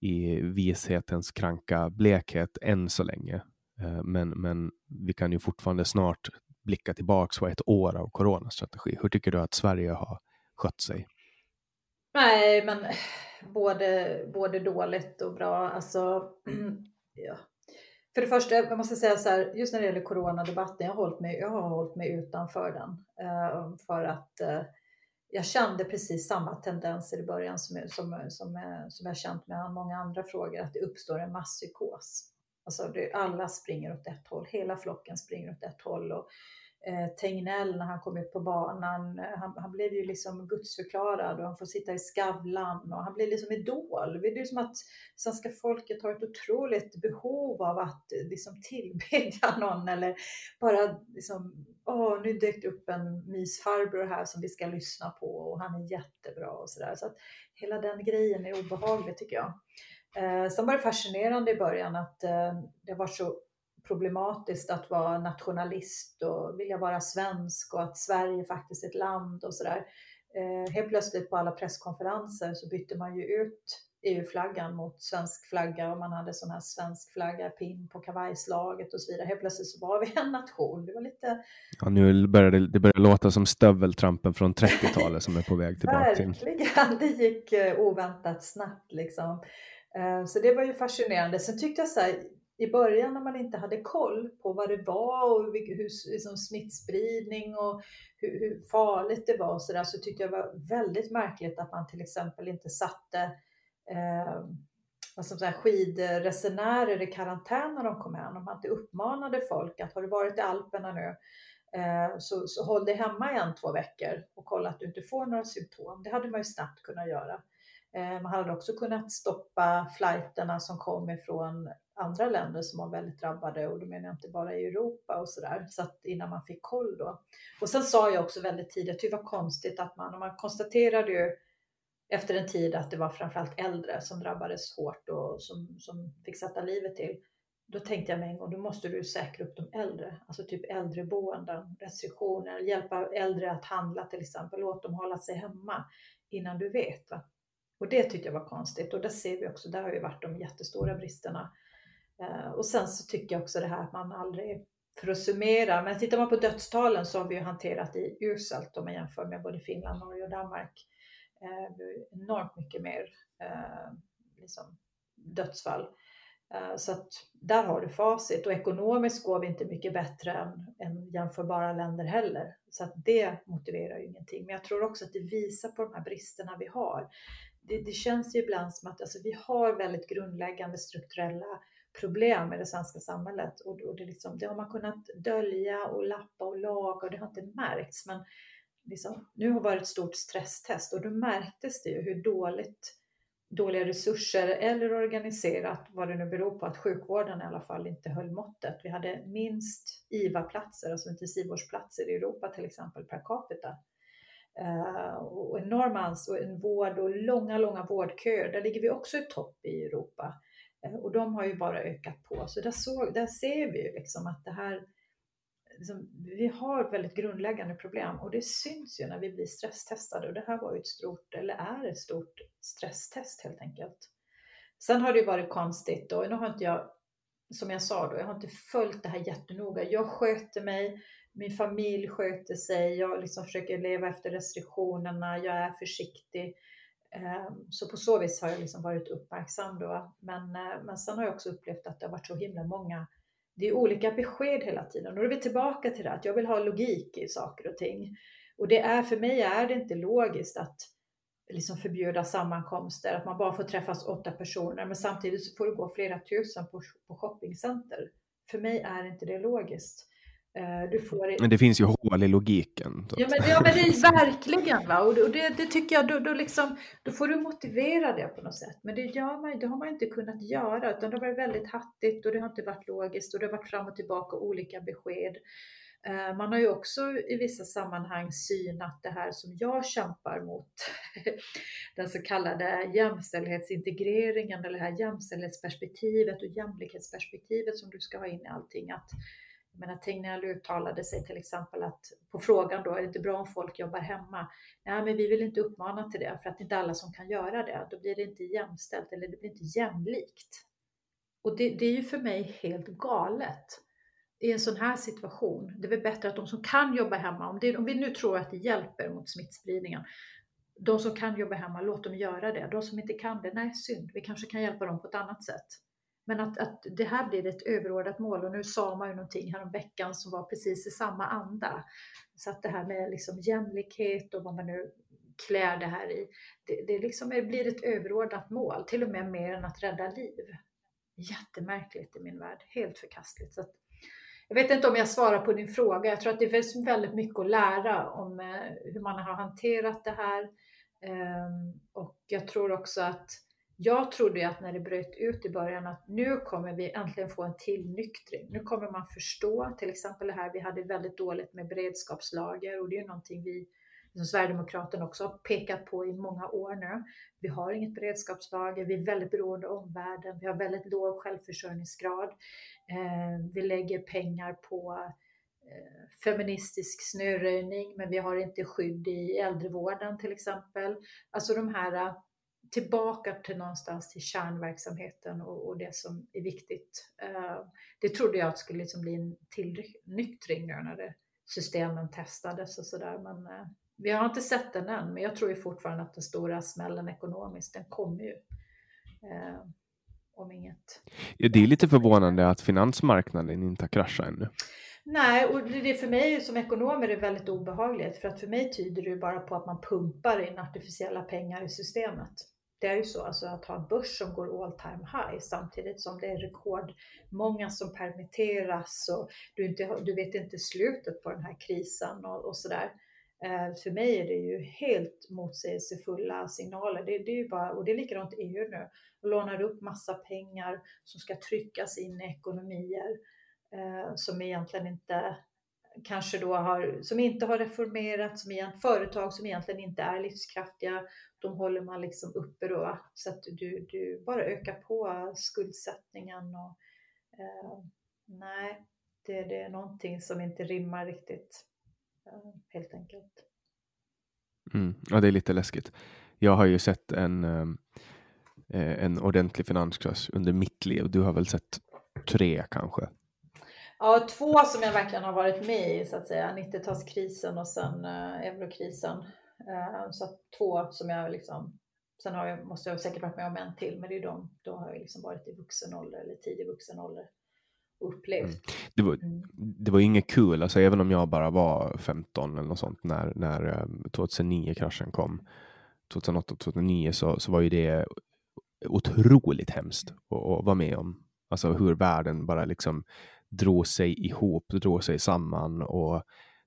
i vishetens kranka blekhet än så länge, Eh, men, men vi kan ju fortfarande snart blicka tillbaks på ett år av coronastrategi. Hur tycker du att Sverige har skött sig? Nej, men både, både dåligt och bra. Alltså, ja. För det första, jag måste säga så här, just när det gäller coronadebatten, jag har hållit mig, jag har hållit mig utanför den. Eh, för att eh, jag kände precis samma tendenser i början som, som, som, som jag känt med många andra frågor, att det uppstår en masspsykos. Alltså det, alla springer åt ett håll, hela flocken springer åt ett håll. Och eh, Tegnell när han kom ut på banan. Eh, han, han, blev ju liksom gudsförklarad och han får sitta i Skavlan och han blir liksom idol. Det är som att svenska folket har ett otroligt behov av att eh, liksom tillbedja någon eller bara liksom, åh, nu dök det upp en mysfarbror här som vi ska lyssna på och han är jättebra och sådär. Så att hela den grejen är obehaglig tycker jag. Eh, sen var det fascinerande i början att eh, det var så problematiskt att vara nationalist och vilja vara svensk och att Sverige faktiskt är ett land och sådär. Eh, helt plötsligt på alla presskonferenser så bytte man ju ut EU-flaggan mot svensk flagga och man hade sån här svensk flagga pin på kavajslaget och så vidare. Helt plötsligt så var vi en nation. Det var lite... Ja, nu börjar det, det börjar låta som stöveltrampen från 30-talet som är på väg tillbaka. Verkligen, det gick eh, oväntat snabbt liksom. Eh, så det var ju fascinerande. Sen tyckte jag så här, i början när man inte hade koll på vad det var och hur, liksom smittspridning och hur, hur farligt det var och så, där, så tyckte jag det var väldigt märkligt att man till exempel inte satte eh, vad som säger, skidresenärer i karantän när de kom hem. Om man inte uppmanade folk att har du varit i Alperna nu eh, så, så håll dig hemma i en, två veckor och kolla att du inte får några symptom. Det hade man ju snabbt kunnat göra. Eh, man hade också kunnat stoppa flighterna som kom ifrån andra länder som var väldigt drabbade och då menar jag inte bara i Europa och sådär. Så att innan man fick koll då. Och sen sa jag också väldigt tidigt, typ det var konstigt att man, och man konstaterade ju efter en tid att det var framförallt äldre som drabbades hårt och som, som fick sätta livet till. Då tänkte jag med en gång, då måste du säkra upp de äldre, alltså typ äldreboenden, restriktioner, hjälpa äldre att handla till exempel, låt dem hålla sig hemma innan du vet. Va? Och det tyckte jag var konstigt och där ser vi också, där har ju varit de jättestora bristerna. Eh, och sen så tycker jag också det här att man aldrig, för att summera, men tittar man på dödstalen så har vi ju hanterat det uselt om man jämför med både Finland, Norge och Danmark. Eh, enormt mycket mer eh, liksom, dödsfall. Så att där har du facit och ekonomiskt går vi inte mycket bättre än, än jämförbara länder heller. Så att det motiverar ju ingenting. Men jag tror också att det visar på de här bristerna vi har det, det, känns ju ibland som att alltså, vi har väldigt grundläggande strukturella problem i det svenska samhället och, och det, liksom, det, har man kunnat dölja och lappa och laga och det har inte märkts. Men liksom, nu har det varit ett stort stresstest och då märktes det ju hur dåligt dåliga resurser eller organiserat, vad det nu beror på, att sjukvården i alla fall inte höll måttet. Vi hade minst IVA-platser, alltså intensivvårdsplatser i Europa till exempel per capita. Eh, och enorma ansvar, en vård och långa, långa vårdköer. Där ligger vi också i topp i Europa. Eh, och de har ju bara ökat på. Så där, såg, där ser vi ju liksom att det här liksom, vi har väldigt grundläggande problem och det syns ju när vi blir stresstestade och det här var ju ett stort, eller är ett stort stresstest helt enkelt. Sen har det ju varit konstigt och nu har inte jag, som jag sa då, jag har inte följt det här jättenoga. Jag sköter mig, min familj sköter sig, jag liksom försöker leva efter restriktionerna, jag är försiktig. Ehm, så på så vis har jag liksom varit uppmärksam då. Men, eh, men sen har jag också upplevt att det har varit så himla många det är olika besked hela tiden. Och då är vi tillbaka till det att jag vill ha logik i saker och ting. Och det är, för mig är det inte logiskt att liksom förbjuda sammankomster, att man bara får träffas åtta personer, men samtidigt så får det gå flera tusen på, på shoppingcenter. För mig är inte det logiskt. Eh, får... Men det finns ju hål i logiken. Ja men, ja, men det är verkligen. Va? Och det, det tycker jag, då, då, liksom, då får du motivera det på något sätt. Men det, gör man, det har man inte kunnat göra, utan det har varit väldigt hattigt och det har inte varit logiskt och det har varit fram och tillbaka olika besked. Eh, man har ju också i vissa sammanhang synat det här som jag kämpar mot, den så kallade jämställdhetsintegreringen eller det här jämställdhetsperspektivet och jämlikhetsperspektivet som du ska ha in i allting. Att jag menar, Tegnell uttalade sig till exempel att på frågan då, är det inte bra om folk jobbar hemma? Nej, men vi vill inte uppmana till det för att det är inte alla som kan göra det. Då blir det inte jämställt eller det blir inte jämlikt. Och det, det är ju för mig helt galet i en sån här situation. Det är väl bättre att de som kan jobba hemma, om, det, om vi nu tror att det hjälper mot smittspridningen, de som kan jobba hemma, låt dem göra det. De som inte kan det, nej synd, vi kanske kan hjälpa dem på ett annat sätt. Men att, att det här blir ett överordnat mål och nu sa man ju någonting veckan som var precis i samma anda. Så att det här med liksom jämlikhet och vad man nu klär det här i, det, det liksom är, blir ett överordnat mål, till och med mer än att rädda liv. Jättemärkligt i min värld, helt förkastligt. Så att, jag vet inte om jag svarar på din fråga. Jag tror att det finns väldigt mycket att lära om eh, hur man har hanterat det här. Ehm, och jag tror också att jag trodde ju att när det bröt ut i början att nu kommer vi äntligen få en tillnyktring. Nu kommer man förstå, till exempel det här, vi hade väldigt dåligt med beredskapslager och det är någonting vi som Sverigedemokraterna också har pekat på i många år nu. Vi har inget beredskapslager, vi är väldigt beroende av omvärlden, vi har väldigt låg självförsörjningsgrad. Eh, vi lägger pengar på eh, feministisk snöröjning, men vi har inte skydd i äldrevården till exempel. Alltså de här tillbaka till någonstans till kärnverksamheten och, och det som är viktigt. Uh, det trodde jag att skulle liksom bli en tillnyktring nu när det, systemen testades och sådär. Men uh, vi har inte sett den än, men jag tror ju fortfarande att den stora smällen ekonomiskt, den kommer ju. Uh, om inget. Ja, det är lite förvånande att finansmarknaden inte har kraschat ännu. Nej, och det för mig som ekonom är det väldigt obehagligt för att för mig tyder det ju bara på att man pumpar in artificiella pengar i systemet det är ju så alltså att ha en börs som går all time high samtidigt som det är rekordmånga som permitteras och du, inte, du vet inte slutet på den här krisen och, och sådär. Eh, för mig är det ju helt motsägelsefulla signaler. Det, det, är ju bara, och det är likadant i EU nu. De lånar upp massa pengar som ska tryckas in i ekonomier eh, som egentligen inte kanske då har, som inte har reformerats, som egent, företag som egentligen inte är livskraftiga, de håller man liksom uppe då så att du, du bara ökar på skuldsättningen och eh, nej, det, det, är någonting som inte rimmar riktigt eh, helt enkelt. Mm, ja, det är lite läskigt. Jag har ju sett en, eh, eh en ordentlig finanskrasch under mitt liv. Du har väl sett tre kanske? Ja, två som jag verkligen har varit med i så att säga. 90-talskrisen och sen eh, eurokrisen. Eh, så två som jag liksom, sen har jag, måste jag säkert varit med om en till, men det är de, då har jag liksom varit i vuxen ålder eller tidig vuxen ålder och upplevt. Mm. Det, var, mm. det var inget kul, alltså även om jag bara var 15 eller något sånt när, när 2009-kraschen eh, kom, 2008-2009 så, så var ju det otroligt hemskt att, att vara med om. Alltså hur världen bara liksom drog sig ihop, drog sig samman och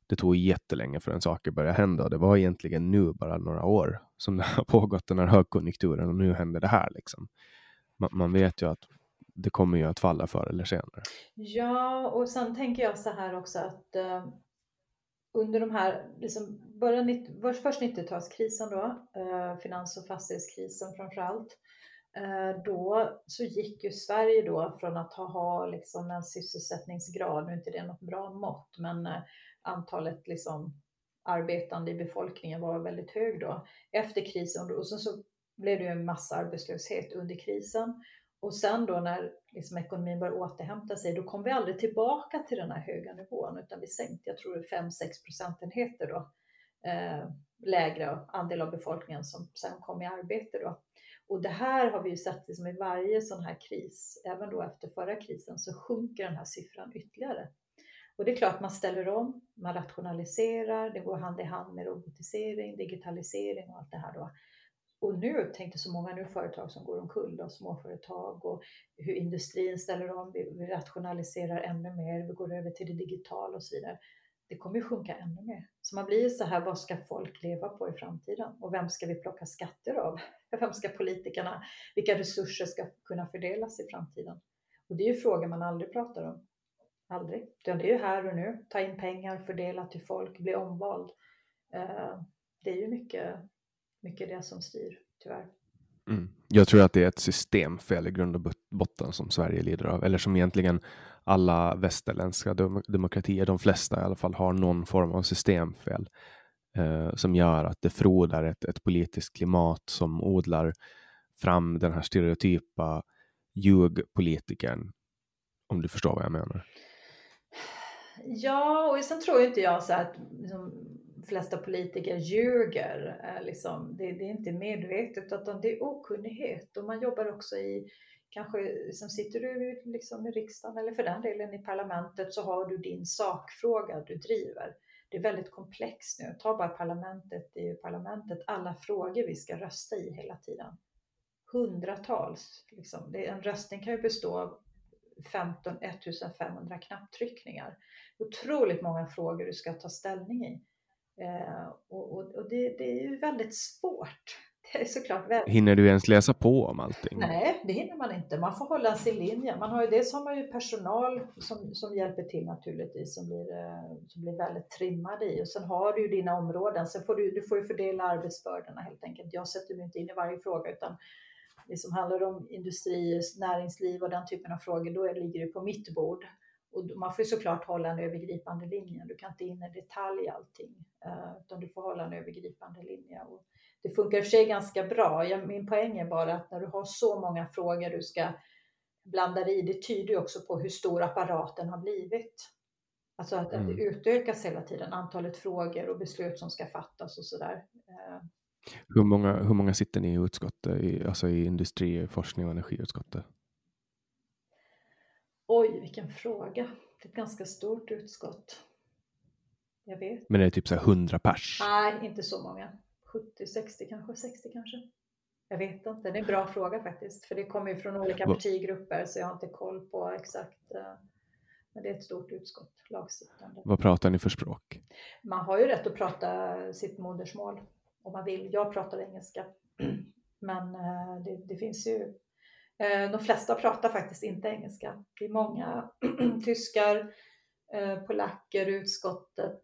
det tog jättelänge förrän saker började hända det var egentligen nu bara några år som det har pågått den här högkonjunkturen och nu händer det här liksom. Man, man vet ju att det kommer ju att falla förr eller senare. Ja, och sen tänker jag så här också att eh, under de här, liksom början, först 90-talskrisen då, eh, finans och fastighetskrisen framför allt, eh, Eh, då så gick ju Sverige då från att ha, ha liksom en sysselsättningsgrad, nu är inte det något bra mått, men eh, antalet liksom arbetande i befolkningen var väldigt hög då efter krisen. Och sen så blev det ju en massa arbetslöshet under krisen. Och sen då när liksom ekonomin började återhämta sig, då kom vi aldrig tillbaka till den här höga nivån, utan vi sänkte, jag tror det 5-6 procentenheter då, eh, lägre andel av befolkningen som sen kom i arbete då. Och det här har vi ju sett liksom i varje sån här kris, även då efter förra krisen, så sjunker den här siffran ytterligare. Och det är klart man ställer om, man rationaliserar, det går hand i hand med robotisering, digitalisering och allt det här då. Och nu tänkte så många nu företag som går omkull, då, småföretag och hur industrin ställer om, vi, vi rationaliserar ännu mer, vi går över till det digitala och så vidare. Det kommer ju sjunka ännu mer. Så man blir så här, vad ska folk leva på i framtiden? Och vem ska vi plocka skatter av? Vem ska politikerna, vilka resurser ska kunna fördelas i framtiden? Och det är ju frågor man aldrig pratar om. Aldrig. Det är ju här och nu. Ta in pengar, fördela till folk, bli omvald. Eh, det är ju mycket mycket det som styr, tyvärr. Mm. Jag tror att det är ett systemfel i grund och botten som Sverige lider av, eller som egentligen alla västerländska dem demokratier, de flesta i alla fall, har någon form av systemfel eh, som gör att det frodar ett, ett politiskt klimat som odlar fram den här stereotypa ljugpolitikern, om du förstår vad jag menar. Ja, och sen tror inte jag så att liksom, flesta politiker ljuger. Eh, liksom. Det, det, är inte medvetet utan det är okunnighet och man jobbar också i Kanske som sitter du liksom i riksdagen eller för den delen i parlamentet så har du din sakfråga du driver. Det är väldigt komplext nu. Ta bara parlamentet, EU-parlamentet, alla frågor vi ska rösta i hela tiden. Hundratals. Liksom. En röstning kan ju bestå av 15, 1500 knapptryckningar. Otroligt många frågor du ska ta ställning i. Eh, och, och, och det, det, är ju väldigt svårt. Det är såklart väldigt... Hinner du ens läsa på om allting? Nej, det hinner man inte. Man får hålla sin linje. Man har ju, dels har man ju personal som, som hjälper till naturligtvis, som blir, eh, som blir väldigt trimmade i. Och sen har du ju dina områden. Sen får du, du får ju fördela arbetsbördorna helt enkelt. Jag sätter mig inte in i varje fråga utan det som handlar om industri, näringsliv och den typen av frågor, då ligger det på mitt bord. Och man får såklart hålla en övergripande linje. Du kan inte in i detalj allting, eh, utan du får hålla en övergripande linje. Och det funkar i och för sig ganska bra. min poäng är bara att när du har så många frågor du ska blanda i, det tyder ju också på hur stor apparaten har blivit. Alltså att, mm. att det utökas hela tiden, antalet frågor och beslut som ska fattas och sådär. Eh. Hur många, hur många sitter ni i utskottet, i, alltså i industri, forskning och energiutskottet? Oj, vilken fråga. Det är ett ganska stort utskott. Jag vet. Men det är typ så här 100 pers? Nej, inte så många. 70, 60 kanske, 60 kanske. Jag vet inte. Det är en bra fråga faktiskt. För det kommer ju från olika partigrupper så jag har inte koll på exakt. Eh, men det är ett stort utskott, lagstiftande. Vad pratar ni för språk? Man har ju rätt att prata sitt modersmål om man vill. Jag pratar engelska. Men eh, det, det finns ju Eh, de flesta pratar faktiskt inte engelska. Det är många tyskar, polacker, utskottet,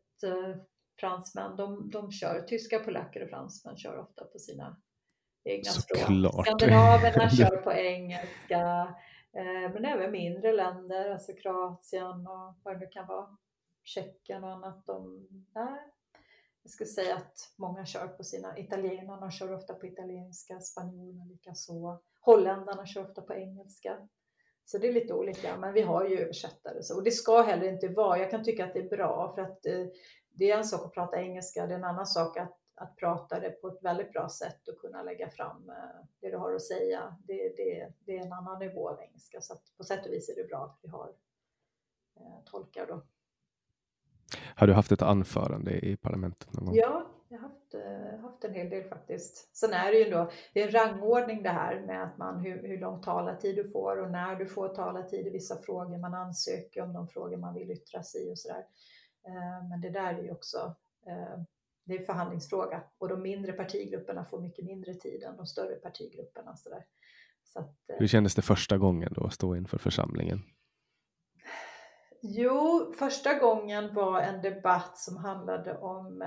fransmän. De, de kör, tyskar, polacker och fransmän kör ofta på sina egna språk. Skandinaverna kör på engelska. Men även mindre länder, alltså Kroatien och vad det nu kan vara. Tjeckien och annat. De, nej, jag skulle säga att många kör på sina, italienarna kör ofta på italienska, spanjorerna likaså. Holländarna kör ofta på engelska. Så det är lite olika, men vi har ju översättare. Och det ska heller inte vara, jag kan tycka att det är bra för att eh, det är en sak att prata engelska, det är en annan sak att, att prata det på ett väldigt bra sätt och kunna lägga fram eh, det du har att säga. Det, det, det är en annan nivå av engelska, så på sätt och vis är det bra att vi har eh, tolkar då. Har du haft ett anförande i parlamentet någon gång? Ja, jag har haft, uh, haft en hel del faktiskt. Sen är det ju då, det är en rangordning det här med att man, hur, hur lång talartid du får och när du får talartid i vissa frågor. Man ansöker om de frågor man vill yttra sig i och sådär. Men det där är ju också det är en förhandlingsfråga och de mindre partigrupperna får mycket mindre tid än de större partigrupperna. Så, där. så att, Hur kändes det första gången då att stå inför församlingen? Jo, första gången var en debatt som handlade om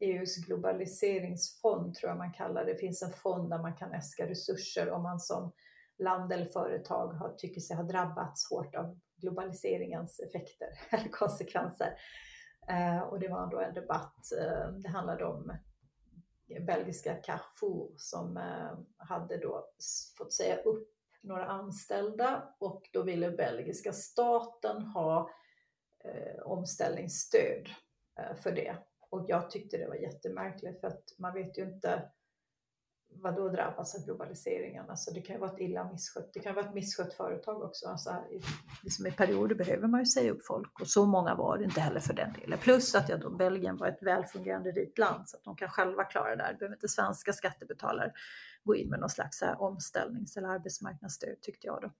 EUs eh, e globaliseringsfond, tror jag man kallar det. Det finns en fond där man kan äska resurser om man som land eller företag har, tycker sig ha drabbats hårt av globaliseringens effekter eller konsekvenser. Eh, och det var då en debatt, eh, det handlade om belgiska Carrefour som eh, hade då fått säga upp några anställda och då ville belgiska staten ha eh, omställningsstöd eh, för det. Och jag tyckte det var jättemärkligt för att man vet ju inte vad då drabbas av globaliseringen. Alltså det kan ju vara ett illa misskött, det kan vara ett misskött företag också. Alltså i, liksom i perioder behöver man ju säga upp folk och så många var det inte heller för den delen. Plus att jag då, Belgien var ett välfungerande rikt land så att de kan själva klara det där. Det behöver inte svenska skattebetalare gå in med någon slags här omställnings eller arbetsmarknadsstöd tyckte jag då.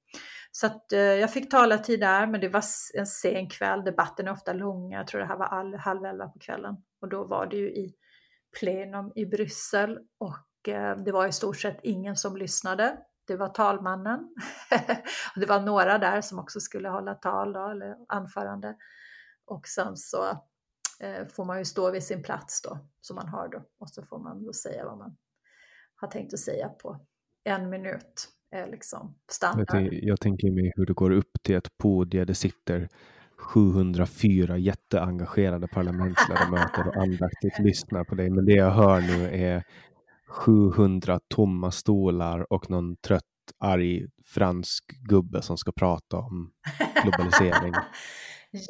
Så att eh, jag fick talartid där, men det var en sen kväll. Debatten är ofta långa. Jag tror det här var all, halv elva på kvällen och då var det ju i plenum i Bryssel och det var i stort sett ingen som lyssnade. Det var talmannen. det var några där som också skulle hålla tal då, eller anförande. Och sen så eh, får man ju stå vid sin plats då, som man har då. Och så får man då säga vad man har tänkt att säga på en minut. Är liksom standard. Jag, jag tänker mig hur det går upp till ett podium. Det sitter 704 jätteengagerade parlamentsledamöter och andaktigt lyssnar på dig. Men det jag hör nu är 700 tomma stolar och någon trött arg fransk gubbe som ska prata om globalisering.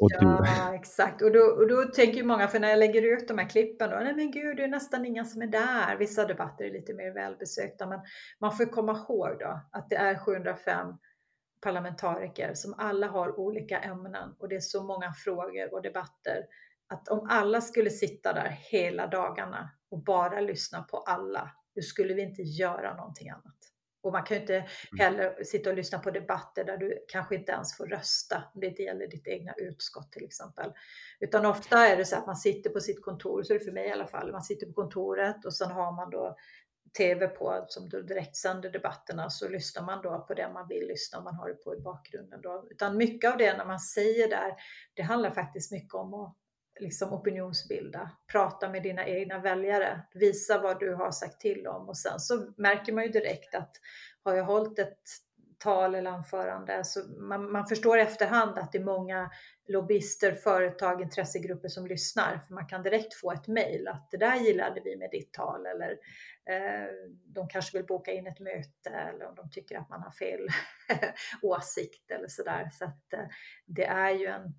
Och ja, exakt. Och då, och då tänker ju många, för när jag lägger ut de här klippen, då, nej men gud, det är nästan inga som är där. Vissa debatter är lite mer välbesökta, men man får komma ihåg då att det är 705 parlamentariker som alla har olika ämnen och det är så många frågor och debatter att om alla skulle sitta där hela dagarna och bara lyssna på alla, då skulle vi inte göra någonting annat. Och man kan ju inte mm. heller sitta och lyssna på debatter där du kanske inte ens får rösta. Det gäller ditt egna utskott till exempel. Utan ofta är det så att man sitter på sitt kontor, så är det för mig i alla fall. Man sitter på kontoret och sen har man då tv på som då direktsänder debatterna så lyssnar man då på det man vill lyssna om man har det på i bakgrunden. Då. Utan mycket av det när man säger där, det handlar faktiskt mycket om att liksom opinionsbilda, prata med dina egna väljare, visa vad du har sagt till om och sen så märker man ju direkt att har jag hållit ett tal eller anförande så man, man förstår i efterhand att det är många lobbyister, företag, intressegrupper som lyssnar för man kan direkt få ett mejl att det där gillade vi med ditt tal eller eh, de kanske vill boka in ett möte eller om de tycker att man har fel åsikt eller sådär. Så att eh, det är ju en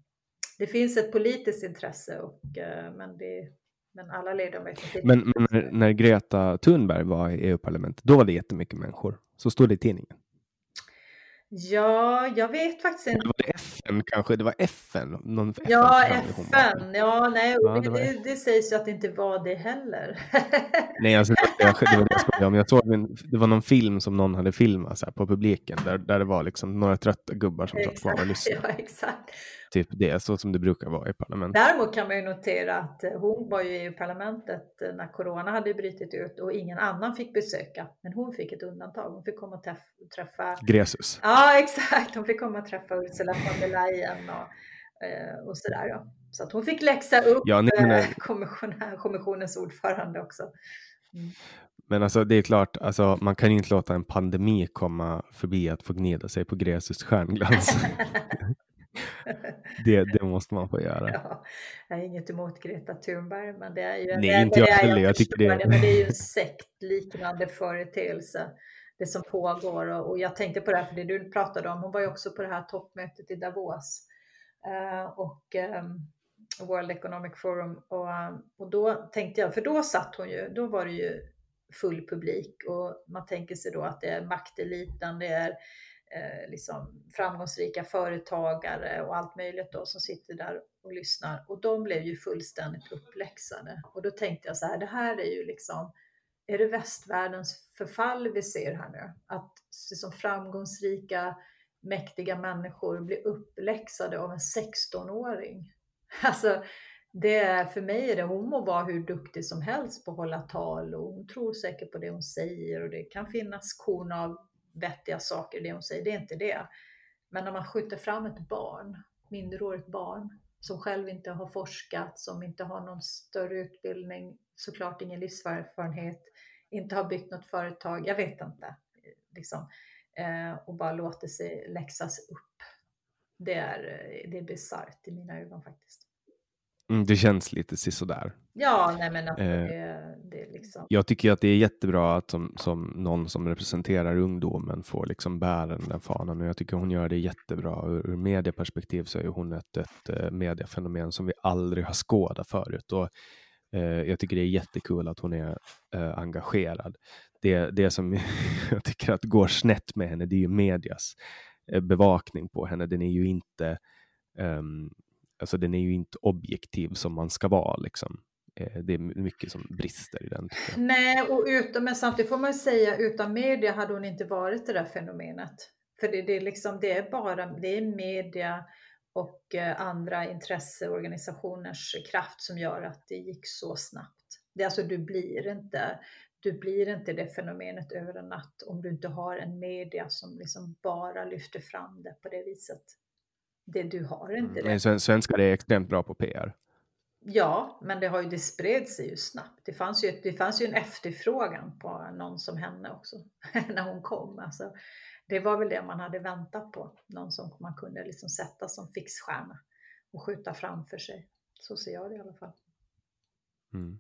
det finns ett politiskt intresse, och, eh, men, det, men alla ledamöter... Men, men när, när Greta Thunberg var i EU-parlamentet, då var det jättemycket människor. Så stod det i tidningen. Ja, jag vet faktiskt inte. Var det FN kanske? Det var FN? Någon FN ja, FN. Ja, nej, ja, det, det, det, sägs ju att det inte var det heller. nej, alltså, det, var, det var det jag om. Jag såg en, det var någon film som någon hade filmat så här, på publiken där, där det var liksom några trötta gubbar som satt kvar och lyssnade. Ja, exakt. Typ det, så som det brukar vara i parlamentet. Däremot kan man ju notera att eh, hon var ju i parlamentet eh, när corona hade brutit ut och ingen annan fick besöka. Men hon fick ett undantag. Hon fick komma och träffa... Gresus. Ja, exakt. Hon fick komma och träffa Ursula von der Leyen och, eh, och sådär. Ja. Så att hon fick läxa upp ja, nej, kommissionens ordförande också. Mm. Men alltså det är klart, alltså, man kan inte låta en pandemi komma förbi att få gnida sig på Gresus stjärnglans. det, det måste man få göra. Ja, jag har inget emot Greta Thunberg, men det är ju, Nej, det, inte jag heller. Jag, jag tycker det. det. Men det är ju en sektliknande företeelse, det som pågår. Och, och, jag tänkte på det här, för det du pratade om, hon var ju också på det här toppmötet i Davos. Uh, och um, World Economic Forum. Och, eh, och då tänkte jag, för då satt hon ju, då var det ju full publik och man tänker sig då att det är makteliten, det är eh, liksom framgångsrika företagare och allt möjligt då som sitter där och lyssnar. Och de blev ju fullständigt uppläxade. Och då tänkte jag så här, det här är ju liksom, är det västvärldens förfall vi ser här nu? Att liksom framgångsrika, mäktiga människor blir uppläxade av en 16-åring. Alltså, det är, för mig är det, hon må vara hur duktig som helst på att hålla tal och hon tror säkert på det hon säger och det kan finnas korn av vettiga saker i det hon säger, det är inte det. Men när man skjuter fram ett barn, minderårigt barn, som själv inte har forskat, som inte har någon större utbildning, såklart ingen livserfarenhet, inte har byggt något företag, jag vet inte. Liksom, eh, och bara låter sig läxas upp. Det är, det är bisarrt i mina ögon faktiskt. Mm, det känns lite sisådär. Ja, nej men att eh, det, det är liksom. Jag tycker att det är jättebra att som, som någon som representerar ungdomen får liksom bära den fanan och jag tycker hon gör det jättebra. Ur, ur medieperspektiv så är hon ett, ett uh, mediefenomen som vi aldrig har skådat förut och Eh, jag tycker det är jättekul att hon är eh, engagerad. Det, det som jag tycker att går snett med henne, det är ju medias eh, bevakning på henne. Den är ju inte um, alltså den är ju inte objektiv som man ska vara liksom. Det är mycket som brister i den. Nej, och utan, men samtidigt får man säga utan media hade hon inte varit det där fenomenet. För det, det, är, liksom, det är bara det är media och eh, andra intresseorganisationers kraft som gör att det gick så snabbt. Det, alltså, du, blir inte, du blir inte det fenomenet över en natt om du inte har en media som liksom bara lyfter fram det på det viset. Det, du har inte mm. det. Svenskar är extremt bra på PR. Ja, men det, har ju, det spred sig ju snabbt. Det fanns ju, det fanns ju en efterfrågan på någon som henne också när hon kom. Alltså, det var väl det man hade väntat på. Någon som man kunde liksom sätta som fixstjärna och skjuta framför sig. Så ser jag det i alla fall. Mm.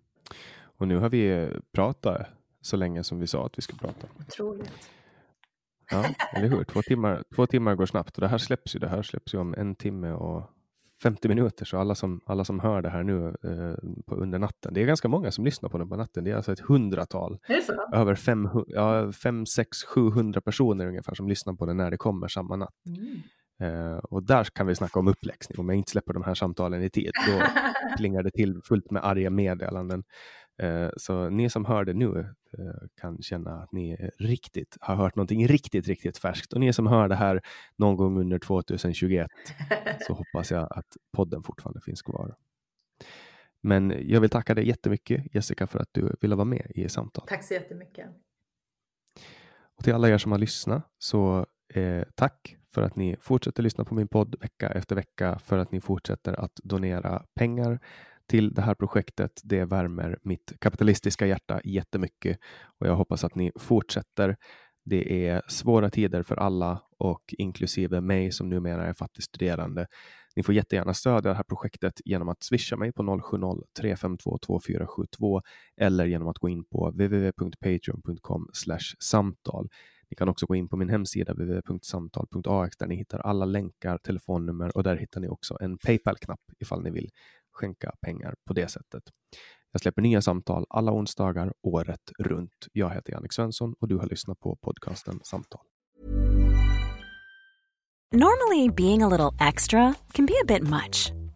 Och nu har vi pratat så länge som vi sa att vi skulle prata. Otroligt. Ja, eller hur? Två timmar, två timmar går snabbt och det här släpps ju. Det här släpps ju om en timme och 50 minuter, så alla som, alla som hör det här nu eh, på, under natten, det är ganska många som lyssnar på den på natten. Det är alltså ett hundratal, över fem, ja, fem, sex, 700 personer ungefär som lyssnar på det när det kommer samma natt. Mm. Eh, och där kan vi snacka om uppläxning. Om jag inte släpper de här samtalen i tid, då plingar det till fullt med arga meddelanden. Eh, så ni som hör det nu eh, kan känna att ni riktigt har hört någonting riktigt, riktigt färskt. Och ni som hör det här någon gång under 2021 så hoppas jag att podden fortfarande finns kvar. Men jag vill tacka dig jättemycket Jessica för att du ville vara med i samtalet. Tack så jättemycket. Och till alla er som har lyssnat så eh, tack för att ni fortsätter lyssna på min podd vecka efter vecka, för att ni fortsätter att donera pengar till det här projektet. Det värmer mitt kapitalistiska hjärta jättemycket och jag hoppas att ni fortsätter. Det är svåra tider för alla och inklusive mig som numera är fattig studerande. Ni får jättegärna stödja det här projektet genom att swisha mig på 070-352 2472 eller genom att gå in på www.patreon.com samtal. Ni kan också gå in på min hemsida www.samtal.ax där ni hittar alla länkar, telefonnummer och där hittar ni också en Paypal-knapp ifall ni vill skänka pengar på det sättet. Jag släpper nya samtal alla onsdagar året runt. Jag heter Jannik Svensson och du har lyssnat på podcasten Samtal. Normally being a little extra can be a bit much,